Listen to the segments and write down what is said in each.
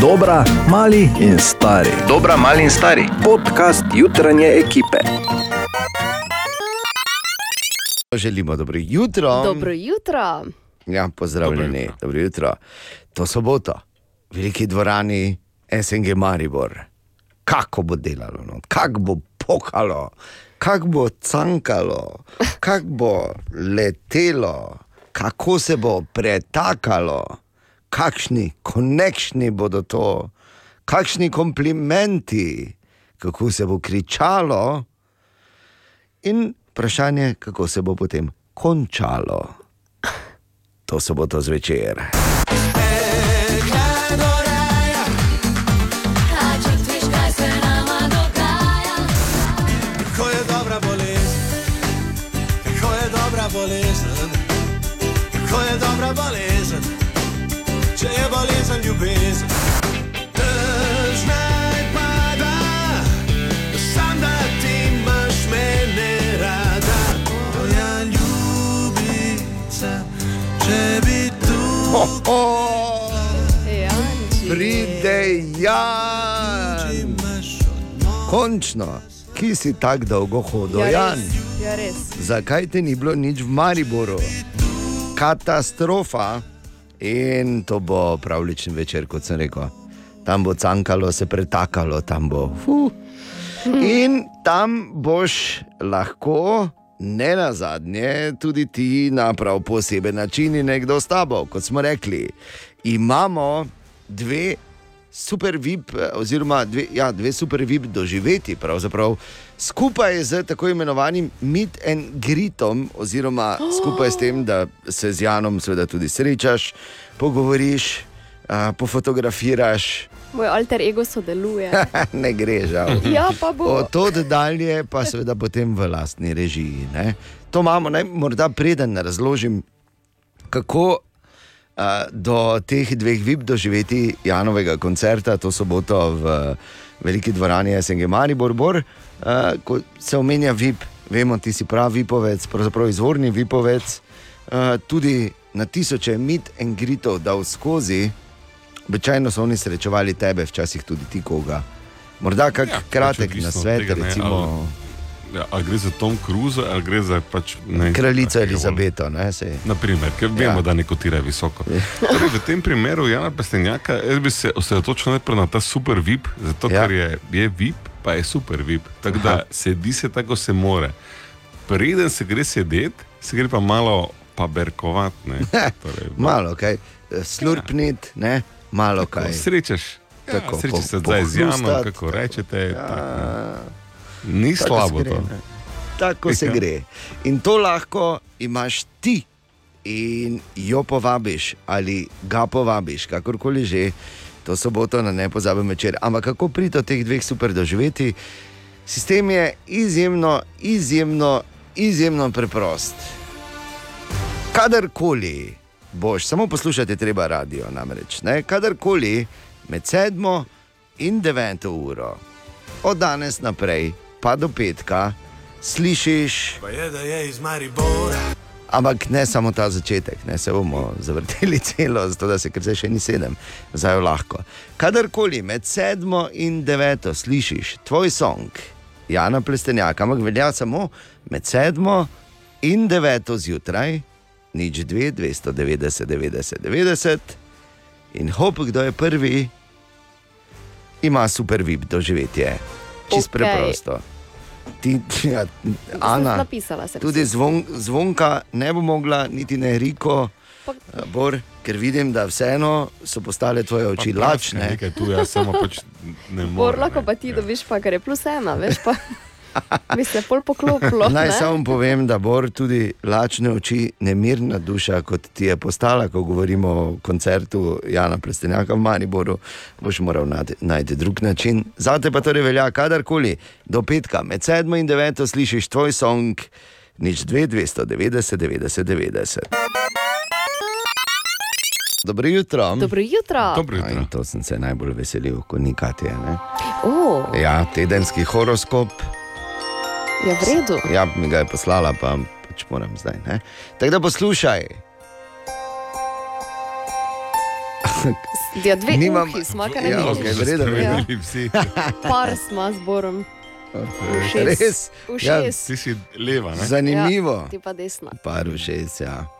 Dobra, mali in stari. Dobra, mali in stari. Podcast jutranje ekipe. Želimo dobro jutro. Dobro jutro. Ja, pozdravljeni, dobro, dobro jutro. To soboto, v veliki dvorani SNG Maribor. Kako bo delalo, no? kako bo pokalo, kako bo cankalo, kako bo letelo, kako se bo pretakalo, kakšni konekšni bodo to, kakšni komplimenti, kako se bo kričalo. In vprašanje, kako se bo potem končalo. To soboto zvečer. Janči. pride Jan, končno, ki si tako dolgo hodil, Ja, Jan. Ja, res. Zakaj te ni bilo nič v Mariboru? Katastrofa. In to bo pravličen večer, kot sem rekel. Tam bo cankalo, se pretakalo, tam bo. Fuh. In tam boš lahko, ne na zadnje, tudi ti na prav poseben način in nekdo s tabo. Kot smo rekli, imamo dve super vip, oziroma dve, ja, dve super vip doživeti, pravzaprav skupaj z tako imenovanim meet and greetom, oziroma skupaj s tem, da se z Janom seveda tudi srečaš, pogovoriš, a, pofotografiraš, Moj alter ego sodeluje. ne gre žal. Ja, pa bo. Od dalje pa seveda potem v lastni režiji. Ne? To imamo, naj morda preden razložim, kako uh, do teh dveh vib doživeti Janovega koncerta, to soboto v veliki dvorani SNG Maribor, Bor, uh, ko se omenja vib, vemo, ti si pravi vipovec, pravzaprav izvorni vipovec, uh, tudi na tisoče mit in gritov dal skozi. Običajno so oni srečevali tebe, včasih tudi ti koga. Morda kak ja, pač kratek odvisno na svet, tega, ne, recimo ali- Ja, ali gre za Tom Cruise ali gre za pač, ne, kraljico Elizabeto. Ne, sej. Naprimer, ker vemo, Ja. ja. da ne kotira visoko. Torej, v tem primeru Jana Pestenjaka, jaz bi se osredotočil najprej na ta super VIP, zato Ja. ja. ker je, je VIP, pa je super VIP. Tako Aha. da sedi se tako se more. Preden se gre sedeti, se gre pa malo pa berkovati. Torej, Malo kaj, slurpnit, ne, malo ko kaj. Srečaš. Ja, Tako, srečaš se po- zdaj z pohrustat. kako rečete. Ja. Tak, A, ne. Ni tako slabo se gre, to. ne. Tako se Ja. gre. In to lahko imaš ti in jo povabiš ali ga povabiš, kakorkoli že, to soboto na nepozaben večer. Ampak kako priti do teh dveh super doživeti? Sistem je izjemno, izjemno, izjemno preprost. Kadarkoli boš, samo poslušati treba radio, namreč, ne? kadarkoli med sedmo in deveto uro, od danes naprej pa do petka, slišiš, Pa je, da je iz Maribora. ampak ne samo ta začetek, ne se bomo zavrteli celo, zato da se zdaj še ni sedem, zdaj je lahko. Kadarkoli med sedmo in deveto slišiš tvoj song, Jana Plestenjaka, ampak velja samo med sedmo in deveto zjutraj, nič dve, 290, 90, 90. In hop, kdo je prvi, ima super vib doživetje. Čist Okej. preprosto. Ti, ja, Ana, Napisala tudi zvon, zvonka ne bo mogla, niti ne Riko, Pa- eh, Bor, ker vidim, da vseeno so postale tvoje oči Pa lačne. Nekaj tu, jaz samo pač ne morem. Bor, lahko pa ti Ja. dobiš, pa kar je plus ena, veš pa. Bi se pol poklopilo. Naj ne? samo povem, da Bor tudi lačne oči, nemirna duša, kot ti je postala, ko govorimo o koncertu Jana Plestenjaka v Mariboru, boš moral najti, drug način. Zate pa torej velja, kadarkoli do petka, med sedmo in deveto slišiš tvoj song, nič 2, 290, 90, 90. Dobro jutro. Dobro jutro. Dobro jutro. to sem se najbolj veselil, ko ni Katja. Ne? O, Ja, tedenski horoskop. Je v redu. Ja, mi ga je poslala, pa pač moram zdaj. ne. Tako da poslušaj. Ja, dve Nimam- uhi smo, kaj Ja, ne okej, vidiš. v redu, v redu. Vsi. Par smo z borom. Ušes. Res? Ja. Ti si leva, ne? zanimivo. Ja, ti pa desna. Par všeč, ja.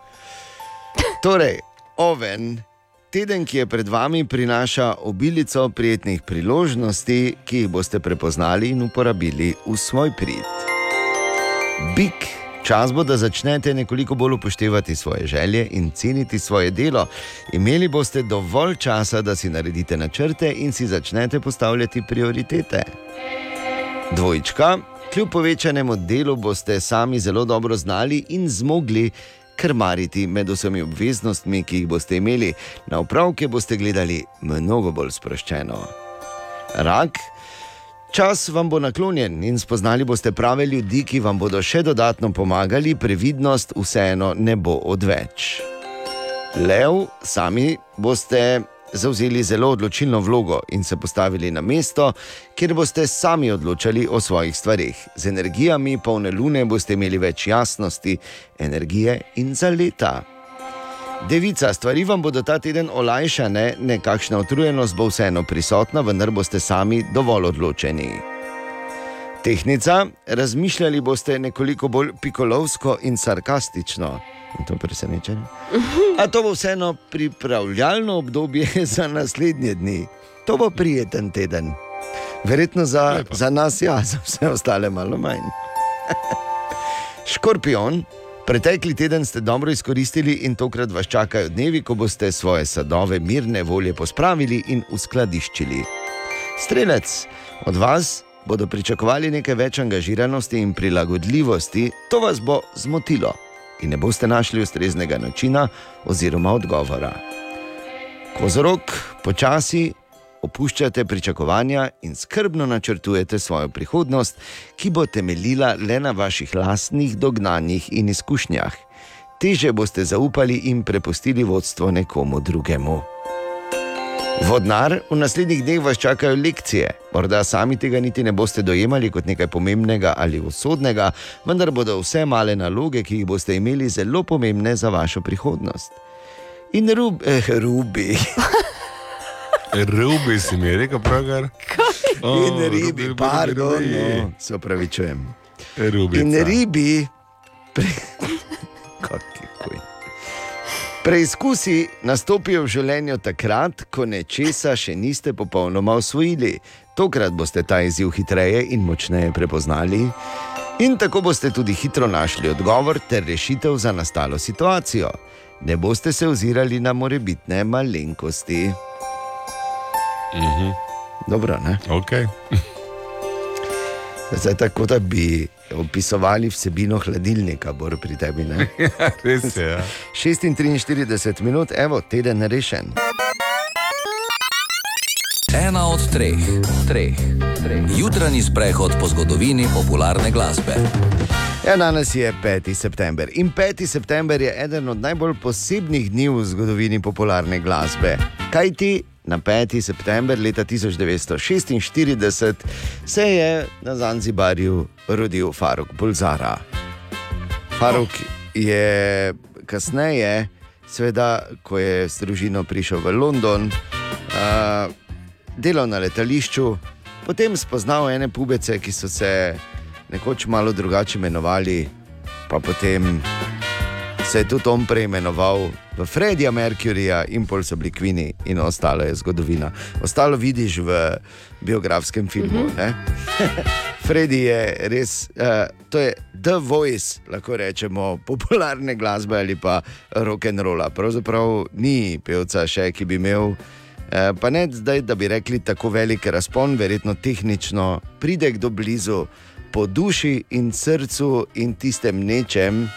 Torej, oven, teden, ki je pred vami, prinaša obilico prijetnih priložnosti, ki jih boste prepoznali in uporabili v svoj prid. Bik, čas bo, da začnete nekoliko bolj upoštevati svoje želje in ceniti svoje delo. Imeli boste dovolj časa, da si naredite načrte in si začnete postavljati prioritete. Dvojčka, kljub povečanemu delu boste sami zelo dobro znali in zmogli krmariti med vsemi obveznostmi, ki jih boste imeli. Na upravke boste gledali mnogo bolj sproščeno. Rak, čas vam bo naklonjen in spoznali boste prave ljudi, ki vam bodo še dodatno pomagali, previdnost vseeno ne bo odveč. Lev, sami boste zavzeli zelo odločilno vlogo in se postavili na mesto, kjer boste sami odločali o svojih stvarih. Z energijami polne lune boste imeli več jasnosti, energije in zaleta. Devica, stvari vam bodo ta teden olajšane, nekakšna utrujenost bo vseeno prisotna, vendar boste sami dovolj odločeni. Tehnica, razmišljali boste nekoliko bolj pikolovsko in sarkastično. In to presenečenje. A to bo vseeno pripravljalno obdobje za naslednje dni. To bo prijeten teden. Verjetno za, Lepo. za nas, ja, za vse ostale malo manj. Škorpion, pretekli teden ste dobro izkoristili in tokrat vas čakajo dnevi, ko boste svoje sadove mirne volje pospravili in uskladiščili. Strelec, od vas bodo pričakovali nekaj več angažiranosti in prilagodljivosti, to vas bo zmotilo in ne boste našli ustreznega načina oziroma odgovora. Kozorok, počasi opuščate pričakovanja in skrbno načrtujete svojo prihodnost, ki bo temeljila le na vaših lastnih dognanjih in izkušnjah. Teže boste zaupali in prepustili vodstvo nekomu drugemu. Vodnar, v naslednjih dneh vas čakajo lekcije. Morda sami tega niti ne boste dojemali kot nekaj pomembnega ali usodnega, vendar bodo vse male naloge, ki jih boste imeli, zelo pomembne za vašo prihodnost. In rub, eh, rubi, Rubi si mi je rekel, pravkar. in ribi, pardon, no, se opravičujem. Rubi. In ribi, pre... Preizkusi nastopijo v življenju takrat, ko nečesa še niste popolnoma osvojili. Tokrat boste ta izziv hitreje in močneje prepoznali, in tako boste tudi hitro našli odgovor ter rešitev za nastalo situacijo. Ne boste se ozirali na morebitne malenkosti. Mhm. Dobro, ne? Okay. Zdaj tako, da bi opisovali vsebino hladilnika, bor pri tebi. Ne? Res je. Ja. 46 minut, evo, teden rešen. Ena od treh, treh, treh. Jutranji sprehod po zgodovini popularne glasbe. Ja, danes je 5. september in 5. september je eden od najbolj posebnih dni v zgodovini popularne glasbe. Kaj ti na 5. september leta 1946 se je na Zanzibarju rodil Faruk Bulzara. Faruk je kasneje, seveda, ko je s družino prišel v London, uh, delal na letališču, potem spoznal ene pubece, ki so se nekoč malo drugače imenovali, pa potem se je tudi on preimenoval v Fredija Mercuryja in pol so bili Kvini in ostalo je zgodovina. Ostalo vidiš v biografskem filmu. Mm -hmm. Freddy je res, uh, to je The Voice, lahko rečemo, popularne glasbe ali pa rock and rolla. Pravzaprav ni pevca še, ki bi imel. Eh, Pa ne zdaj, da bi rekli tako velik razpon, verjetno tehnično pride kdo blizu, po duši in srcu in tistem nečem,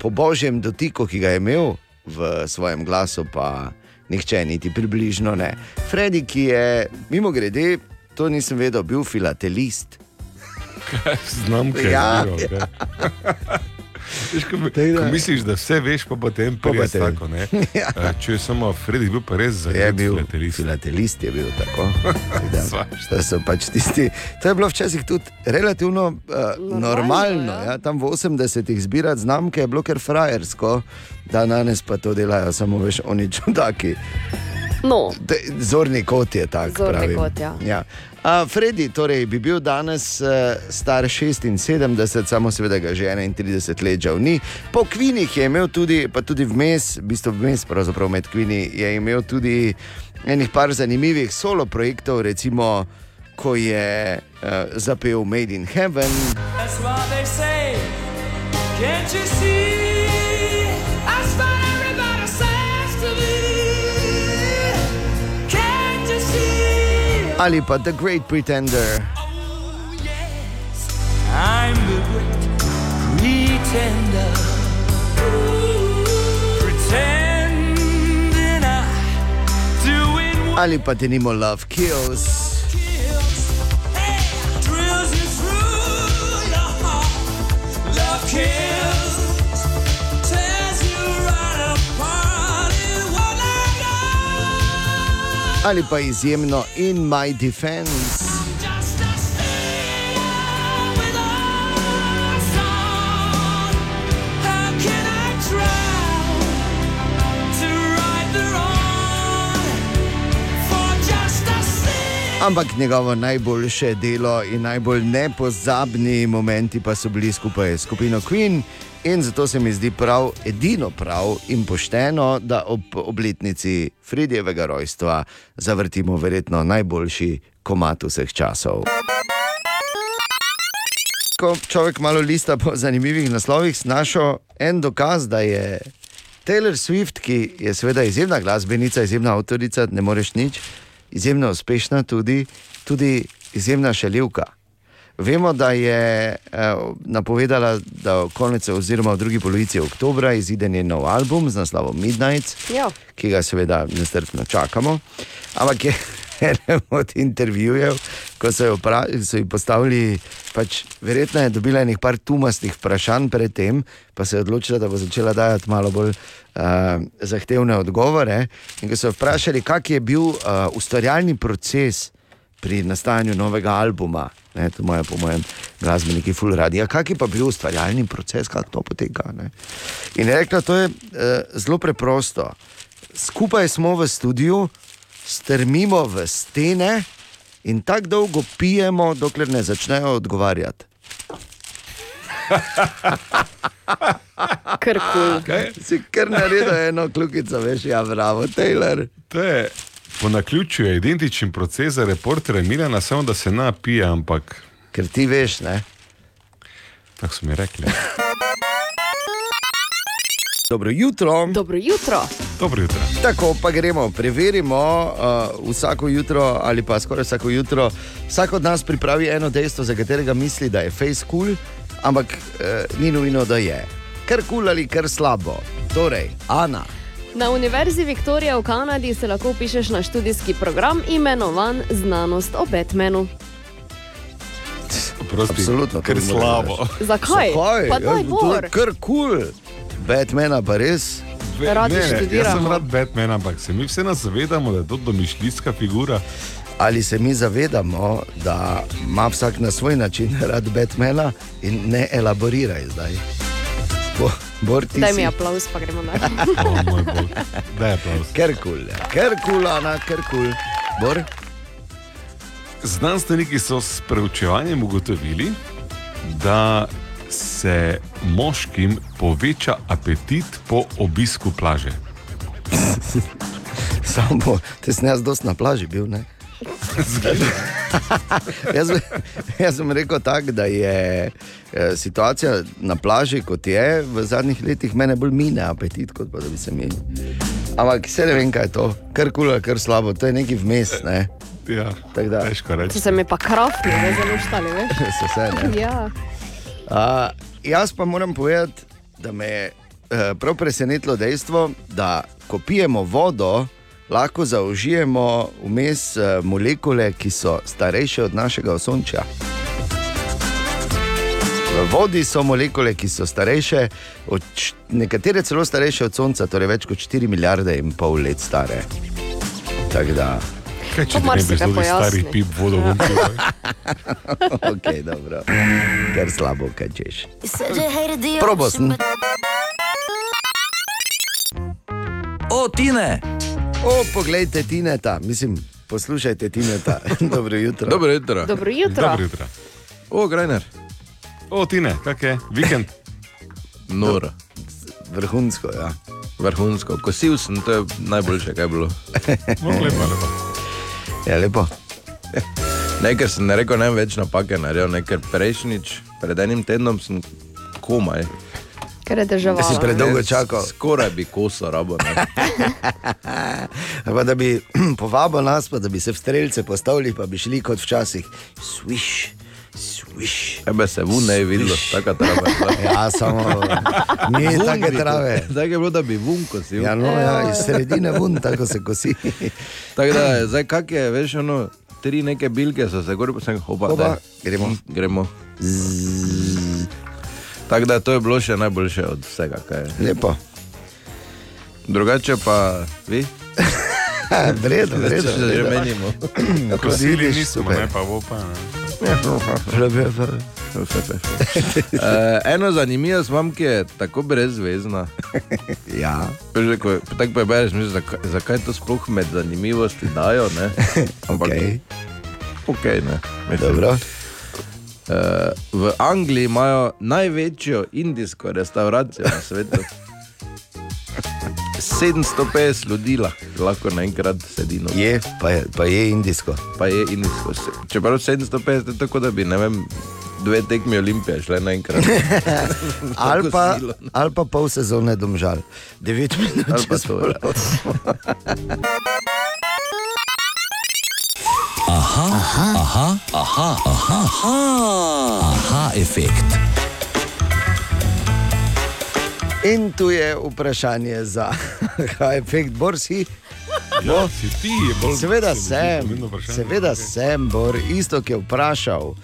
po božjem dotiku, ki ga je imel v svojem glasu, pa nihče niti približno ne. Freddy, ki je, mimo grede, to nisem vedel, bil filatelist. Znam, kaj Ja, je. okej. Veš, ko, da. ko misliš, da vse veš, pa potem Pa potem. tako. Ne? Ja. Eh, Če je samo Freddy bil pa res bil filatelist. filatelist, je bil tako. To so pač tisti. To je bilo včasih tudi relativno uh, normalno. normalno ja. ja. Tam v 80-ih zbirati znamke je bilo kar frajersko, da danes pa to delajo samo veš, oni čudaki. No, zorni kot je tak. Zorni pravim. kot, ja. ja. A, Freddy torej, bi bil danes uh, star 76, samo seveda ga že 31 let žal ni. Po Kvinih je imel tudi, pa tudi vmes, v bistvu vmes, pravzaprav med Kvini, je imel tudi enih par zanimivih solo projektov, recimo, ko je uh, zapel Made in Heaven. That's what they say. Can't you see? Ali pa The Great Pretender. Oh, yes. I'm the great pretender. Pretending I doing what Ali pa denimo Love kills. Ali pa izjemno In My Defense. Ampak njegovo najboljše delo in najbolj nepozabni momenti pa so bili skupaj s skupino Queen. In zato se mi zdi prav, edino prav in pošteno, da ob obletnici Fridjevega rojstva zavrtimo verjetno najboljši komat vseh časov. Ko človek malo lista po zanimivih naslovih, našel en dokaz, da je Taylor Swift, ki je seveda izjemna glasbenica, izjemna avtorica, ne moreš nič, izjemno uspešna, tudi, tudi izjemna šaljivka. Vemo, da je eh, napovedala, da konec oziroma v drugi polovici oktobra izide njen nov album z naslovom Midnight, ja. ki ga seveda nestrpno čakamo. Ampak je enem od intervjujev, ko so jo, pra, so jo postavili, pač, verjetno je dobila nekaj par tumastih vprašanj predtem, pa se je odločila, da bo začela dajati malo bolj uh, zahtevne odgovore. In ko so jo vprašali, kak je bil uh, ustvarjalni proces pri nastajanju novega albuma. Ne, to imajo, po mojem, glasbeniki full radi. Ja, kak je pa bil ustvarjalni proces, kako to poteka? Ne? In je rekla, to je uh, zelo preprosto. Skupaj smo v studiu, strmimo v stene in tako dolgo pijemo, dokler ne začnejo odgovarjati. kar kul. Kaj? Si kar naredil eno kljukico, veš, ja, bravo, Taylor. To je po naključju je identičen proces za reporterja Milana, samo da se napije, ampak Ker ti veš, ne. tako so mi rekli. Dobro jutro. Dobro jutro. Dobro jutro. Tako pa gremo, preverimo uh, vsako jutro ali pa skoraj vsako jutro. Vsak od nas pripravi eno dejstvo, za katerega misli, da je face cool, ampak uh, ni nujno, da je. Kar kul cool ali kar slabo. Torej, Ana. Na Univerzi Viktorija v Kanadi se lahko upišeš na študijski program imenovan Znanost o Batmanu. Prosti, Absolutno, ker to morala slabo. Zakaj? Zakaj? Pa Ja, daj to bor. je kar kul. Cool. Batmana pa res. Radi ne, Jaz sem rad Batman, ampak se mi vse nas zavedamo, da je to domišljijska figura. Ali se mi zavedamo, da ima vsak na svoj način rad Batmana in ne elaboriraj zdaj. Bo, bor, Daj si- mi aplaus, pa gremo dalje. O, moj bog. Daj aplauz. Ker kul, ja. ker kul, Ana, ker kul. Bor, Znanstveniki so s preučevanjem ugotovili, da se moškim poveča apetit po obisku plaže. samo, te sem jaz dosti na plaži bil, ne? Jaz, jaz sem rekel tako, da je eh, situacija na plaži, kot je v zadnjih letih, mene bolj mine apetit, kot pa da bi se mi. Ampak se ne vem, kaj je to, kar kul, ali kar slabo, to je neki vmes, ne? Ja, Tako da. težko reči. Se mi pa krafni, da zelo štali, veš? Se vse, ne? Ja. Uh, jaz pa moram povedati, da me je uh, prav presenetilo dejstvo, da ko pijemo vodo, lahko zaužijemo vmes uh, molekule, ki so starejše od našega osončja. V vodi so molekule, ki so starejše, od, nekatere celo starejše od Sonca, torej več kot 4 milijarde in pol let stare. Tako da, Kaj, če ne bi zelo starih pip vodo ven pil? ok, dobro, ker slabo ocean, but O, Tine! O, poglejte, Tineta, mislim, poslušajte Tineta. Dobro jutro. Dobro jutro. Dobro jutro. Dobro jutro. O, Grajner, O, Tine, kak je? Vikend. noro, Vrhunsko, ja. vrhunsko. Kosil sem, to je najboljše, kaj je bilo. No, lepo, lepo. Je lepo. Nekaj sem ne rekel, ne vem več napake naredil, nekaj prejšnjič, pred enim tednom sem komaj. Ker je težava. Si predolgo čakal. Skoraj bi koso rabo. Pa da bi povabil nas, pa da bi se v strelce postavili, pa bi šli kot včasih. Swish, swish. Tebe se vun ne je videlo, taka trava. Ja, samo ni Vun take bi trave. Tako je bilo, da bi vun kosil. Ja, no, ja, iz sredine vun, tako se kosi. Tako da, zdaj kak je, veš, ono, tri neke bilke so se gori, pa sem hopa. Hopa, gremo. Gremo. Tako da to je bilo še najboljše od vsega. Lepo. Drugače pa vi, Vredno, vredno. če že menimo. Kosili nismo, ne pa vopa. Uh, eno zanimivost imam, ki je tako brezvezna. Ja, že ko- Tako prebereš, misliš, zakaj, zakaj to sploh med zanimivosti dajo. Ne? Ampak, ok, okay, ne. Mislim, dobro. Uh, v Angliji imajo največjo indijsko restauracijo na svetu. 750 ljudi lahko- naenkrat sedi. No. Je, pa je, pa je indijsko. Pa je indijsko. Se- Čeprav 750 je tako, da bi ne vem, dve tekmi olimpije šle naenkrat. Ali pa, ali pa pol sezone domžal. 9 minut Ja. osmo. Aha, aha, aha, aha, aha, efekt. In tu je vprašanje za efekt Borsi. Ja, si ti, je bolj. Seveda sem, seveda Ok. sem, Bor, isto, ki je vprašal,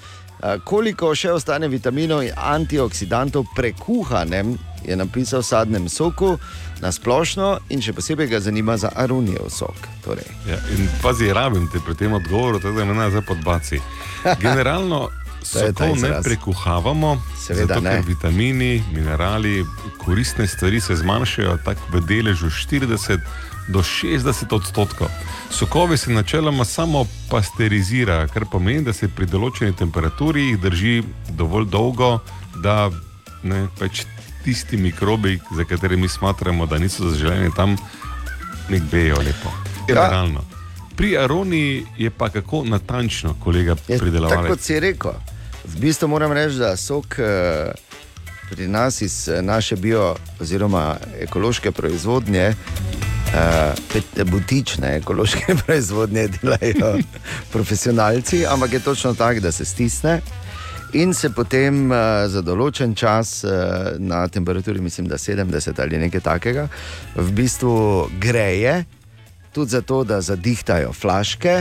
koliko še ostane vitaminov in antioksidantov prekuhanem, je napisal v sadnem soku na splošno in še posebej ga zanima za arunijev sok. Torej, Ja, in pazi, rabim te pri tem odgovoru, tako da me ne zdaj podbaci. Generalno sokov ne prekuhavamo, Seveda zato, ne. ker vitamini, minerali, koristne stvari se zmanjšajo tako v deležu 40 do 60 odstotkov. Sokovi se načeloma samo pasterizirajo, kar pomeni, da se pri določeni temperaturi jih drži dovolj dolgo, da ne, pač tisti mikrobi, za katere mi smatramo, da niso zaželeni tam, nek bejo lepo. Generalno. Pri aroniji je pa kako natančno, kolega je, tako pridelovalec. kot si rekel, v bistvu moram reči, da sok eh, pri nas iz eh, naše bio oziroma ekološke proizvodnje. Uh, butične ekološke proizvodnje delajo profesionalci, ampak je točno tako, da se stisne in se potem uh, za določen čas uh, na temperaturi, mislim, da 70 ali nekaj takega, v bistvu greje, tudi zato, da zadihtajajo flaške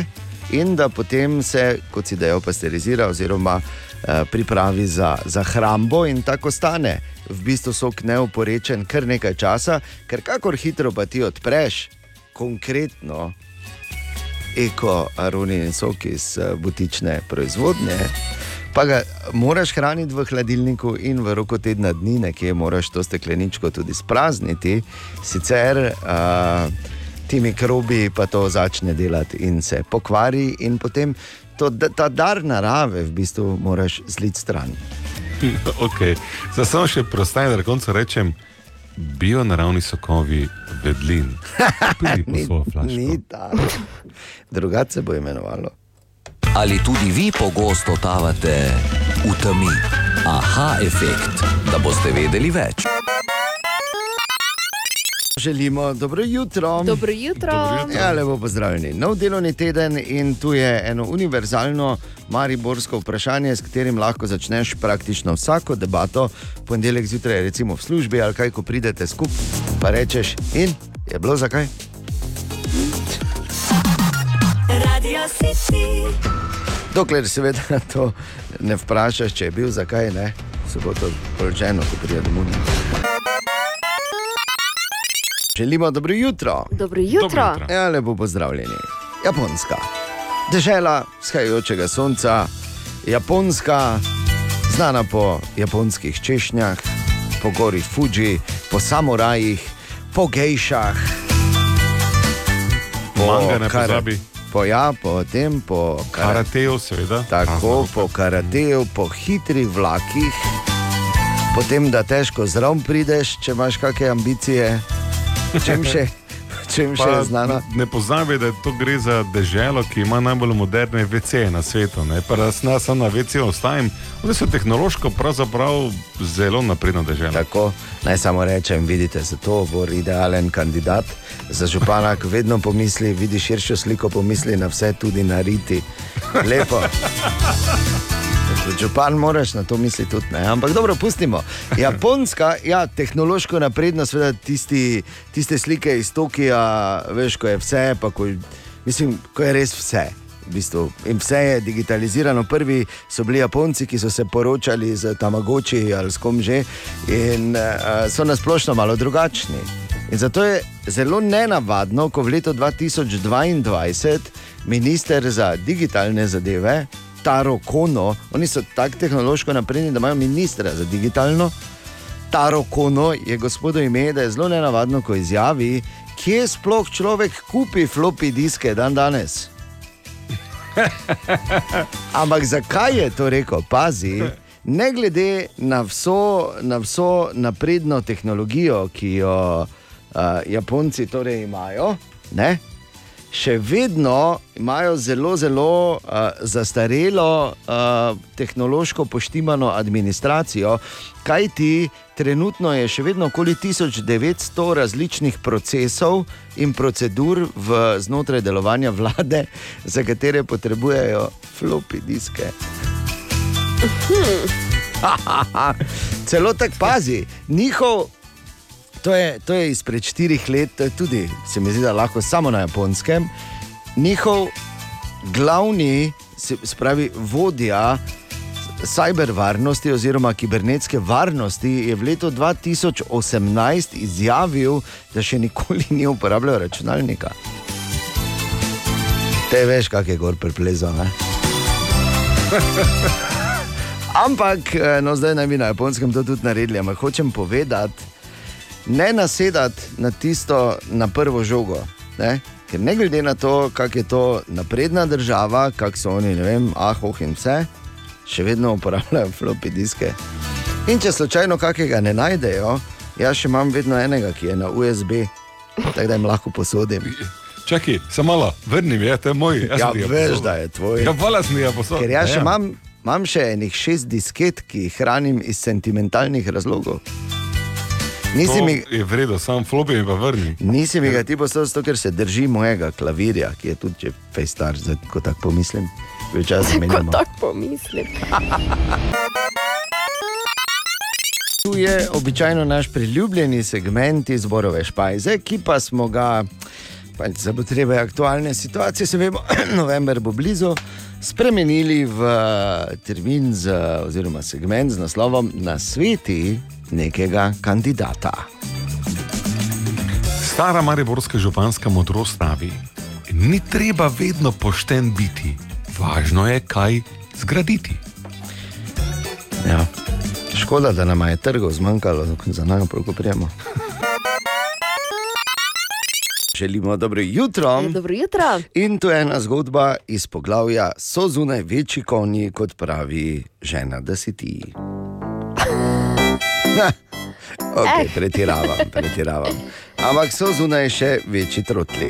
in da potem se, kot si dejal, pasterizira oziroma uh, pripravi za, za hrambo in tako stane. V bistvu sok neoporečen kar nekaj časa, ker kakor hitro pa ti odpreš, konkretno eko aronijin sok iz eh, butične proizvodnje. Pa ga moraš hraniti v hladilniku in v roku tedna dni, nekje moraš to stekleničko tudi sprazniti, sicer uh, ti mikrobi pa to začne delati in se pokvari, in potem to, ta dar narave v bistvu moraš zliti stran. okay. Zdaj samo še preostane, da na koncu rečem, bio naravni sokovi vedlin. Ni, ni tako. Drugače se bo imenovalo. Ali tudi vi pogosto totavate v temi? Aha, efekt, da boste vedeli več. Želimo dobro jutro. Dobro jutro. Dobro jutro. Ja, lepo pozdravljeni. Nov delovni teden in tu je eno univerzalno mariborsko vprašanje, s katerim lahko začneš praktično vsako debato. Ponedeljek zjutraj, recimo v službi ali kaj, ko pridete skupaj, pa rečeš, in je bilo zakaj? Radio City. Dokler seveda to ne vprašaš, če je bil zakaj, ne, se bo to poročeno, ko pride domov. Želimo dobro jutro. Dobro jutro. Dobro jutro. Ja, lepo pozdravljeni. Japonska. Dežela vzhajajočega sonca, Japonska, znana po japonskih češnjah, po gori Fuji, po samurajih, po gejšah. Manga ne kara- pozabi. Po, ja, po tem, po kara- Karateju, seveda. Tako, po karateju, po hitrih vlakih, potem da težko zraven prideš, če imaš kakšne ambicije. Čem še, čem še je znano? Ne pozabi, da to gre za deželo, ki ima najbolj moderne WC na svetu. Ne? Pa jaz ne samo na WC ostajam, oni so tehnološko pravzaprav zelo napredno deželo. Tako, naj samo rečem, vidite, zato bo idealen kandidat za župana, ki vedno pomisli, vidi širšo sliko, pomisli na vse, tudi na riti. Lepo. Kot župan moraš na to misliti tudi, ne? ampak dobro, pustimo. Japonska, ja, tehnološko napredna, seveda tisti, tiste slike iz Tokija, veš, ko je vse, pa ko, mislim, ko je res vse. V bistvu. In vse je digitalizirano. Prvi so bili Japonci, ki so se poročali z Tamagoči ali s kom že, in uh, so nasplošno malo drugačni. In zato je zelo nenavadno, ko v letu 2022 minister za digitalne zadeve, Taro Kono, oni so tako tehnološko napredni, da imajo ministra za digitalno. Taro Kono je gospodu ime, da je zelo nenavadno, ko izjavi, kje sploh človek kupi floppy diske dan danes. Ampak zakaj je to rekel? Pazi, ne glede na vso, na vso napredno tehnologijo, ki jo uh, Japonci torej imajo, ne? Še vedno imajo zelo, zelo uh, zastarelo, uh, tehnološko poštimano administracijo, kajti trenutno je še vedno okoli 1900 različnih procesov in procedur v, znotraj delovanja vlade, za katere potrebujejo floppy diske. Celo tako pazi, njihov. To je, to je izpred štirih let, to je tudi, se mi zdi, da lahko samo na japonskem. Njihov glavni, se spravi, vodja cyber varnosti oziroma kibernetske varnosti je v letu 2018 izjavil, da še nikoli ni uporabljal računalnika. Te veš, kak je gor preplezo. ne? Ampak, eh, no, zdaj naj bi na japonskem to tudi naredili. Ampak hočem povedati, ne nasedati na tisto, na prvo žogo. Ne? Ker ne glede na to, kako je to napredna država, kako so oni, ne vem, ah, oh in vse, še vedno uporabljajo floppy diske. In če slučajno kakega ne najdejo, jaz še imam vedno enega, ki je na USB, tako da jim lahko posodim. Čakaj, samo malo, vrni mi, je, to je moj. jaz Ja, veš, da je tvoj. Ja, hvala, sem ga posodil. Ker jaz še Ja. imam, imam še enih šest disket, ki jih hranim iz sentimentalnih razlogov. Nisi mi, je vredno, sam flopi mi pa vrni. nisi mi ga ti poslal, zato ker se drži mojega klavirja, ki je tudi fejstar, ko tako pomislim. Včasih Ko menjamo. tako pomislim. Tu je običajno naš priljubljeni segment izborove špajze, ki pa smo ga pač za potrebe aktualne situacije, se vemo, november bo blizu, spremenili v termin z, oziroma segment z naslovom Na sveti nekega kandidata. Stara mariborska županska modrost pravi: Ni treba vedno pošten biti, važno je, kaj zgraditi. Ja. Škoda, da nam je trgov zmanjkalo, za nami prav prijemo. Želimo dobro jutro. Dobro jutro. In to je ena zgodba iz poglavja: so zunaj večji konji, kot pravi žena, da si ti. Okay, Eh. pretiravam, pretiravam. Ampak so zunaj še večji trotli.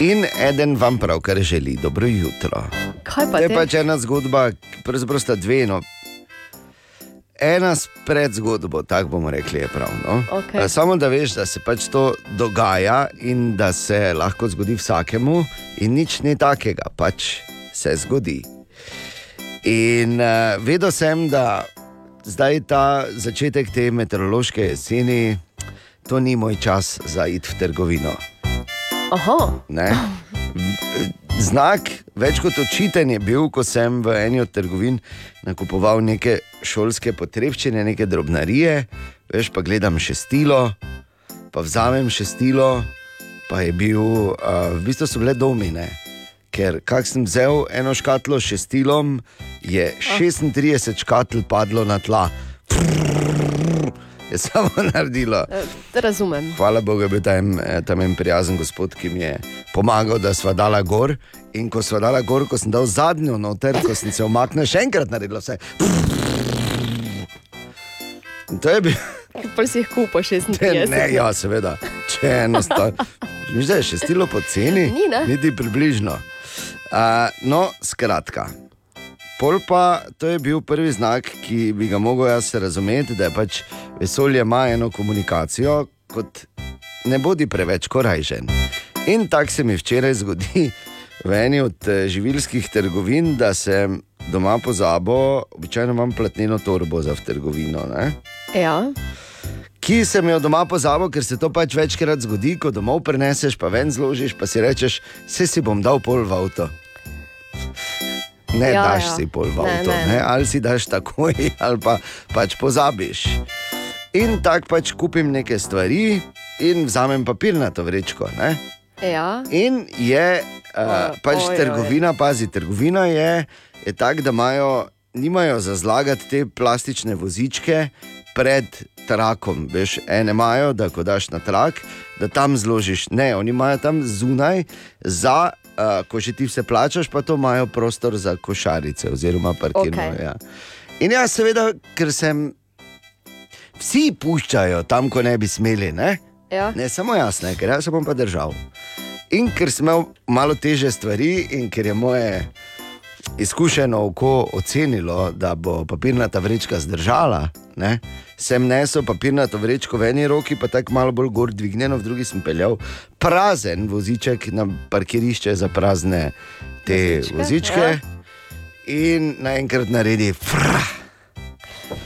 In eden vam pravkar želi dobro jutro. Kaj pa To je pač ena zgodba, pravzaprav sta dve. No. Ena s predzgodbo, tako bomo rekli, je prav. No? Okej. Eh, Samo da veš, da se pač to dogaja in da se lahko zgodi vsakemu, in nič ni takega, pač se zgodi. In uh, vedel sem, da zdaj ta začetek te meteorološke jeseni, to ni moj čas za iti v trgovino. Znak, več kot očiten je bil, ko sem v eni od trgovin nakupoval neke šolske potrebščine, neke drobnarije, veš pa gledam šestilo, pa vzamem šestilo, pa je bil, uh, v bistvu so bile domine. Ker kak sem vzel eno škatlo s šestilom, je 36 škatl padlo na tla. je samo naredilo. Eh, Razumem. Hvala Bogu, je bil tam, eh, tam en prijazen gospod, ki mi je pomagal, da sva dala gor. In ko sva dala gor, ko sem dal zadnjo noter, ko sem se omaknil, še enkrat naredila vse. In to je bil. Pa si jih kupa 36. Ne, ja, seveda, če enostavno. Mislim, da je še stilo poceni. Ni, ne? Niti približno. Uh, no, skratka. Pol pa to je bil prvi znak, ki bi ga mogel jaz razumeti, da pač vesolje ima eno komunikacijo, kot ne bodi preveč korajžen. In tako se mi včeraj zgodi v eni od eh, živilskih trgovin, da sem doma pozabo, običajno imam platneno torbo za v trgovino. Ne? Ja. Ki sem jo doma pozabil, ker se to pač večkrat zgodi, ko domov preneseš, pa ven zložiš, pa si rečeš, vse si bom dal pol v avto. Ne Ja, daš ja. si pol v avto, ne. ne, ne. ali si daš takoj, ali pa pač pozabiš. In tako pač kupim neke stvari in vzamem papirnato vrečko. Ne? Ja. In je uh, O, pač oj, oj. trgovina, pazi, trgovina je, je tako, da imajo, nimajo za zlagati te plastične vozičke pred trakom. Veš, ene imajo, da ko daš na trak, da tam zložiš. Ne, oni imajo tam zunaj, za, uh, ko že ti vse plačaš, pa to imajo prostor za košarice oziroma parkirno. Okej. Ja. In jaz, seveda, ker sem. Vsi puščajo tam, ko ne bi smeli. Ne? Ja. Ne, samo jaz, ne, ker jaz se bom pa držal. In ker sem imel malo teže stvari, in ker je moje izkušeno oko ocenilo, da bo papirnata vrečka zdržala, ne, sem nesel papirnato vrečko v eni roki, pa tako malo bolj gor dvignjeno, v drugi sem peljal prazen voziček na parkirišče za prazne te Vozičke, vozičke. ja. In naenkrat naredi fra.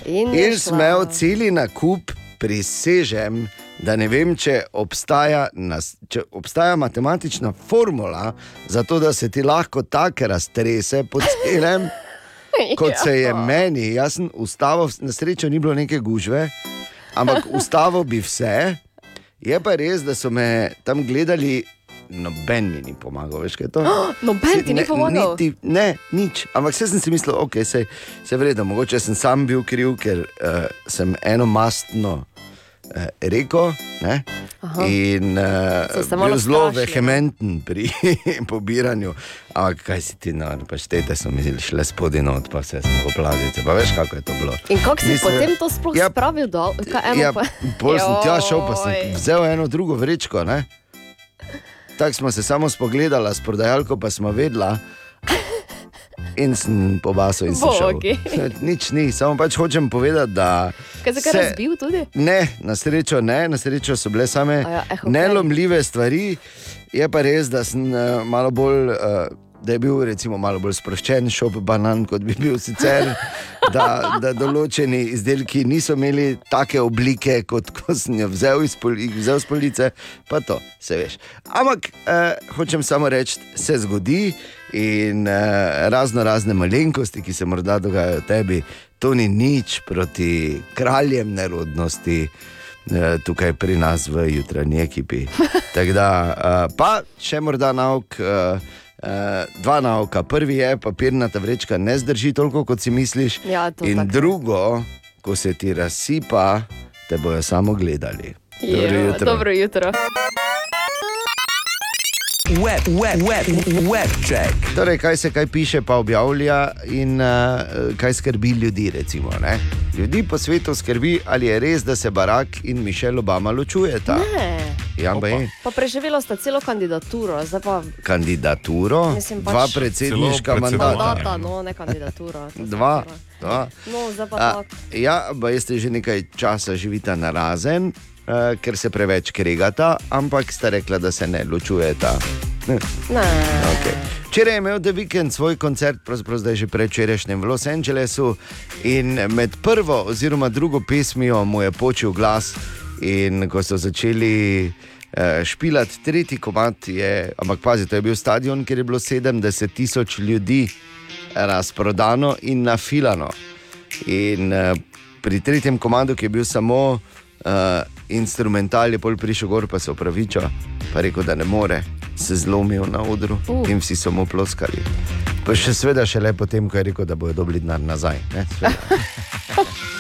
In In smel celi nakup, prisežem, da ne vem, če obstaja, nas, če obstaja matematična formula za to, da se ti lahko tako raztrese po celem, kot se je meni. Jaz sem ustavil, na srečo ni bilo neke gužve, ampak ustavil bi vse. Je pa res, da so me tam gledali. Noben mi ni pomagal, veš, kaj je to. Noben ti ni Ne, pomagal? Niti, ne, nič. Ampak vse sem si mislil, ok, se, se vredno, mogoče sem sam bil kriv, ker uh, sem eno mastno rekel. Ne? Aha. In uh, se bil zelo vehementen pri pobiranju. Ampak kaj si ti, no, paštete so mi šle spodaj not, pa vse smo oplazice. Pa veš, kako je to bilo. In kako si Nisem- potem to sploh Ja, spravil dol? Kaj, eno Ja, pa... pol sem tja šel, pa sem vzel eno drugo vrečko. Ne? Tako smo se samo spogledali s prodajalko, pa smo vedela. In sem pobasal in sem Bogi. šel. Nič ni, samo pač hočem povedati, da. Kaj se se- razbil tudi? Ne, na srečo ne, na srečo so bile same ja, eh, okej. nelomljive stvari. Je pa res, da sem uh, malo bolj. Uh, Da je bil recimo malo bolj sproščen šop banan, kot bi bil sicer, da, da določeni izdelki niso imeli take oblike, kot ko sem jo vzel iz, pol, vzel iz police, pa to, se veš. Ampak eh, hočem samo reči, se zgodi in eh, razno razne malenkosti, ki se morda dogajajo tebi, to ni nič proti kraljem nerodnosti. eh, Tukaj pri nas v jutranji ekipi. Tako Da, eh, pa še morda nauk, eh, dva nauka. Prvi je, papirnata vrečka ne zdrži toliko, kot si misliš. Ja, In tako. drugo, ko se ti razsipa, te bojo samo gledali. Dobro Jo, jutro. Dobro jutro. Web, web, web, web check. Torej, kaj se kaj piše, pa objavlja in uh, kaj skrbi ljudi. Recimo, ne? ljudi po svetu skrbi, ali je res, da se Barack in Mišel Obama ločujeta. Ne. Ja, pa Pa preživela sta celo kandidaturo, pa kandidaturo, Mislim, pač- dva predsedniška mandata. mandata, no, ne kandidatura. Dva. dva. No, pa A, ja, pa jeste že nekaj časa živita na razen, uh, ker se preveč kregata, ampak sta rekla, da se ne ločujeta. Ne. Okay. Včeraj je imel The Weeknd svoj koncert, pravzaprav zdaj že prečerajšnjem v Los Angelesu, in med prvo oziroma drugo pesmijo mu je počil glas. In ko so začeli eh, špilati tretji komat, je, ampak pazi, to je bil stadion, kjer je bilo 70 tisoč ljudi razprodano in nafilano. In uh, pri tretjem komadu, ki je bil samo uh, instrumental, je pol prišel gor, pa se opravičil, pa rekel, da ne more, se zlomil na odru Uh. uh. in vsi so mu ploskali. Pa še sveda, šele potem, ko je rekel, da bojo dobili denar nazaj. ne.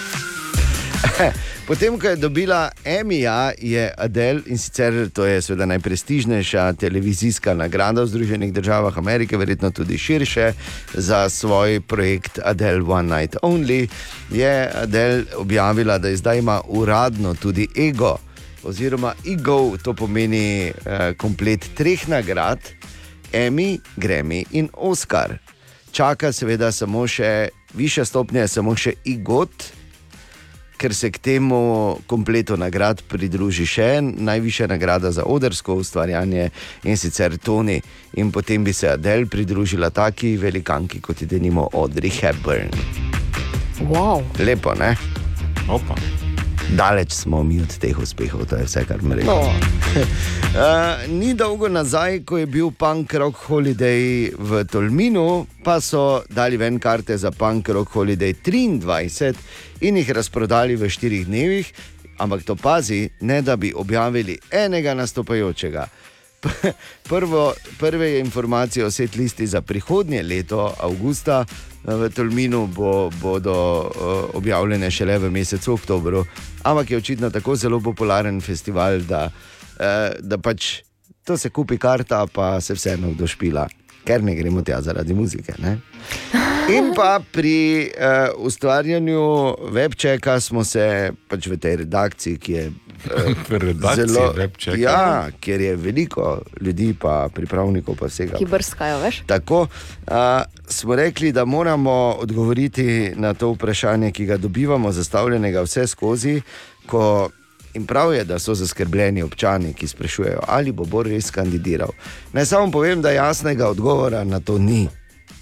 Potem, ko je dobila Emija, je Adele in sicer to je seveda najprestižnejša televizijska nagrada v Združenih državah Amerike, verjetno tudi širše, za svoj projekt Adele One Night Only, je Adele objavila, da zdaj ima uradno tudi ego. Oziroma, ego, to pomeni eh, komplet treh nagrad, Emmy, Grammy in Oscar. Čaka seveda samo še višja stopnja, je samo še igot, ker se k temu kompletu nagrad pridruži še najvišja nagrada za odrsko ustvarjanje in sicer Tony. In potem bi se Adele pridružila taki velikanki kot je denimo Audrey Hepburn. Wow. Lepo, ne? Opa. Daleč smo mi od teh uspehov, to je vse, kar mi rečemo. No. Uh, ni dolgo nazaj, ko je bil Punk Rock Holiday v Tolminu, pa so dali ven karte za Punk Rock Holiday 23 in jih razprodali v štirih dnevih, ampak to pazi, ne da bi objavili enega nastopajočega. Prvo, prve informacije o setlisti za prihodnje leto, avgusta, eh, v Tolminu bo, bodo uh, objavljene šele v mesecu oktobru. Ampak je očitno tako zelo popularen festival, da, uh, da pač to se kupi karta, pa se vseeno kdo špila, ker ne gremo tja zaradi muzike. Ne? In pa pri uh, ustvarjanju webčeka smo se pač v tej redakciji, ki je uh, redakciji Webchecka? Ja, ker je veliko ljudi, pa pripravnikov, pa vsega. Ki brskajo, veš? Tako uh, smo rekli, da moramo odgovoriti na to vprašanje, ki ga dobivamo, zastavljenega vse skozi. Ko in prav je, da so zaskrbljeni občani, ki sprašujejo, ali bo Bor res kandidiral. Naj samo povem, da jasnega odgovora na to ni.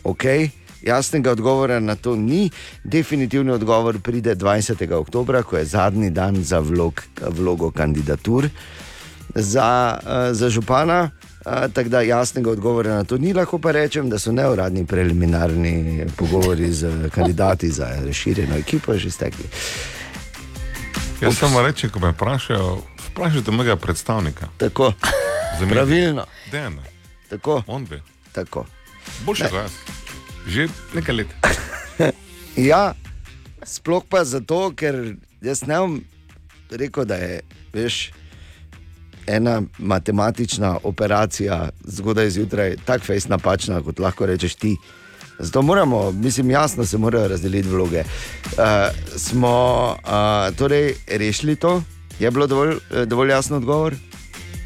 Okay? Jasnega odgovora na to ni. Definitivni odgovor pride 20. oktober, ko je zadnji dan za vlog, vlogo kandidatur za, uh, za župana. Uh, Tako da jasnega odgovora na to ni, lahko pa rečem, da so neuradni preliminarni pogovori z kandidati za razširjeno ekipo že stekli. Jaz samo rečem, ko me vprašajo, vprašajte mojega predstavnika. Tako, Za me- pravilno, Dejana, tako, on bi. tako. Boljše kot jaz. Že nekaj let. Ja, sploh pa zato, ker jaz ne bom rekel, da je veš, ena matematična operacija zgodaj zjutraj tako fejs napačna, kot lahko rečeš ti. Zato moramo, mislim, jasno se morajo razdeliti vloge. Uh, smo uh, torej rešili to? Je bilo dovolj, eh, dovolj jasen odgovor,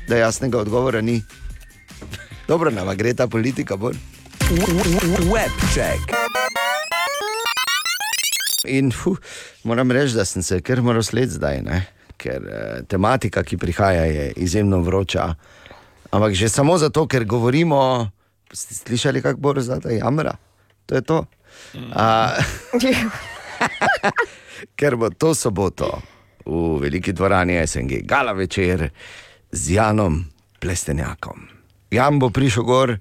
da jasnega odgovora ni? Dobro, nama gre ta politika bolj. Webček. In fu, moram reči, da sem se kar moral slediti zdaj, ne? ker eh, tematika, ki prihaja, je izjemno vroča. Ampak že samo zato, ker govorimo, ste slišali, kako bo zdaj jamra. To je to. A, ker bo to soboto v veliki dvorani SNG, gala večer z Janom Plestenjakom. Jan bo prišel gor,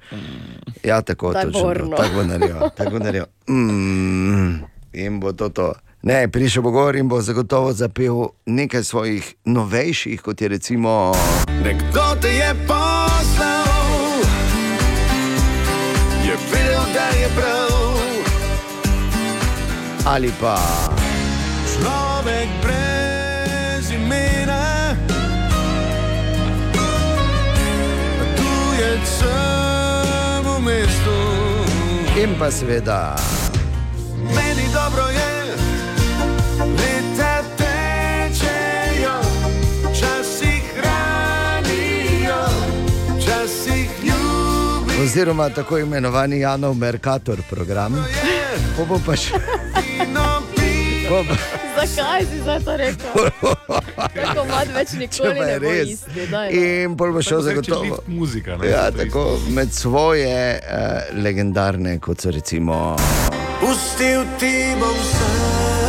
ja, tako Daj, točno, Borno. tako bo naredil. Tako bo naredil. Mm, in bo to to. Ne, prišel bo gor in bo zagotovo zapel nekaj svojih novejših, kot je recimo. Nekdo te je poslal, Ali pa Človek brez imena, tujec sem v mestu. in pa seveda. Meni dobro je, leta tečejo, časih hranijo, časih ljubijo. Oziroma tako imenovani Janov Merkator program. Po bo pa še. Po bo, Zakaj si zdaj to rekel? Tako mat več nikoli ne bo isti. Daj, no. In pol bo šel zagotovo. Muzika, ne, Ja, tako med svoje uh, legendarne, kot so recimo. Pustil ti bom sanje,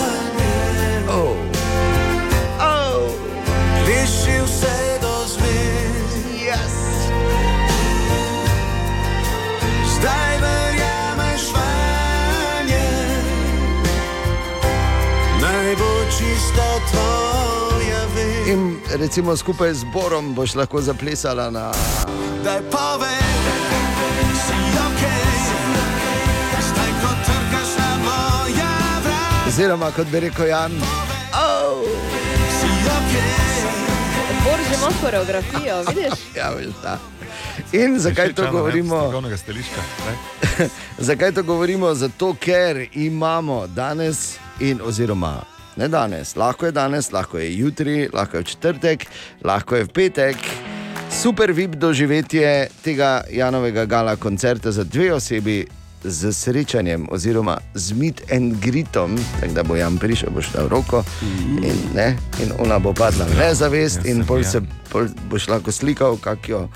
čisto tvoja vest. In recimo skupaj z Borom boš lahko zaplesala na. Daj povej, si ok, zdaj ko trkaš na moja vrata. Oziroma, kot bi rekel Jan. Oh. Že imaš koreografijo, vidiš? Ja, veš, da. In zakaj to govorimo? Ne? Zakaj to govorimo? Zato, ker imamo danes, in, oziroma ne danes, lahko je danes, lahko je jutri, lahko je v četrtek, lahko je v petek. Super vip doživetje tega Janovega gala koncerta za dve osebi z srečanjem, oziroma z mit and gritom, tako da bo Jan prišel, boš dal roko in, ne, in ona bo padla v nezavest, in pol se pol boš lahko slikal, kako jo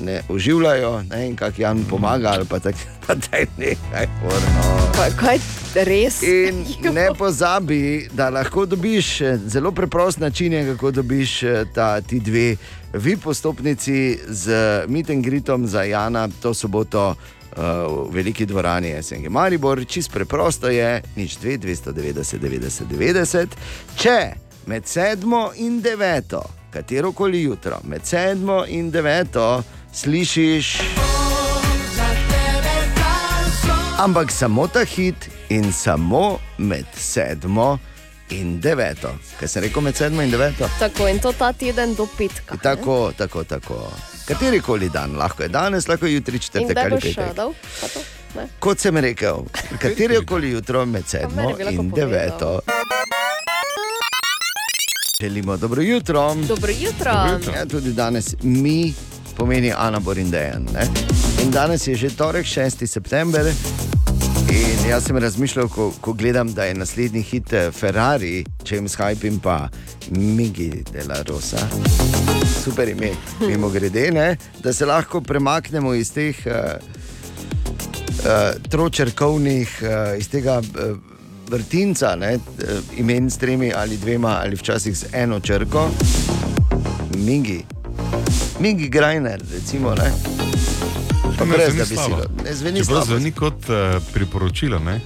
ne oživljajo ne, in kako Jan pomaga, ali pa tako nekaj. Orno. Kaj, res? In ne pozabi, da lahko dobiš eh, zelo preprost način, kako dobiš eh, ta, ti dve vi postopnici z Mitem Gritom za Jana to soboto. Uh, v veliki dvorani SNG Maribor, čist preprosto je, nič 2, 290, 90, 90. Če med sedmo in deveto, katero koli jutro, med sedmo in deveto slišiš, ampak samo ta hit in samo med sedmo in deveto. Kaj sem rekel med sedmo in deveto? Tako in to ta teden do petka. ne? Tako, tako, tako. Kateri koli dan, lahko je danes, lahko je jutri, četrtek ali petek. Kot sem rekel, katero koli jutro med sedmo in povedal. Želimo dobro jutro. Dobro jutro. Ja, tudi danes mi pomeni Ana Borindejan. Ne? In danes je že torek, 6. september. In jaz sem razmišljal, ko, ko gledam, da je naslednji hit eh, Ferrari, James Hype in pa Migi de la Rosa. Super ime, mimo grede, ne? da se lahko premaknemo iz teh uh, uh, tročerkovnih, uh, iz tega uh, vrtinca, ne? uh, imen s tremi ali dvema, ali včasih z eno črko, Migi. Migi Grajner, recimo. Ne? Pa Ne, brez zveni slabo. Ne zveni slabo. zveni kot uh, priporočilo. Ne?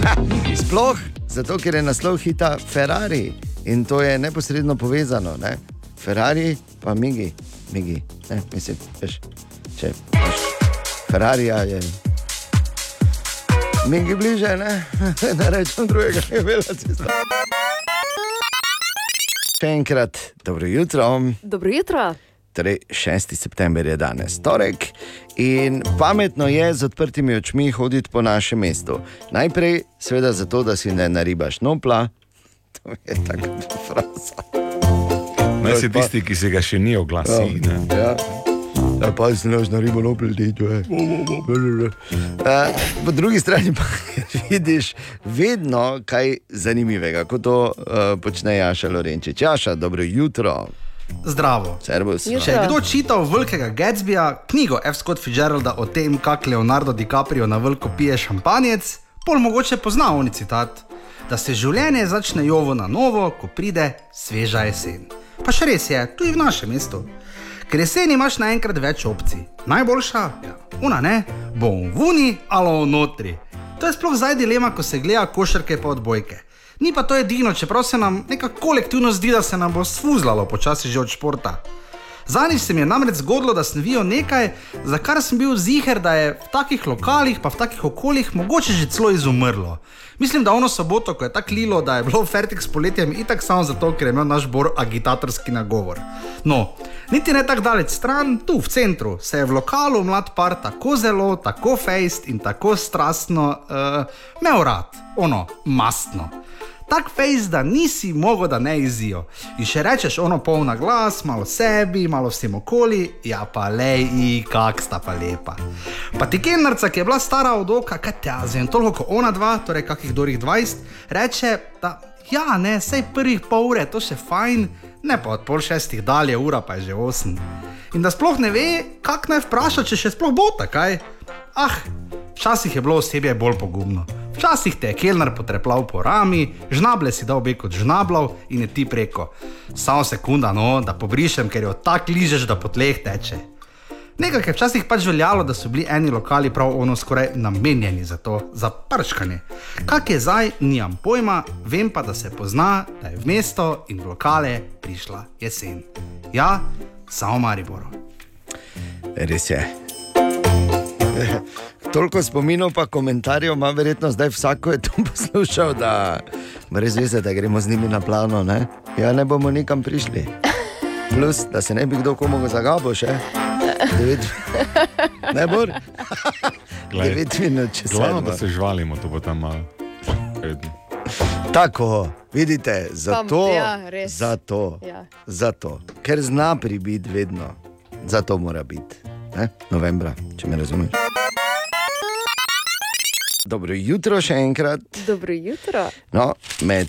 Sploh zato, ker je naslov hita Ferrari in to je neposredno povezano. Ne? Ferrari pa Migi, Migi. Ne, mislim, veš, če Ferrari je. Migi bliže, ne, ne rečem drugega, ne vela cesta. Še enkrat, dobro jutro. Dobro jutro. Torej, 6. september je danes torek in pametno je z odprtimi očmi hoditi po našem mestu. Najprej, seveda, zato, da si ne naribaš nopla, to je tako fraza. Naj si tisti, ki se ga še ni oglasil. ne. Ja. Ja, pa si znaš naribo nopla, ti to je. Uh, po drugi strani pa vidiš vedno kaj zanimivega, kot to uh, počne Jaša Lorenčič. Jaša, dobro jutro. Zdravo. Servus. Če je kdo čital Velikega Gatsbyja, knjigo F. Scott Fitzgeralda o tem, kako Leonardo DiCaprio na veliko pije šampanjec, pol mogoče pozna oni citat, da se življenje začne jovo na novo, ko pride sveža jesen. Pa še res je, tudi v našem mestu. Ker jesen imaš naenkrat več opcij. Najboljša, ja, una ne, bo v uni ali notri. To je sploh zdaj dilema, ko se gleda košarke pa odbojke. Ni pa to edino, čeprav se nam nekako kolektivno zdi, da se nam bo svuzlalo počasi že od športa. Zadnjič se mi je namreč zgodilo, da sem videl nekaj, za kar sem bil ziger, da je v takih lokalih, pa v takih okoljih mogoče že celo izumrlo. Mislim, da ono soboto, ko je tako lilo, da je bilo fertik s poletjem, itak samo zato, ker je imel naš bor agitatorski nagovor. No, niti ne tako daleč stran, tu v centru, se je v lokalu mlad par tako zelo, tako fejst in tako strastno uh, imel rad, ono, mastno. Tak fejs, da nisi mogel, da ne izzijo. In še rečeš ono polna glas, malo sebi, malo vsem okoli, ja pa lej, kak sta pa lepa. Pa ti kenarca, ki je bila stara od oka, kaj te azem, toliko kot ona dva, torej kakih dorih 20, reče, da ja, ne, sej prvih pol ure, to še fajn, ne pa od pol šestih dalje, ura pa je že osem. In da sploh ne ve, kak naj vpraša, če še sploh bo takaj. Ah, včasih je bilo osebje bolj pogumno. Včasih te je kelner potrepal po rami, žnable si dal obe kot žnablav in je ti preko. Samo sekunda, no, da pobrišem, ker jo tako ližeš, da po tleh teče. Nekaj je včasih pač veljalo, da so bili eni lokali prav ono skoraj namenjeni za to, za prškanje. Kak je zdaj, nimam pojma, vem pa, da se pozna, da je v mesto in v lokale prišla jesen. Ja, samo Mariboru. Res je. Toliko spominov, pa komentarjev ima verjetno zdaj vsak, ko je to poslušal, da res veste, da gremo z njimi na plano. Ne? Ja, ne bomo nikam prišli. Plus, da se ne bi kdo komu zagabo še. Devet, ne bo. Devet minut, če se Glavno, da se žvalimo, to bo tam malo. Tako, vidite, zato, ja, res. zato, Ja. zato, ker zna pribiti vedno, zato mora biti. Ne? Novembra, če me razumeš. Dobro jutro še enkrat. Dobro jutro. No, med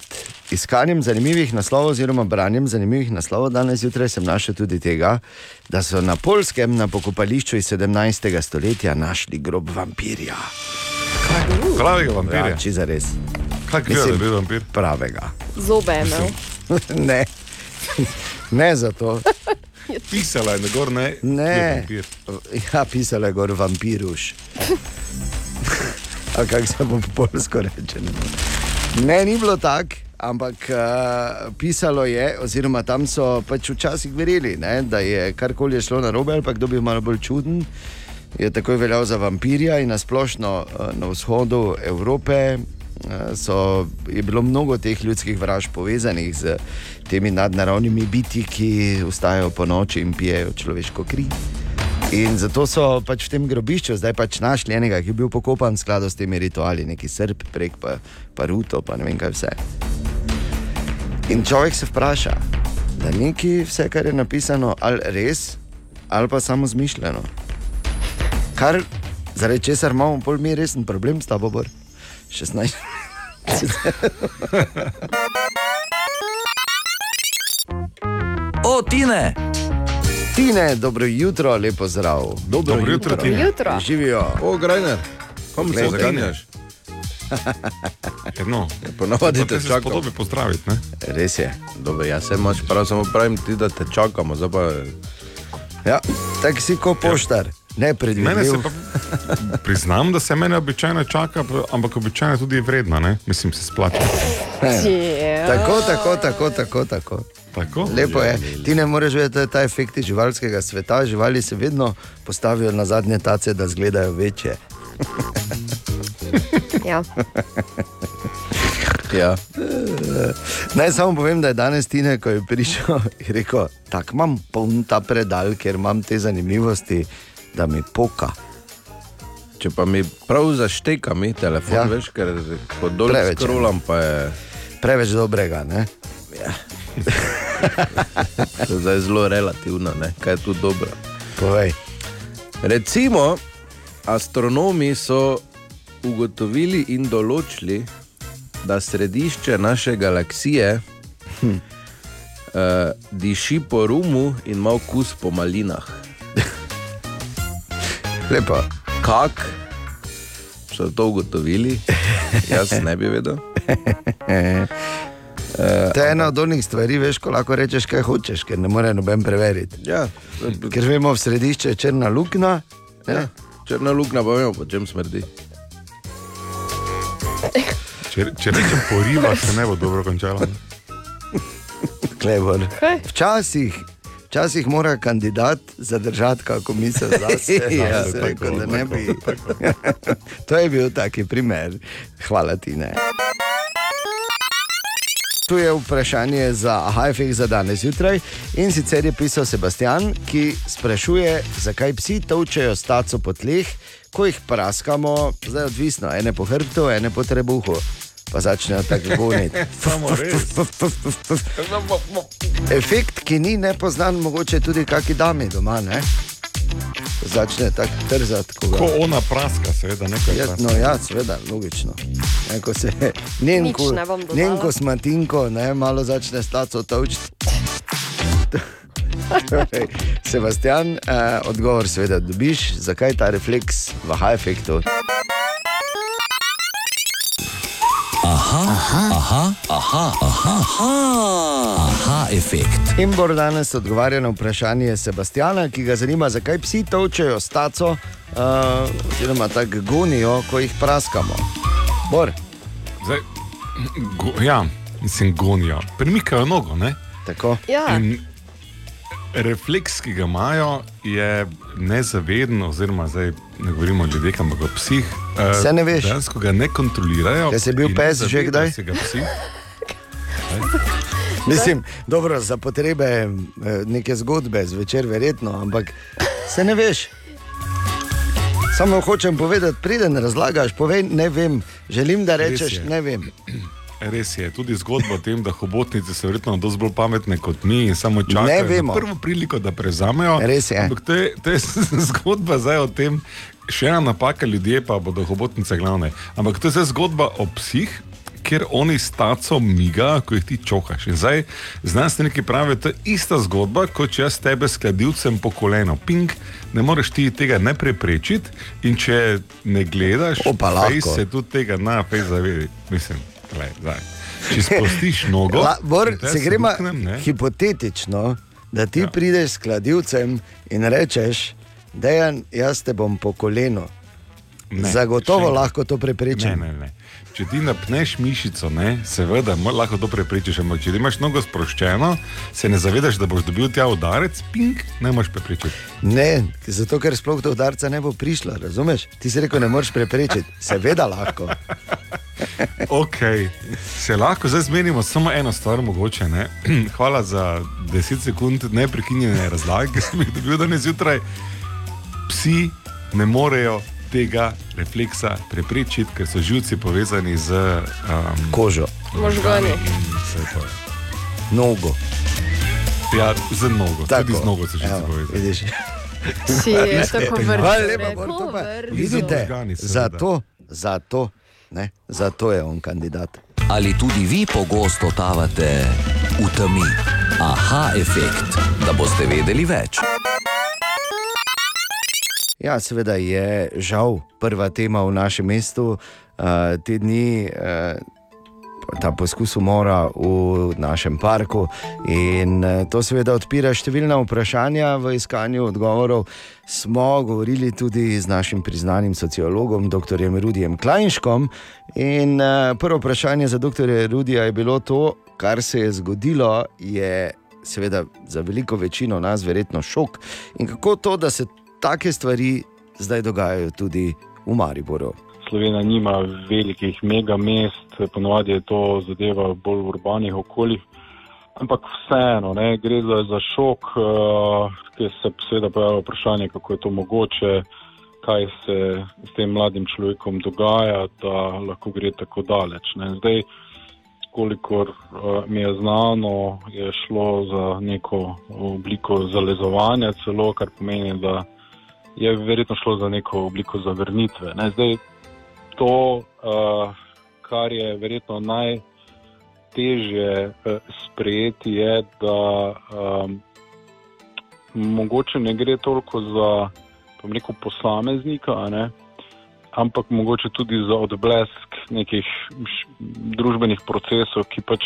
iskanjem zanimivih naslovov, oziroma branjem zanimivih naslovov, danes zjutraj sem našel tudi tega, da so na polskem na pokopališču iz 17. stoletja našli grob vampirja. Pravega vampirja. Ja, če za res. Je, da je bil vampir? Pravega. Zobe je imel. ne. ne zato. Pisala je gor, ne. Ne. je vampir. Ja, pisala je gor vampiruš. A kako se mu po polsko reče? Ne ni bilo tako, ampak uh, pisalo je, oziroma tam so pač včasih verjeli, ne, da je karkoli šlo na robe, ali pa kdo bi bil malo bolj čuden. Je takoj veljal za vampirja in nasplošno uh, na vzhodu Evrope uh, so, je bilo mnogo teh ljudskih vražd povezanih z temi nadnaravnimi biti, ki vstajajo po noči in pijejo človeško kri. In zato so pač v tem grobišču zdaj pač našli enega, ki je bil pokopan v skladu s temi rituali, neki srb, prek pa, pa ruto, pa ne vem kaj vse. In človek se vpraša, da je nekaj vse, kar je napisano, ali res, ali pa samo zmišljeno. Kar zaradi česar imamo pol mi resen problem s tabo, bor. 16. O, Tine! Tine, dobro jutro, lepo zdrav. Dobro, Dobro jutro, Tine. Jutro. Živijo. O, Grajner, kam se zaganjaš? No, Ponovadi pa te te se čakam. spodobi pozdraviti, ne? Res je. Dobro, jaz sem imaš prav, samo pravim ti, da te čakamo. zdaj Pa... Ja, tak si kot poštar, ne Mene se predvidljiv. pa, priznam, da se mene običajno čaka, ampak običajno tudi je vredno, ne? Mislim, se splača. Ja. Tako, tako, tako, tako. tako. Tako? Lepo je. Ti ne moreš vedeti, da je ta efekt živalskega sveta. Živali se vedno postavijo na zadnje tace, da izgledajo večje. Ja. Ja. Naj samo povem, da je danes Tine, ko je prišel, je rekel: Tako imam poln ta predal, ker imam te zanimivosti, da mi poka. Če pa mi prav zašteka mi telefon, Ja. ja. veš, ker ko dol Preveč je. skrolam, pa je Preveč dobrega. Ne? to zdaj zelo relativno, ne? kaj je tu dobro. Povej. Recimo, astronomi so ugotovili in določili, da središče naše galaksije hm. uh, diši po rumu in ima okus po malinah. Lepo. Kak so to ugotovili? Jaz ne bi vedel. To je ena od onih stvari, veš, ko lahko rečeš, kaj hočeš, ker ne more noben preveriti. Ja, Ker vemo, v središču je črna luknja. ja. Črna luknja pa vemo, po čem smrdi. Če, če rečem poriva, se ne bo dobro končalo. Klebor. Kaj? Včasih, včasih mora kandidat zadržati kako misel zase. Ja, ja, tako, rekel, da ne bi. tako, to je bil taki primer. Hvala ti. Ne. Tu je vprašanje za Hajfek za danes zjutraj in sicer je pisal Sebastian, ki sprašuje, zakaj psi točejo staco po tleh, ko jih praskamo, zdaj odvisno, ene po hrbtu, ene po trebuhu. Pa začnejo tako goniti. Efekt, ki ni nepoznan, mogoče tudi kaki dami doma. Ne? Začne tako trzati. ko ga- Ko ona praska, seveda, nekaj Ja, praska. no, ja, seveda, logično. Ne, ko se Nenko, Nič ne bom dodala. Nenko s Matinko, ne, malo začne staco točiti. Torej, Sebastian, eh, odgovor seveda dobiš, zakaj ta refleks v high-efektu. Aha, aha, aha, aha, aha, efekt. In bo danes odgovarjal na vprašanje Sebastiana, ki ga zanima, zakaj psi točejo staco, uh, oziroma tako gonijo, ko jih praskamo. Bor, Zdaj, go, ja, mislim, gonijo. Premikajo nogo, ne? tako. Ja. In refleks, ki ga imajo, je nezaveden, oziroma zdaj ne govorimo o ljudeh, ampak o psih. eh, Saj ne veš. Dejansko ga ne kontrolirajo. Kaj si bil pes že kdaj? se ga psi. Mislim, dobro, za potrebe eh, neke zgodbe zvečer, verjetno, ampak se ne veš. Samo hočem povedati, priden razlagaš, povej, ne vem, želim, da rečeš, ne vem. Res je, tudi zgodba o tem, da hobotnice so verjetno dosti bolj pametne kot mi in samo čakajo na prvo priliko, da prevzamejo. Res je. Ampak to je, to je zgodba zdaj o tem, še ena napaka, ljudje pa bodo hobotnice glavne. Ampak to je zdaj zgodba o psih. Ker oni s taco miga, ko jih ti čokaš. In zdaj znanstveniki pravijo, da je to ista zgodba, kot če jaz tebe s kladivcem po koleno. Ping, ne moreš ti tega ne preprečiti, in če ne gledaš, Opa, lahko. se tudi tega na fejs zavedi. Mislim, zdaj. Če spustiš nogo, La, Bor, se gremo hipotetično, da ti Ja. prideš s kladivcem in rečeš, da jaz te bom po kolenu. Ne, Zagotovo lahko to preprečim. Ne, ne, ne. Če ti napneš mišico, ne, seveda lahko to preprečiš, ampak če imaš nogo sproščeno, se ne zavedaš, da boš dobil tja udarec, ping, ne moreš preprečiti. Ne, zato ker sploh do udarca ne bo prišlo, razumeš? Ti si rekel, ne moreš preprečiti. Seveda lahko. Ok, se lahko zdaj zmenimo samo eno stvar, mogoče. Ne? Hvala za 10 sekund neprekinjene razlage, ki sem jih dobil danes zjutraj. Psi ne morejo tega refleksa preprečiti, ker so živci povezani z um, kožo, Možgani. in vse to. Nogo. Ja, z nogo, Tako, tudi z nogo so živci vidiš. Si je tako vrzel. Vidite, zato, zato, ne, zato je on kandidat. Ali tudi vi pogosto totavate v temi? Aha, efekt, da boste vedeli več. Ja, seveda je žal prva tema v našem mestu uh, te dni. Uh, Ta poskus umora v našem parku, in eh, to seveda odpira številna vprašanja v iskanju odgovorov. Smo govorili tudi z našim priznanim sociologom, dr. Rudijem Klajnškom. In eh, prvo vprašanje za dr. Rudija je bilo to, kar se je zgodilo, je seveda za veliko večino nas verjetno šok. In kako to, da se take stvari zdaj dogajajo tudi v Mariboru. Slovenija nima velikih mega mest, ponovadi je to zadeva bolj v urbanih okoljih. Ampak vseeno, ne, gre za, za šok, uh, ki se seveda pojavlja vprašanje, kako je to mogoče, kaj se s tem mladim človekom dogaja, da lahko gre tako daleč. Ne. Zdaj, kolikor uh, mi je znano, je šlo za neko obliko zalezovanja, celo kar pomeni, da je verjetno šlo za neko obliko zavrnitve. Ne. Zdaj, to, uh, kar je verjetno najtežje uh, sprejeti, je, da um, mogoče ne gre toliko za rekel, posameznika, ne, ampak mogoče tudi za odblesk nekih š- družbenih procesov, ki pač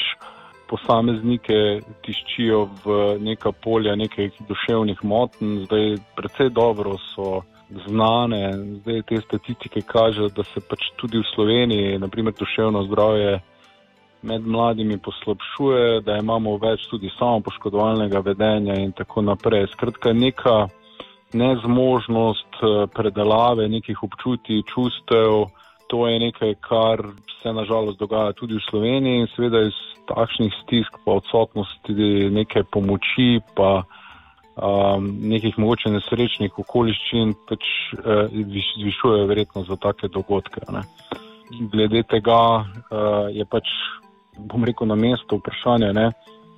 posameznike tiščijo v neka polja nekih duševnih motenj. Zdaj, precej dobro so znane, zdaj te statistike kažejo, da se pač tudi v Sloveniji, naprimer, duševno zdravje med mladimi poslabšuje, da imamo več tudi samopoškodovalnega vedenja in tako naprej. Skratka, neka nezmožnost eh, predelave nekih občutij, čustev, to je nekaj, kar se nažalost dogaja tudi v Sloveniji in seveda iz takšnih stisk, pa odsotnosti neke pomoči, pa um, nekih mogoče nesrečnih okoliščin, pač uh, zvišujejo verjetnost za take dogodke. Ne. Glede tega uh, je pač, bom rekel, na mestu vprašanje, ne,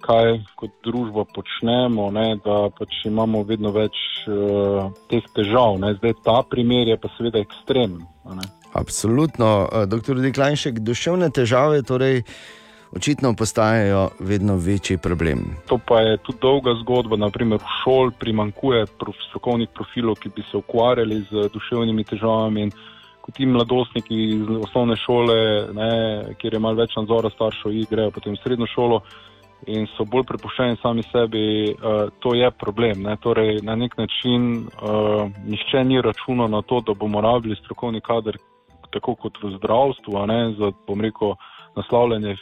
kaj kot družba počnemo, ne, da pač imamo vedno več uh, teh težav. Ne. Zdaj ta primer je pa seveda ekstremen. Absolutno, Eh, dr. Diklajnšek, duševne težave torej očitno postajajo vedno večji problem. To pa je tudi dolga zgodba. Naprimer, v šoli primankuje prof, strokovnih profilov, ki bi se ukvarjali z duševnimi težavami. In ko ti mladostniki iz osnovne šole, ne, kjer je malo več nadzora staršev, grejo potem v srednjo šolo in so bolj prepuščeni sami sebi, uh, to je problem. Ne. Torej, na nek način uh, nihče ni računal na to, da bomo rabili strokovni kader, tako kot v zdravstvu, ne, za, bom rekel, naslavljanje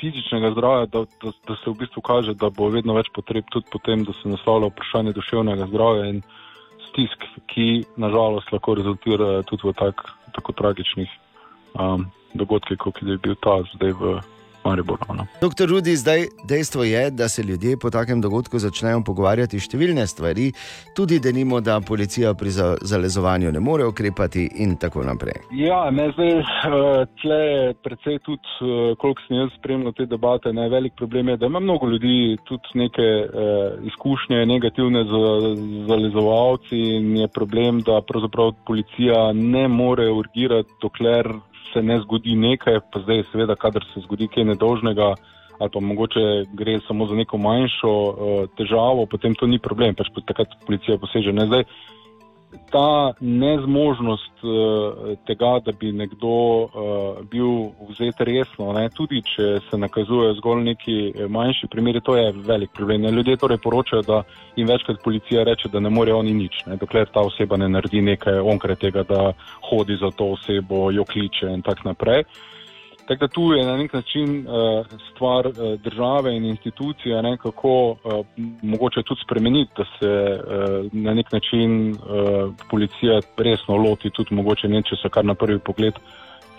fizičnega zdravja, da, da, da se v bistvu kaže, da bo vedno več potreb tudi potem, da se naslavlja vprašanje duševnega zdravja in stisk, ki nažalost lahko rezultirajo tudi v tak, tako tragičnih um, dogodkih, kot je bil ta zdaj v Maribora. No. Doktor Rudi, zdaj dejstvo je, da se ljudje po takem dogodku začnejo pogovarjati številne stvari, tudi da nimo, da policija pri za- zalezovanju ne more ukrepati in tako naprej. Ja, ne, zdaj, eh, tle je precej tudi, eh, koliko sem jaz spremljal te debate, ne, velik problem je, da ima mnogo ljudi tudi neke eh, izkušnje negativne z zalezovalci in je problem, da pravzaprav policija ne more urgirati, dokler se ne zgodi nekaj, pa zdaj seveda, kadar se zgodi kaj nedolžnega ali pa mogoče gre samo za neko manjšo uh, težavo, potem to ni problem, pač takrat policija poseže. Ne, zdaj, ta nezmožnost uh, tega, da bi nekdo uh, bil vzet resno, ne, tudi če se nakazuje zgolj neki eh, manjši primeri, to je velik problem. Ne. Ljudje torej poročajo, da jim večkrat policija reče, da ne more oni nič, ne, dokler ta oseba ne naredi nekaj onkraj tega, da hodi za to osebo, jo kliče in tako naprej. Tako da tu je na nek način uh, stvar uh, države in institucije, ne, kako uh, mogoče tudi spremeniti, da se uh, na nek način uh, policija resno loti tudi mogoče nečesa, kar na prvi pogled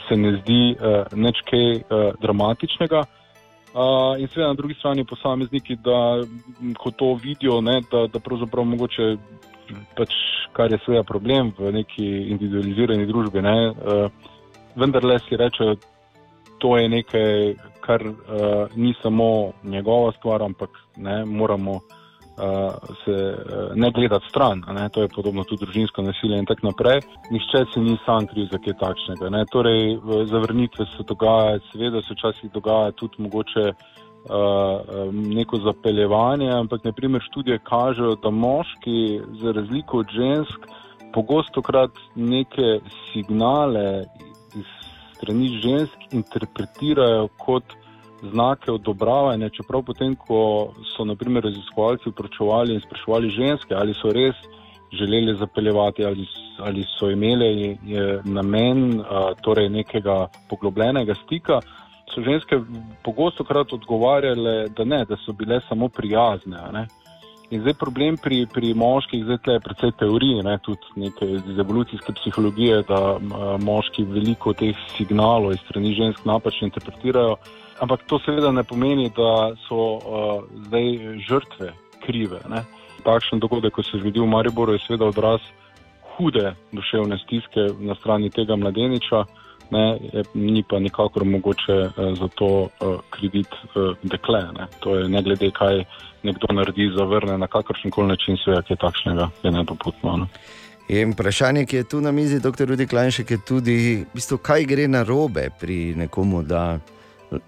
se ne zdi uh, nič kaj uh, dramatičnega. Uh, in seveda na drugi strani posamezniki, da ko to vidijo, ne, da, da pravzaprav mogoče, pač, kar je seveda problem v neki individualizirani družbi, ne, uh, vendarle si rečejo, to je nekaj, kar uh, ni samo njegova stvar, ampak ne, moramo uh, se uh, ne gledati stran. Ne, to je podobno tudi družinsko nasilje in tako naprej. Nihče se ni sam kriv za kaj takšnega. Ne. Torej, zavrnitve se dogajajo, seveda se včasih dogaja tudi mogoče. Uh, neko zapeljevanje, ampak naprimer študije kažejo, da moški, za razliko od žensk, pogosto krat neke signale strani žensk interpretirajo kot znake odobravanja, čeprav potem, ko so naprimer raziskovalci vpraševali in spraševali ženske, ali so res želeli zapeljevati, ali, ali so imeli namen a, torej nekega poglobljenega stika, so ženske pogosto krat odgovarjale, da ne, da so bile samo prijazne. ne. In zdaj problem pri, pri moških, zdaj tle je precej teorij, ne, tudi nekaj iz evolucijske psihologije, da moški veliko teh signalov iz strani žensk napačno interpretirajo. Ampak to seveda ne pomeni, da so uh, zdaj žrtve krive. Ne. Takšen dogodek, kot se je zgodil v Mariboru, je seveda odraz hude duševne stiske na strani tega mladeniča. Ne, je, ni pa nikakor mogoče uh, za to uh, kredit uh, dekle. Ne. To je ne glede, kaj nekdo naredi, zavrne na kakršen koli način, sve je takšnega, je nedopustno. Ne. In vprašanje, ki je tu na mizi, doktor Rudi Klajnšek, je tudi, v bistvu, kaj gre na robe pri nekomu, da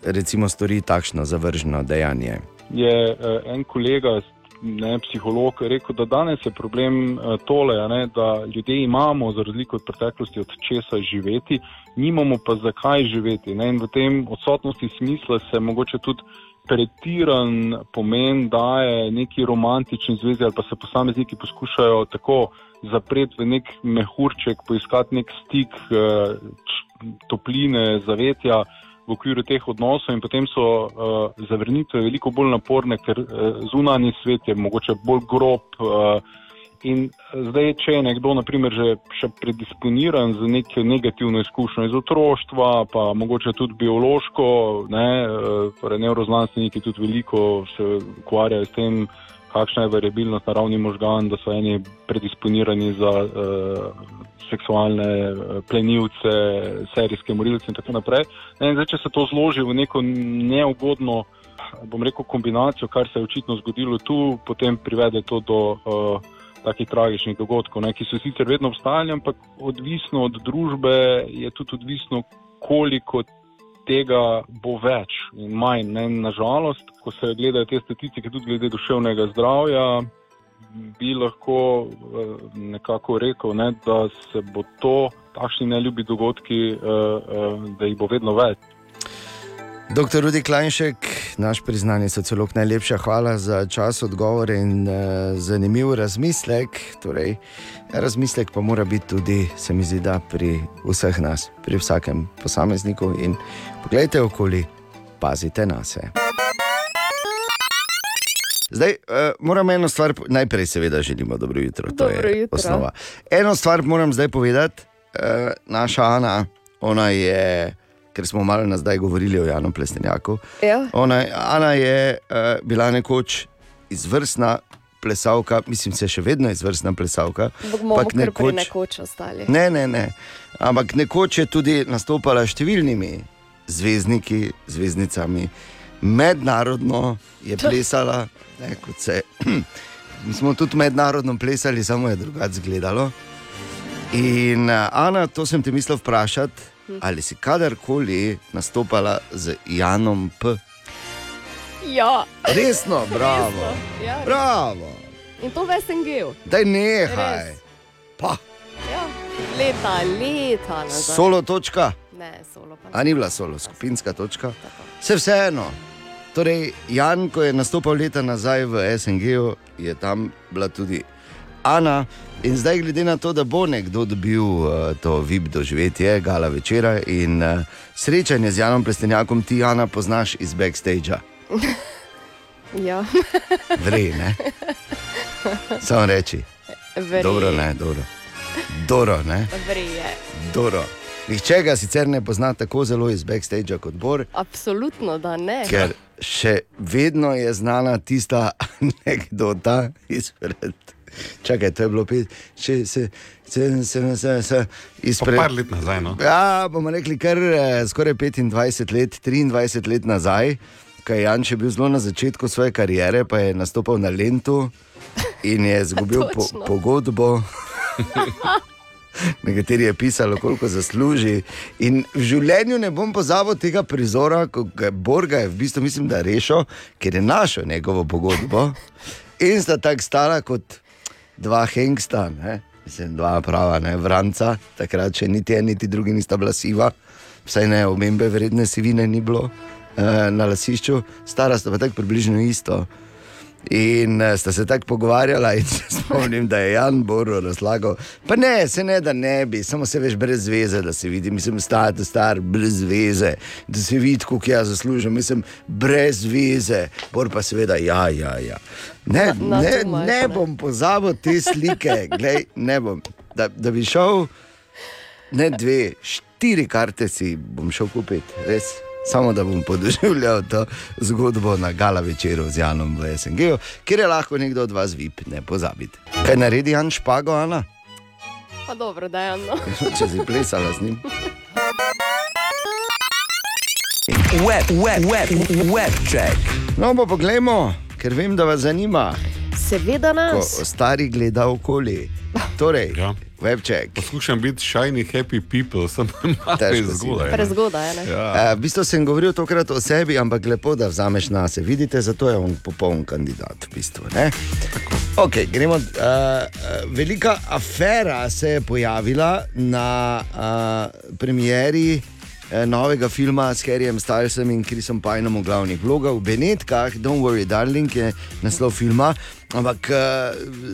recimo stori takšno zavrženo dejanje. je uh, en kolega, ne, psiholog, rekel, da danes je problem uh, tole, ne, da ljudje imamo, za razliko od preteklosti, od česa živeti, nimamo pa zakaj živeti. Ne, in v tem odsotnosti smisla se mogoče tudi pretiran pomen daje neki romantični zvezi ali pa se posamezniki poskušajo tako zapreti v nek mehurček, poiskati nek stik uh, topline, zavetja v okviru teh odnosov in potem so uh, zavrnitve veliko bolj naporne, ker uh, zunanji svet je mogoče bolj grob. Uh, in zdaj, če je nekdo, naprimer, že še predisponiran za neko negativno izkušnjo iz otroštva, pa mogoče tudi biološko, ne, uh, torej neuroznanstveniki tudi veliko se ukvarjajo s tem, kakšna je variabilnost na ravni možgan, da so eni predisponirani za uh, seksualne eh, plenilce, serijske morilce in tako naprej. In zdaj, če se to zloži v neko neugodno, bom rekel, kombinacijo, kar se je očitno zgodilo tu, potem privede to do uh, takih tragičnih dogodkov, ne, ki so sicer vedno obstajali, ampak odvisno od družbe je tudi odvisno, koliko tega bo več in manj. Ne, nažalost, ko se gledajo te statistike, tudi glede duševnega zdravja, bi lahko eh, nekako rekel, ne, da se bo to, takšni neljubi dogodki, eh, eh, da jih bo vedno več. Doktor Rudi Klajnšek, naš priznani sociolog, najlepša hvala za čas, odgovore in uh, zanimiv razmislek. Torej, razmislek pa mora biti tudi, se mi zdi, pri vseh nas, pri vsakem posamezniku. In pogledajte okoli, pazite na se. Zdaj, uh, moram eno stvar, najprej seveda želimo dobro jutro, to Dobro je jutro. osnova. Eno stvar moram zdaj povedati, uh, naša Ana, ona je ker smo malo nazaj govorili o Janu Plestenjaku. Ja. Ona, Ana je uh, bila nekoč izvrstna plesalka, mislim, se še vedno izvrstna plesalka. Bomo ampak pri nekoč ostali. Ne, ne, ne. Ampak nekoč je tudi nastopala številnimi zvezdniki, zvezdnicami, mednarodno je plesala, ne, kot se. Mi smo tudi mednarodno plesali, samo je drugače izgledalo. In uh, Ana, to sem te mislil vprašati, ali si kadarkoli nastopala z Janom P. Ja. Resno, bravo. Resno, ja. Bravo. In to v SNG-u. Daj nehaj. Res. Pa, Ja. Leta, leta nazaj. solo točka. Ne, solo pa A ni bila solo, skupinska točka. Vse vseeno. Torej, Jan, ko je nastopal leta nazaj v SNG-u, je tam bila tudi Ana. In zdaj, glede na to, da bo nekdo dobil uh, to VIP doživetje, gala večera in uh, srečanje z Janom Plestenjakom, ti, Ana, poznaš iz backstage. Ja. Vrej, ne? Samo reči. Verje. Dobro, ne, dobro. Dobro, ne? Verje. Dobro. Nihče ga sicer ne pozna tako zelo iz backstage kot Bor, Absolutno, da ne. ker še vedno je znana tista anekdota izpred. Čakaj, to je bilo pet, če se, se, se, se, se izpred. Pa par let nazaj, no. Ja, bomo rekli kar eh, skoraj 25 let, 23 let nazaj, ko je Jan še bil zelo na začetku svoje kariere, pa je nastopal na Lentu in je izgubil po, pogodbo. Nekateri je pisalo, koliko zasluži. In v življenju ne bom pozabil tega prizora, ko ga je Borga je v bistvu, mislim, da rešil, ker je našel njegovo pogodbo. In sta tako stala kot dva hengsta, ne? mislim, dva prava, ne vranca, takrat še niti en, niti drugi nista bila siva, vsaj ne omembe vredne sivine ni bilo eh, na lasišču, stara sta pa tako približno isto. In uh, sta se tako pogovarjala, in se spomnim, da je Jan Boro razlagal. Pa ne, se ne, da ne bi, samo se veš brez veze, da se vidi, mislim, star, star, brez veze, da se vidi, koliko jaz zaslužim, mislim, brez veze. Bor pa seveda, ja, ja, ja. Ne, Na- na ne, ne ne. bom pozabil te slike, glej, ne bom. Da, da bi šel, ne dve, štiri karte si bom šel kupiti, res. Samo da bom podoživljal to zgodbo na gala večeru z Janom v SNG, kjer je lahko nekdo od vas vip, ne pozabite. Kaj naredi Jan Špago, Ana, Pa dobro, da je no. če si plesala z njim? Web, web, web, web check. No, pa poglejmo, ker vem, da vas zanima, Seveda ko nas. stari gleda okoli. Torej, Ja. Webček. Poskušam biti shiny, happy people, sem malo zgodaj. ne. Prezgodaj je. ne? Ja. Uh, v bistvu sem govoril tokrat o sebi, ampak lepo, da vzameš na sebe. Vidite, zato je on popoln kandidat. V bistvu, ne? okay, gremo, uh, uh, velika afera se je pojavila na uh, premieri uh, novega filma s Harryjem Stylesom in Chrisom Pajnom v glavnih vlogah. V Benetkah, Don't Worry Darling je naslov filma. Ampak uh,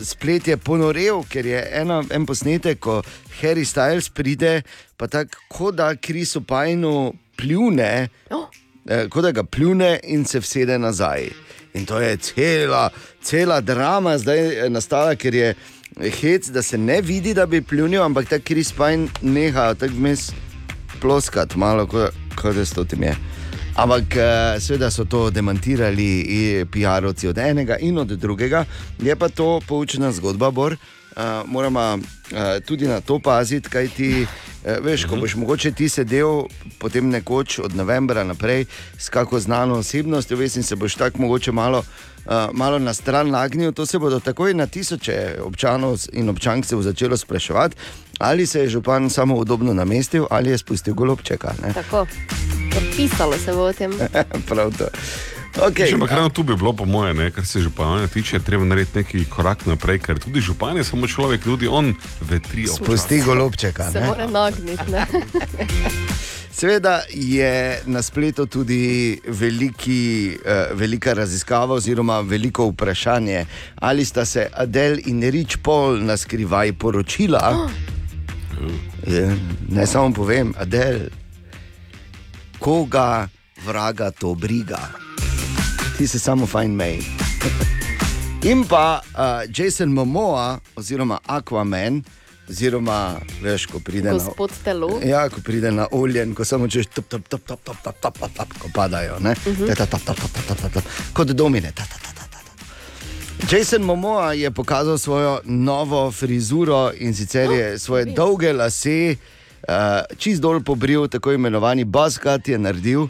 splet je ponorel, ker je ena, en posnetek, ko Harry Styles pride, pa tako da Krisu Pajnu pljune, Oh. eh, kot da ga pljune in se vsede nazaj. In to je cela, cela drama zdaj eh, nastala, ker je hec, da se ne vidi, da bi pljunil, ampak ta Kris Pajn neha tako vmes ploskati, malo kot ko da sto tem je. Ampak eh, seveda so to demantirali i PR-ovci od enega in od drugega, je pa to poučena zgodba, Bor. Uh, moramo uh, tudi na to paziti, kaj ti, uh, veš, ko boš mogoče ti sedel potem nekoč od novembra naprej s kako znano osebnostjo, veš, in se boš tako mogoče malo, uh, malo na stran nagnil, to se bodo takoj na tisoče občanov in občancev začelo spraševati, ali se je župan samo udobno namestil ali je spustil golobčeka. ne. Tako. Pisalo se bo o tem. Prav to. Okay. Še ampak ravno tu bi bilo, po moje, ne, kar se župana tiče, treba narediti neki korak naprej, ker tudi župan je samo človek, tudi on vetri Spusti golobčeka. Se mora nagniti. ne. Seveda je na spletu tudi veliki, uh, velika raziskava, oziroma veliko vprašanje, ali sta se Adel in Rich Paul na skrivaj poročila. Je, ne samo povem, Adel, koga vraga to briga. Ti si samo fajn mej. In pa uh, Jason Momoa, oziroma Aquaman, oziroma veš, ko pride na Gospod telo. Ja, ko pride na olje, in ko samo češ, top, top, top, top, top, top, top, top, top, ko padajo, ne? Mhm. Ta, ta, ta, ta, ta, ta, ta, ta, ta, kot domine. Ta, ta, ta, ta, ta, ta. Jason Momoa je pokazal svojo novo frizuro in sicer je svoje dolge lase uh, čist dol pobril, tako imenovani buzzcut je naredil.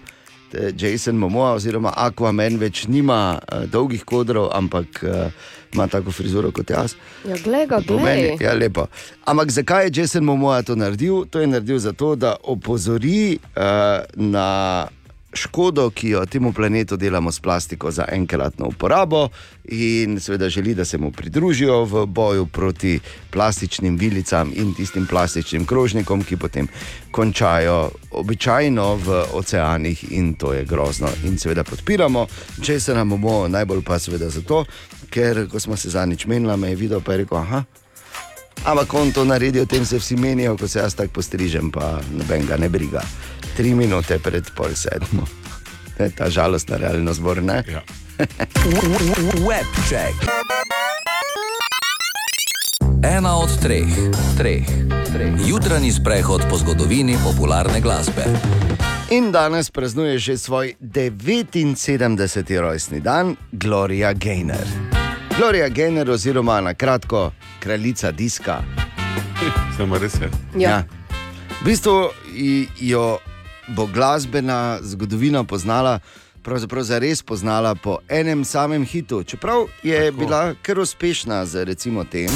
Jason Momoa oziroma Aquaman več nima uh, dolgih kodrov, ampak uh, ima tako frizuro kot jaz. Ja, glej ga, Po meni, glej. ja, lepo. Ampak zakaj je Jason Momoa to naredil? To je naredil zato, da opozori uh, na škodo, ki jo temu planetu delamo s plastiko za enkratno uporabo, in seveda želi, da se mu pridružijo v boju proti plastičnim vilicam in tistim plastičnim krožnikom, ki potem končajo običajno v oceanih, in to je grozno. In seveda podpiramo, če se nam bomo najbolj pa seveda zato, ker ko smo se zadnjič menili, me je videl pa je rekel, aha. Ampak on to naredi, o tem se vsi menijo, ko se jaz tako postrižem, pa noben ga ne briga. Tri minute pred pol sedmo. To je ta žalostna realnost, zbor, ne? Ja. Webcheck. Ena od treh, treh, treh. Jutranji sprehod po zgodovini popularne glasbe. In danes praznuje že svoj 79. rojstni dan Gloria Gaynor. Gloria Gaynor, oziroma na kratko kraljica diska. Samo res je. Ja. V bistvu i- jo bo glasbena zgodovina poznala, pravzaprav zares poznala po enem samem hitu. Čeprav je Tako. bila kar uspešna z recimo tem.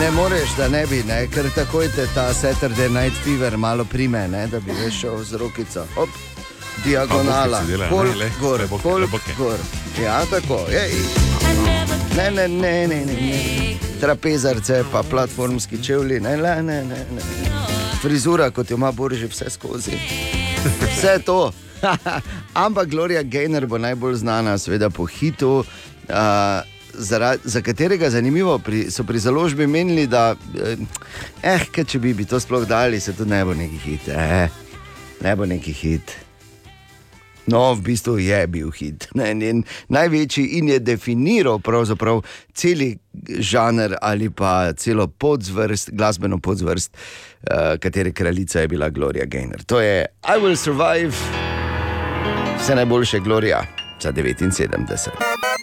Ne moreš, da ne bi, ne? ker takoj te ta Saturday Night Fever malo prime, ne? da bi veš šel z rokico. Hop. Diagonala, le, gor, boke. gor. Ja, tako je. Ne, ne, ne, ne, ne. Trapezarce, pa platformski čevlji, ne, ne, ne, ne. Frizura, kot jo ima Boržje, vse skozi. Vse to. Ampak Gloria Gaynor bo najbolj znana, seveda po hitu. Uh, Zara, za katerega zanimivo pri, so pri založbi menili, da eh, eh, če bi, bi to sploh dali, se to ne bo neki hit. Eh, ne bo neki hit. No, v bistvu je bil hit. Ne, njen največji in je definiral pravzaprav celi žanr ali pa celo podzvrst, glasbeno podzvrst, uh, katere kraljica je bila Gloria Gaynor. To je I Will Survive, vse najboljše Gloria za 79.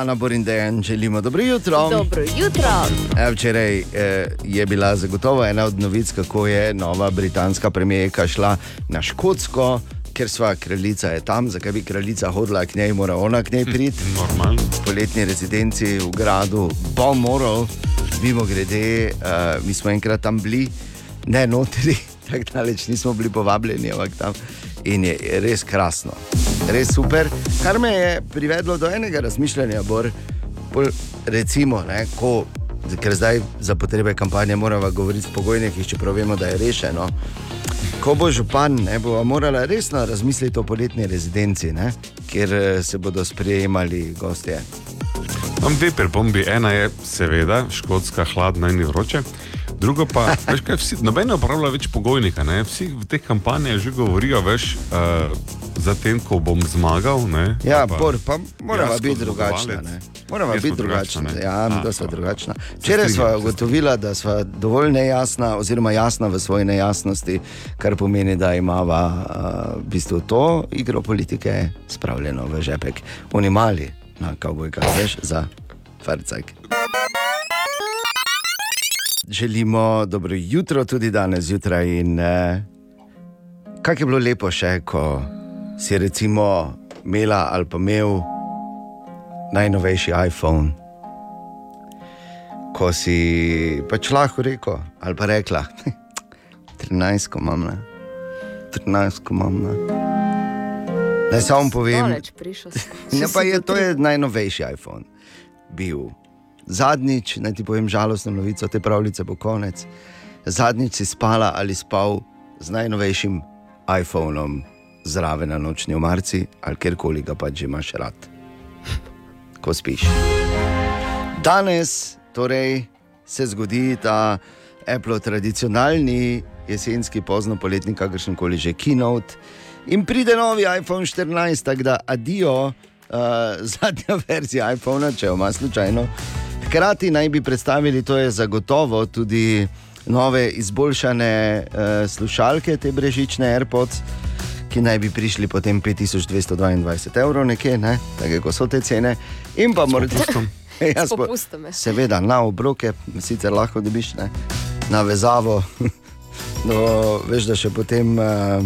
Ana Borindejan, želimo dobro jutro. Dobro jutro. E, Včeraj eh, je bila zagotovo ena od novic, kako je nova britanska premijerka šla na Škotsko, ker sva kraljica je tam, zakaj bi kraljica hodila k njej, mora ona k njej priti. Normalno. Poletni rezidenci v gradu Balmoral, mimo grede, uh, mi smo enkrat tam bili, ne notri, tako daleč nismo bili povabljeni, ampak tam. In je res krasno, res super. Kar me je privedlo do enega razmišljanja, Bor, pol, recimo, ne, ko, ker zdaj za potrebe kampanje moramo govoriti o pogojnikih, čeprav vemo, da je rešeno. Ko bo župan, ne bo morala resno razmisliti o poletni rezidenci, ne, kjer eh, se bodo sprejemali gostje. Imam dve pripombi. Ena je, seveda, škotska hladna in vroče. Drugo pa, veš kaj, vsi, noben ne uporablja več pogojnika. Ne? Vsi v teh kampanjah že govorijo, veš, uh, za tem, ko bom zmagal. Ne? Ja, Pa- por, pa moramo kot biti drugačna. Moramo Jaz biti drugačna? Ja, A, da smo dobro. drugačna. Včeraj smo ugotovila, da smo dovolj nejasna, oziroma jasna v svoji nejasnosti, kar pomeni, da imamo uh, v bistvu to igro politike spravljeno v žepek. Oni mali, na kavbojka, veš, za farcajk. Želimo dobro jutro tudi danes zjutraj. In, eh, kaj je bilo lepo še, ko si recimo imela ali pa imel najnovejši iPhone, ko si pač lahko rekel ali pa rekla, 13, ko imam, ne, 13, ko imam. Ne. Naj samo povem, si. Ja, je, to je najnovejši iPhone. Bil. Zadnjič, naj ti povem žalostno novico, te pravljice bo konec. Zadnjič si spala ali spal z najnovejšim iPhonom zraven na nočni omarci ali kjerkoli ga pač imaš rad, ko spiš. Danes torej se zgodi ta Apple tradicionalni jesenski, pozno poletni, kakršen koli že keynote. In pride novi iPhone 14, tako da adijo, uh, zadnja verzija iPhona, če jo ima slučajno. Hkrati naj bi predstavili, to je zagotovo tudi nove izboljšane uh, slušalke, te brežične AirPods, ki naj bi prišli potem 5222 evrov, nekje, ne? tako kot so te cene. In pa morda Ja, S popustom, ja. Seveda, na obroke, sicer lahko dobiš ne? na vezavo. No, veš, da še potem, eh,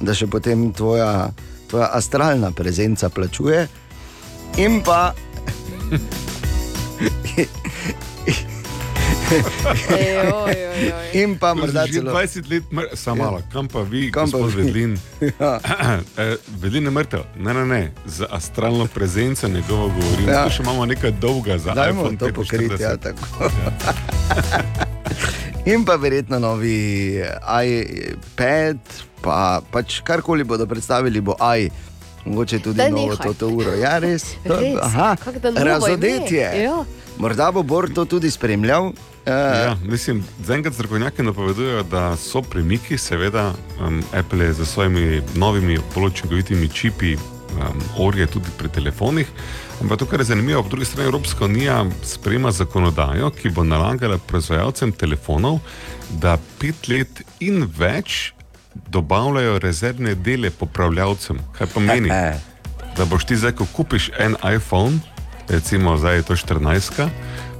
da še potem tvoja, tvoja astralna prezenca plačuje. In pa. In pa morda Že celo. 20 let, mr... samo malo, kam pa vi, Kam pa? Vedlin? Ja. Eh, Vedlin je mrtev, ne, ne, ne, za astralno prezenco njegovo govorim. Ja. Ja. Še imamo nekaj dolga za Dajmo iPhone to pokriti, 45. ja, tako. In pa verjetno novi iPad, pa pač karkoli bodo predstavili, bo AI. Mogoče tudi Daj novo nehaj. to uro. Ja, res. To- Res, Aha, razodetje. Ja. Morda bo Bor to tudi spremljal. Uh, Ja, mislim, zaenkrat strokovnjaki napovedujejo, da so premiki, seveda, um, Apple je z svojimi novimi, bolj učinkovitimi čipi um, orje tudi pri telefonih. Ampak to, kar je zanimivo, po drugi strani Evropska unija sprejema zakonodajo, ki bo nalagala proizvajalcem telefonov, da pet let in več dobavljajo rezervne dele popravljavcem. Kaj pomeni? da boš ti zdaj, ko kupiš en iPhone, recimo zdaj je to 14,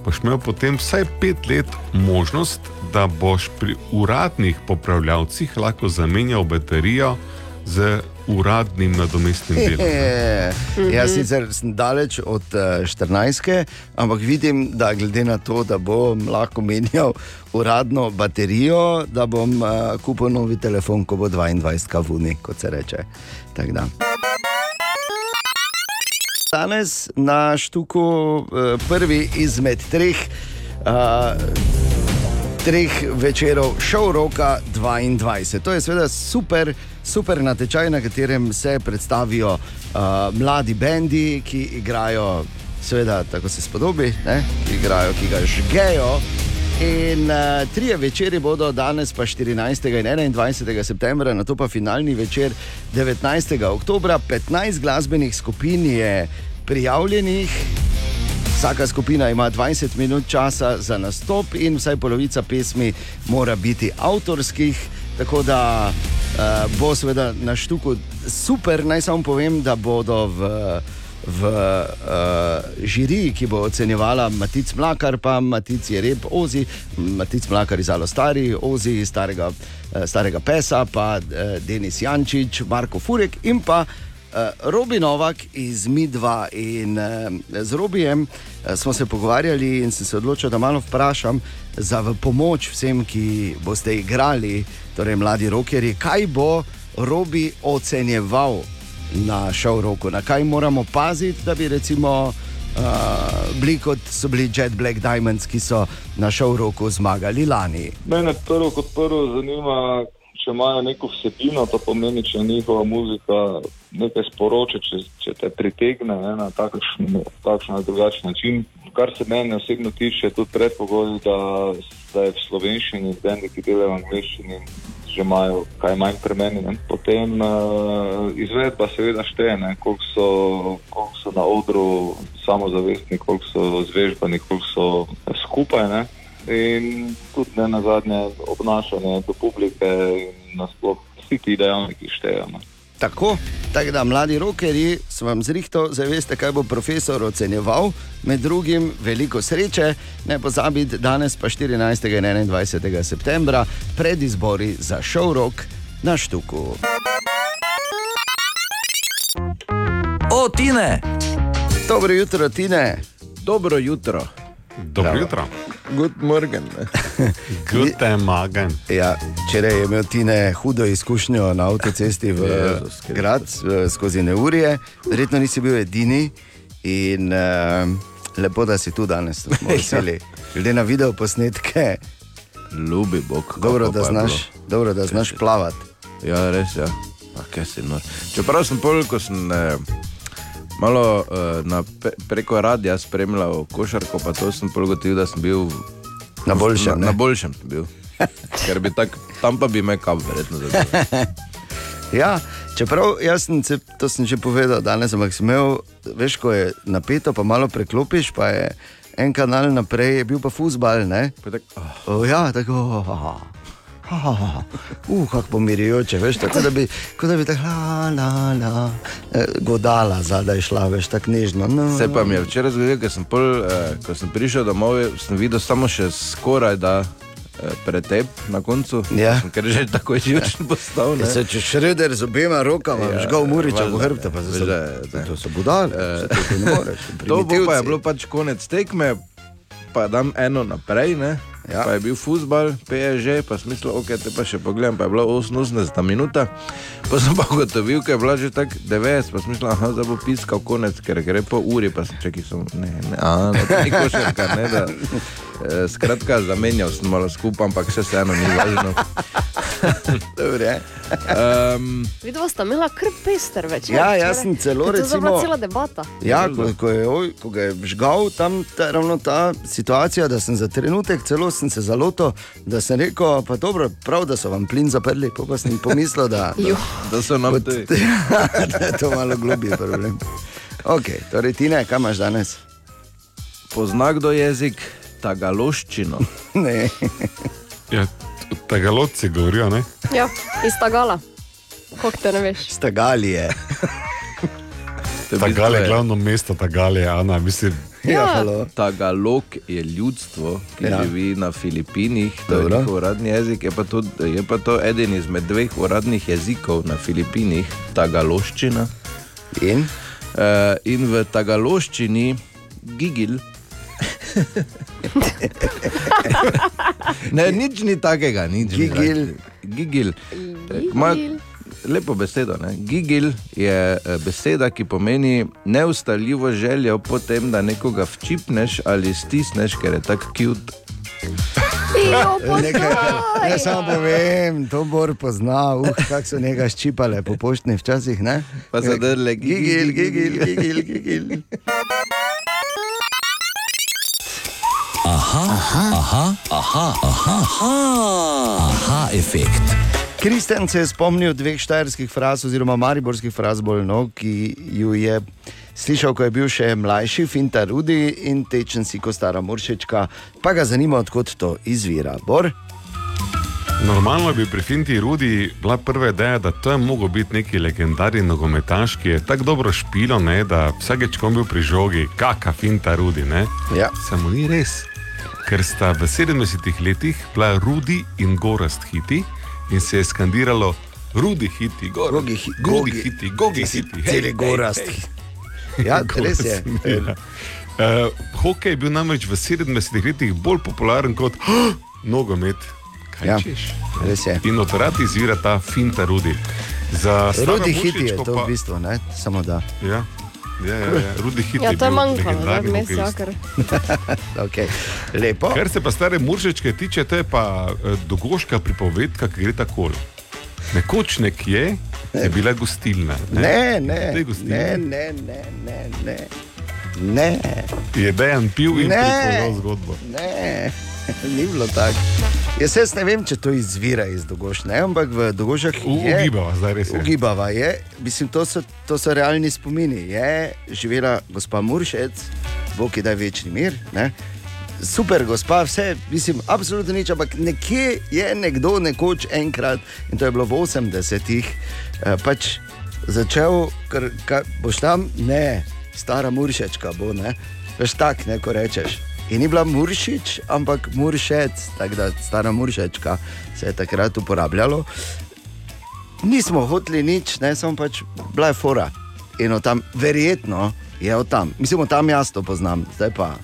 boš imel potem vsaj pet let možnost, da boš pri uradnih popravljavcih lahko zamenjal baterijo z uradnim nadomestnim delom. Je, jaz sicer sem daleč od uh, 14, ampak vidim, da glede na to, da bom lahko menjal uradno baterijo, da bom uh, kupil novi telefon, ko bo 22 kavuni, kot se reče. Tak da. Danes na štuku uh, prvi izmed treh. Uh, treh večerov, šov roka 22. To je seveda super, super natečaj, na katerem se predstavijo uh, mladi bendi, ki igrajo, seveda, tako se spodobi, ne? ki igrajo, ki ga žgejo. In uh, trije večeri bodo danes, pa 14. in 21. septembra, na to pa finalni večer 19. oktobra. 15 glasbenih skupin je prijavljenih, Vsaka skupina ima 20 minut časa za nastop, in vsaj polovica pesmi mora biti avtorskih. Tako da uh, bo seveda na štuku super. Naj samo povem, da bodo v, v uh, žiriji, ki bo ocenjevala Matic Mlakar, pa Matic je rep Ozi, Matic Mlakar iz Alostari, Ozi iz starega, uh, starega Pesa, pa uh, Denis Jančič, Marko Furek in pa. Uh, Robi Novak iz Midva in uh, z Robijem uh, smo se pogovarjali in sem se odločil, da malo vprašam za pomoč vsem, ki boste igrali, torej mladi rokerji, kaj bo Robi ocenjeval na šov roku, na kaj moramo paziti, da bi recimo uh, bili kot so bili Jet Black Diamonds, ki so na šov roku zmagali lani. Mene prvo kot prvo zanima, če imajo neko vsebino, to pomeni, če njihova muzika nekaj sporoča, če, če te pritegne ne, na takšen, takšen ali drugačen način. Kar se mene osebno tiče, je tudi predpogoj, da, da je v slovenščini, bendi, ki delajo v angliščini, že imajo kaj manj premenjene. Potem uh, izvedba seveda šteje, ne, koliko so, koliko so na odru samozavestni, koliko so zvežbani, koliko so skupaj. Ne. In tudi ne na zadnje obnašanje do publike in nasploh vsi ti dejavniki štejejo. Tako, tako da mladi rokerji so vam zrihto, zdaj veste, kaj bo profesor ocenjeval, med drugim veliko sreče, ne pozabite, danes pa 14. in 21. septembra pred izbori za šov rok na Štuku. O, Tine! Dobro jutro, Tine. Dobro jutro. Dobro jutro. Good morning. Guten Morgen. Ja, včeraj je imel Tine hudo izkušnjo na avtocesti v Jezus grad eh, skozi neurje, verjetno nisi bil edini in uh, lepo, da si tu danes, to smo veseli. Glede na video posnetke, Ljubi Bog. dobro, da znaš, dobro, da znaš plavati. Ja, res je. Ja. Pa. Čeprav sem pol, ko sem eh, malo eh, na, pe, preko radia spremljal košarko, pa to sem pol gotovil, da sem bil Na boljšem, Na, ne? na boljšem sem bil. Ker bi tak, tam pa bi me kap verjetno zadovoljil. Ja, čeprav jaz sem, se, to sem že povedal danes, ampak sem imel, veš, ko je napeto, pa malo preklopiš, pa je en kanal naprej, je bil pa fusbal, ne? Pa tak, oh. Ja, tako. Oh, oh, oh. Uh, kako pomirijoče, veš, tako da bi, kot da bi tako la, la, la, eh, godala zadaj šla, veš, tako nežno. No, Se pa mi je včeraj zgodilo, ker sem, pol, eh, ko sem prišel domov, sem videl samo še skoraj da eh, pretep na koncu. Ja. Ker že tako živčen postal. ne. Se, če šreder z obema rokama, Ja, ja, žgal Muriča valjda, hrbtu, pa veš, se da je- to so budale. saj to ne moreš, To bo pa je bilo pač konec tekme, pa dam eno naprej, ne? Ja. Pa je bil futbal, PSG, pa smisel, ok, te pa še pogledam, pa je bila 80 minuta. Pa sem pa ugotovil, ker je bila že tako 90, pa smisel, aha, zdaj bo piskal konec, ker gre po uri, pa sem čakal, sem, ne, ne, a, no, to ni košarka, ne, da. eh, Skratka, zamenjal sem malo skupaj, ampak vse vseeno ni važno. Dobre. Um, Videla sta imela kar pester večer. Ja, včeraj. jaz sem celo Ker To je recimo- bila cela debata. Ja, ko, ko, je, oj, ko ga je žgal tam ta, ravno ta situacija, da sem za trenutek celo sem se zalotil, da sem rekel, pa dobro, prav, da so vam plin zaprli, pa, pa sem pomislil, da, da, da so nam tudi. da je to malo globji problem. Ok, torej ti ne, kaj imaš danes? Pozna kdo jezik tagaloščino. ne. Ja, tagalodci govorijo, ne? Ja, iz Tagala. Kako te ne veš? Stagalije. Tagal je glavno mesto, Tagal je Ana, mislim. Ja, halo. Tagalog je ljudstvo, ki Ja. ja. živi na Filipinih, to je Dobro. njihov uradni jezik. Je pa, to, je pa to eden izmed dveh uradnih jezikov na Filipinih, tagaloščina. In, uh, in v tagaloščini gigil. ne, nič ni takega, nič ni Gigil. takega. Gigil. Eh, ima Lepo besedo. Ne? Gigil je eh, beseda, ki pomeni neustaljivo željo po tem, da nekoga včipneš ali stisneš, ker je tako cute. nekaj, ne samo povem, to bor pozna, uh, kako so njega ščipale po poštni včasih, ne? Pa so drle gigil, gigil, gigil, gigil. Aha, aha, aha, aha, aha, aha, aha efekt. Kristjan se je spomnil dveh štajerskih fraz, oziroma mariborskih fraz, bolj no, ki ju je slišal, ko je bil še mlajši, Finta Rudi in tečen si kot stara Muršička, pa ga zanima, odkot to izvira. Bor? Normalno bi pri Finti Rudi bila prva ideja, da to je mogel biti neki legendarni nogometaš, ki je tako dobro špilo, ne, da vsakeč, ko je bil pri žogi, kaka Finta Rudi. Ne. Ja. Samo ni res, ker sta v 70-ih letih bila Rudi in Gorast hiti in se je skandiralo Rudi hiti, Gorast, Gogi hi- Gogi Gogi- hiti, Gogi hiti. celi Gorast. Ja, res je. Ja. Uh, hokej je bil namreč v 70-ih letih bolj popularen kot oh, nogomet. Kaj Ja, češ? res je. In od rad izvira ta finta Rudi. Rudi hiti je to pa- v bistvu, ne? samo da. Ja, ja, ja, ja. Rudi hiti Ja, to je manjkalo, da hokejist. jakar. okay. Lepo. Kar se pa stare Muršičke tiče, to je pa eh, dogoška pripovedka, ki gre tako. Nekoč nekje je bila gostilna. Ne, ne, Tej gostilni ne, ne, ne, ne, ne. ne. Je dejan pil in Ne. pripovedal zgodbo. Ne, ni bilo tako. Jaz, jaz ne vem, če to izvira iz Dogošne, ampak v Dogošah U- je. ugibava, zdaj res je. Ugibava je, mislim, to so, to so realni spomini. Je živela gospa Muršec, Bog ji da večni mir. Ne? Super, gospa, vse, mislim, absolutno nič, ampak nekje je nekdo nekoč enkrat, in to je bilo v 80-ih, eh, pač začel, ker boš tam, ne, stara Muršečka bo, ne, veš tak, ne, ko rečeš. In ni bila Muršič, ampak Muršec, tako da stara Muršečka se je takrat uporabljalo. Nismo hoteli nič, ne, samo pač bila je fora. In od tam, verjetno je od tam, mislim, od tam jaz to poznam, zdaj pa.